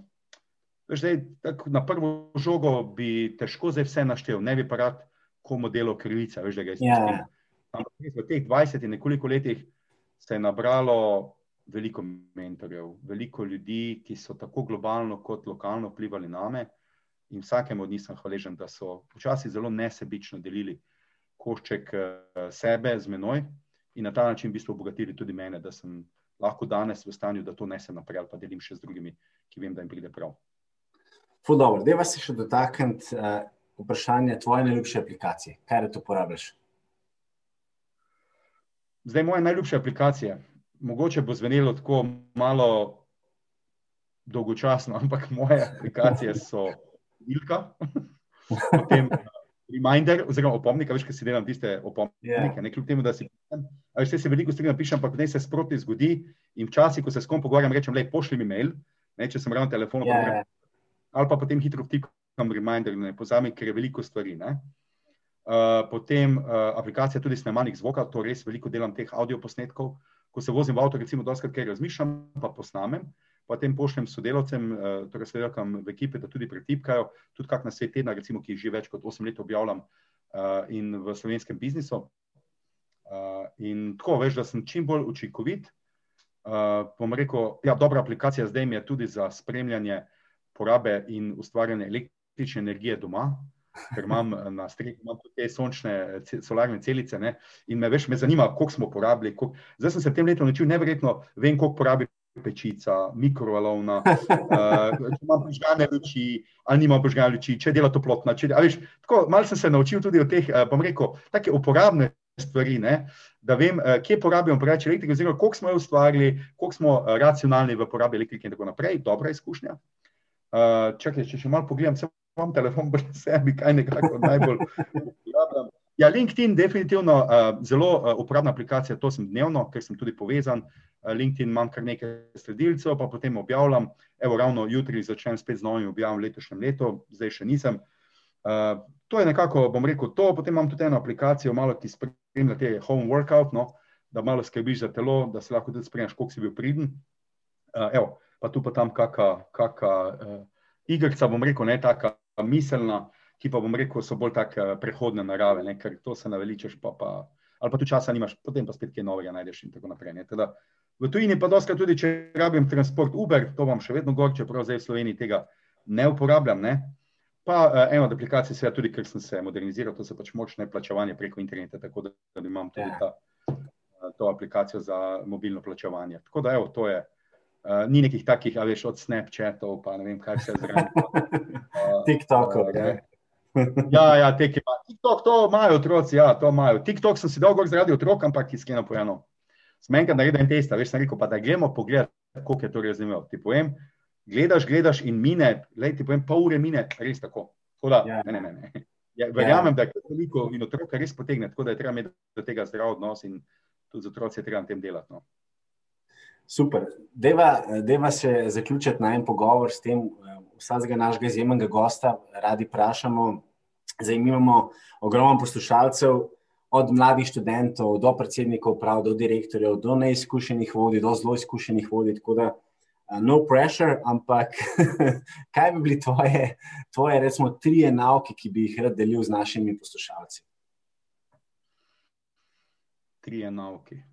Zdaj, na prvo žogo bi težko zdaj vse naštel, ne bi pa rad komu delo krivica. Veš, yeah. Ja. Ampak v teh 20 in nekoliko letih se je nabralo veliko mentorjev, veliko ljudi, ki so tako globalno kot lokalno vplivali na me. In vsakemu od njih sem hvaležen, da so včasih zelo nesebično delili košček uh, sebe z menoj in na ta način v bistvu obogatili tudi mene, da sem lahko danes v stanju, da to nesem naprej ali pa delim še z drugimi, ki vem, da jim pride prav. Dobro, da vas še dotakniti uh, vprašanja tvoje najljubše aplikacije. Kaj je to uporabljaš? Zdaj, moja najljubša aplikacija. Mogoče bo zvenelo tako malo dolgočasno, ampak moje aplikacije so Ilka, potem Reminder, oziroma opomnik, veš, kaj si delam tiste opomnike. Yeah. Ja. Ne kljub temu, da si pišem. Veš, se veliko stvari napišem, ampak ne se sproti zgodi. In včasih, ko se s kom pogovarjam, rečem, le pošlji mi mail, ne, če sem ravno telefon. Yeah ali pa potem hitro vtikam reminder, da ne pozami, ker je veliko stvari. Uh, potem uh, aplikacija tudi snemalnih zvoka, to res veliko delam teh audio posnetkov. Ko se vozim v avto, recimo, doskrat kaj razmišljam, pa posnamem, potem pošljem sodelavcem, uh, torej sodelavkam v ekipe, da tudi pretipkajo, tudi kak na svet tedna, recimo, ki že več kot 8 let objavljam uh, in v slovenskem biznisu. Uh, in tako veš, da sem čim bolj učinkovit. Uh, bom rekel, ja, dobra aplikacija zdaj mi je tudi za spremljanje uh, porabe in ustvarjanje električne energije doma, ker imam eh, na strehi tudi te sončne, solarne celice. Ne? In me več zanima, koliko smo porabili. Koliko... Zdaj sem se v tem letu naučil, neverjetno vem, koliko porabi pečica, mikrovalovna, uh, če imam požgane luči, ali nima požgane luči, če dela toplotna. Če, veš, tako, malo sem se naučil tudi o teh, uh, bom rekel, take uporabne stvari, ne? da vem, uh, kje porabimo preveč elektrike, oziroma koliko smo jo ustvarili, koliko smo uh, racionalni v porabi elektrike in tako naprej. Dobra izkušnja. Uh, čakaj, če še malo pogledam, sem imam telefon brez sebe, kaj nekako najbolj uporabljam. Ja, LinkedIn je definitivno uh, zelo uh, uporabna aplikacija, to sem dnevno, ker sem tudi povezan. Uh, LinkedIn imam kar nekaj sledilcev, pa potem objavljam. Evo, ravno jutri začnem spet z novim objavom letošnjem letu, zdaj še nisem. Uh, to je nekako, bom rekel, to. Potem imam tudi eno aplikacijo, malo ki spremlja te home workout, no, da malo skrbiš za telo, da se lahko tudi spremljaš, koliko si bil priden. Uh, pa tu pa tam kakšna uh, igrica, bom rekel, ne taka miselna ki pa bom rekel, so bolj tako eh, prehodne narave, ne? ker to se naveličeš, pa, pa, ali pa tu časa nimaš, potem pa spet kaj novega najdeš in tako naprej. Teda, v tujini pa doskrat tudi, če rabim transport Uber, to vam še vedno gor, čeprav zdaj v Sloveniji tega ne uporabljam. Ne? Pa uh, eno od aplikacij, seveda tudi, ker sem se moderniziral, to se pač močne plačevanje preko interneta, tako da, da imam tudi ja. ta, uh, to aplikacijo za mobilno plačevanje. Tako da, evo, to je. Uh, ni nekih takih, a veš, od Snapchatov, pa ne vem, kaj se zraven. Uh, TikTokov. Uh, ja, ja, te, ki imajo TikTok, to imajo otroci, ja, to imajo. TikTok sem si dolgo zaradi otrok, ampak iskreno povedano. Smenka naredi en test, veš, sem rekel, pa da gremo pogledat, koliko je to razumel. Ti povem, gledaš, gledaš in mine, lej, ti povem, pol ure mine, res tako. Hoda, ja. ne, ne, ne. ne. Ja, verjamem, ja. da je toliko in otroka res potegne, tako da je treba imeti do tega zdrav odnos in tudi z otroci je treba na tem delati. No. Super. Deva, deva se zaključiti na en pogovor s tem, vsakega našega izjemnega gosta radi vprašamo. Zdaj imamo ogromno poslušalcev, od mladih študentov do predsednikov, prav, do direktorjev, do neizkušenih vodij, do zelo izkušenih vodij. Tako da, no pressure, ampak kaj bi bili tvoje, tvoje recimo, tri nauke, ki bi jih rad delil z našimi poslušalci? Tri nauke.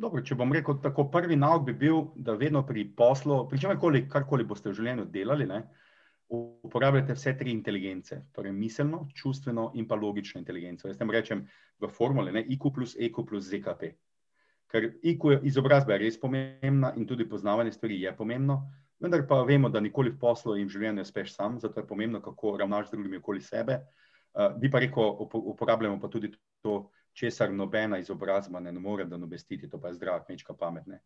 Dobro, če bom rekel tako, prvi nauk bi bil, da vedno pri poslu, pri čemkoli, karkoli boste v življenju delali, ne, uporabljate vse tri inteligence, torej miselno, čustveno in pa logično inteligenco. Jaz tem rečem v formule, ne, IQ plus EQ plus ZKP. Ker IQ izobrazba je res pomembna in tudi poznavanje stvari je pomembno, vendar pa vemo, da nikoli v poslu in v življenju ne speš sam, zato je pomembno, kako ravnaš z drugimi okoli sebe. Uh, bi pa rekel, uporabljamo pa tudi to, česar nobena izobrazba ne more nadomestiti, to pa je zdrava kmečka pamet, ne?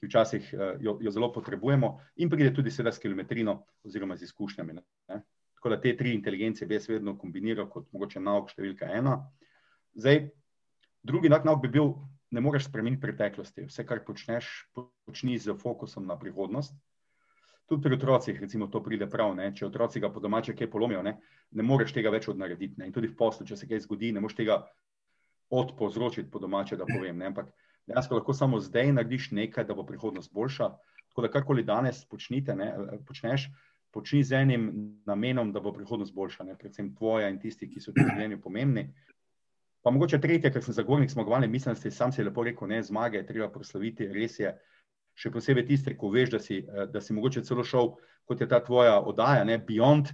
ki včasih uh, jo, jo zelo potrebujemo in pride tudi seveda s kilometrino oziroma z izkušnjami. Ne? Tako da te tri inteligence bi jaz vedno kombiniral kot mogoče nauk številka ena. Zdaj, drugi nauk bi bil, ne moreš spremeniti preteklosti. Vse, kar počneš, počni z fokusom na prihodnost. Tudi pri otrocih, recimo, to pride prav. Ne? Če otroci ga po domače kaj polomijo, ne? ne moreš tega več odnarediti. Ne? In tudi v poslu, če se kaj zgodi, ne moreš tega odpovzročiti, po domače, da povem. Ne? Ampak dejansko lahko samo zdaj narediš nekaj, da bo prihodnost boljša. Tako da karkoli danes počnite, ne, počneš, počni z enim namenom, da bo prihodnost boljša, ne? predvsem tvoja in tisti, ki so v življenju pomembni. Pa mogoče tretje, ker sem zagovornik zmagovalne miselnosti, sam si lepo rekel, ne, zmage treba proslaviti, res je. Še posebej tiste, ko veš, da si, da si mogoče celo šel, kot je ta tvoja oddaja, ne, beyond,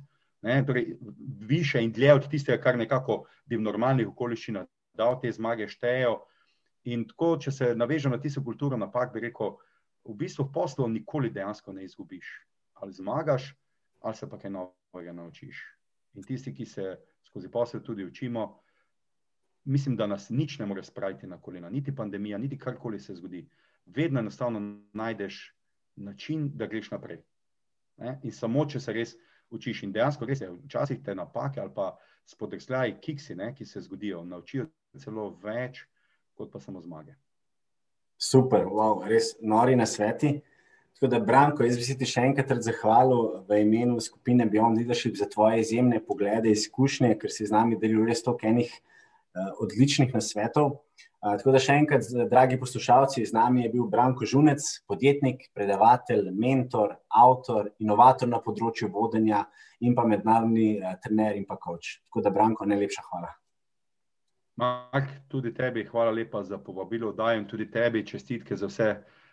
ne, torej više in dlje od tistega, kar nekako bi v normalnih okoliščinah da te zmage štejejo. In tako, če se navežem na tisto kulturo napak, bi rekel, v bistvu poslov nikoli dejansko ne izgubiš. Ali zmagaš, ali se pa kaj novega naučiš. In tisti, ki se skozi posel tudi učimo, mislim, da nas nič ne more spraviti na kolena, niti pandemija, niti karkoli se zgodi. Vedno enostavno najdeš način, da greš naprej. Ne? In samo, če se res učiš, in dejansko res je, včasih te napake ali pa spodrsljaji, kiksi, ne, ki se zgodijo, naučijo celo več, kot pa samo zmage. Super, wow, res nori na sveti. Tako da, Branko, jaz bi se ti še enkrat zahvalil v imenu skupine Beyond Leadership za tvoje izjemne poglede, izkušnje, ker si z nami delil res toliko enih uh, odličnih nasvetov. Uh, tako da, še enkrat, dragi poslušalci, z nami je bil Branko Žunec, podjetnik, predavatelj, mentor, avtor, inovator na področju vodenja in pa mednarodni uh, trener in pa coach. Tako da, Branko, najlepša hvala. Mark, tudi tebi hvala lepa za povabilo, dajem tudi tebi čestitke za vse,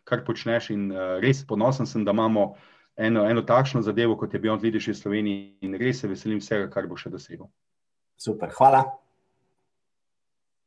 kar počneš in uh, res ponosen sem, da imamo eno, eno takšno zadevo, kot je Beyond Leadership Sloveniji in res se veselim vsega, kar bo še dosegel. Super, hvala.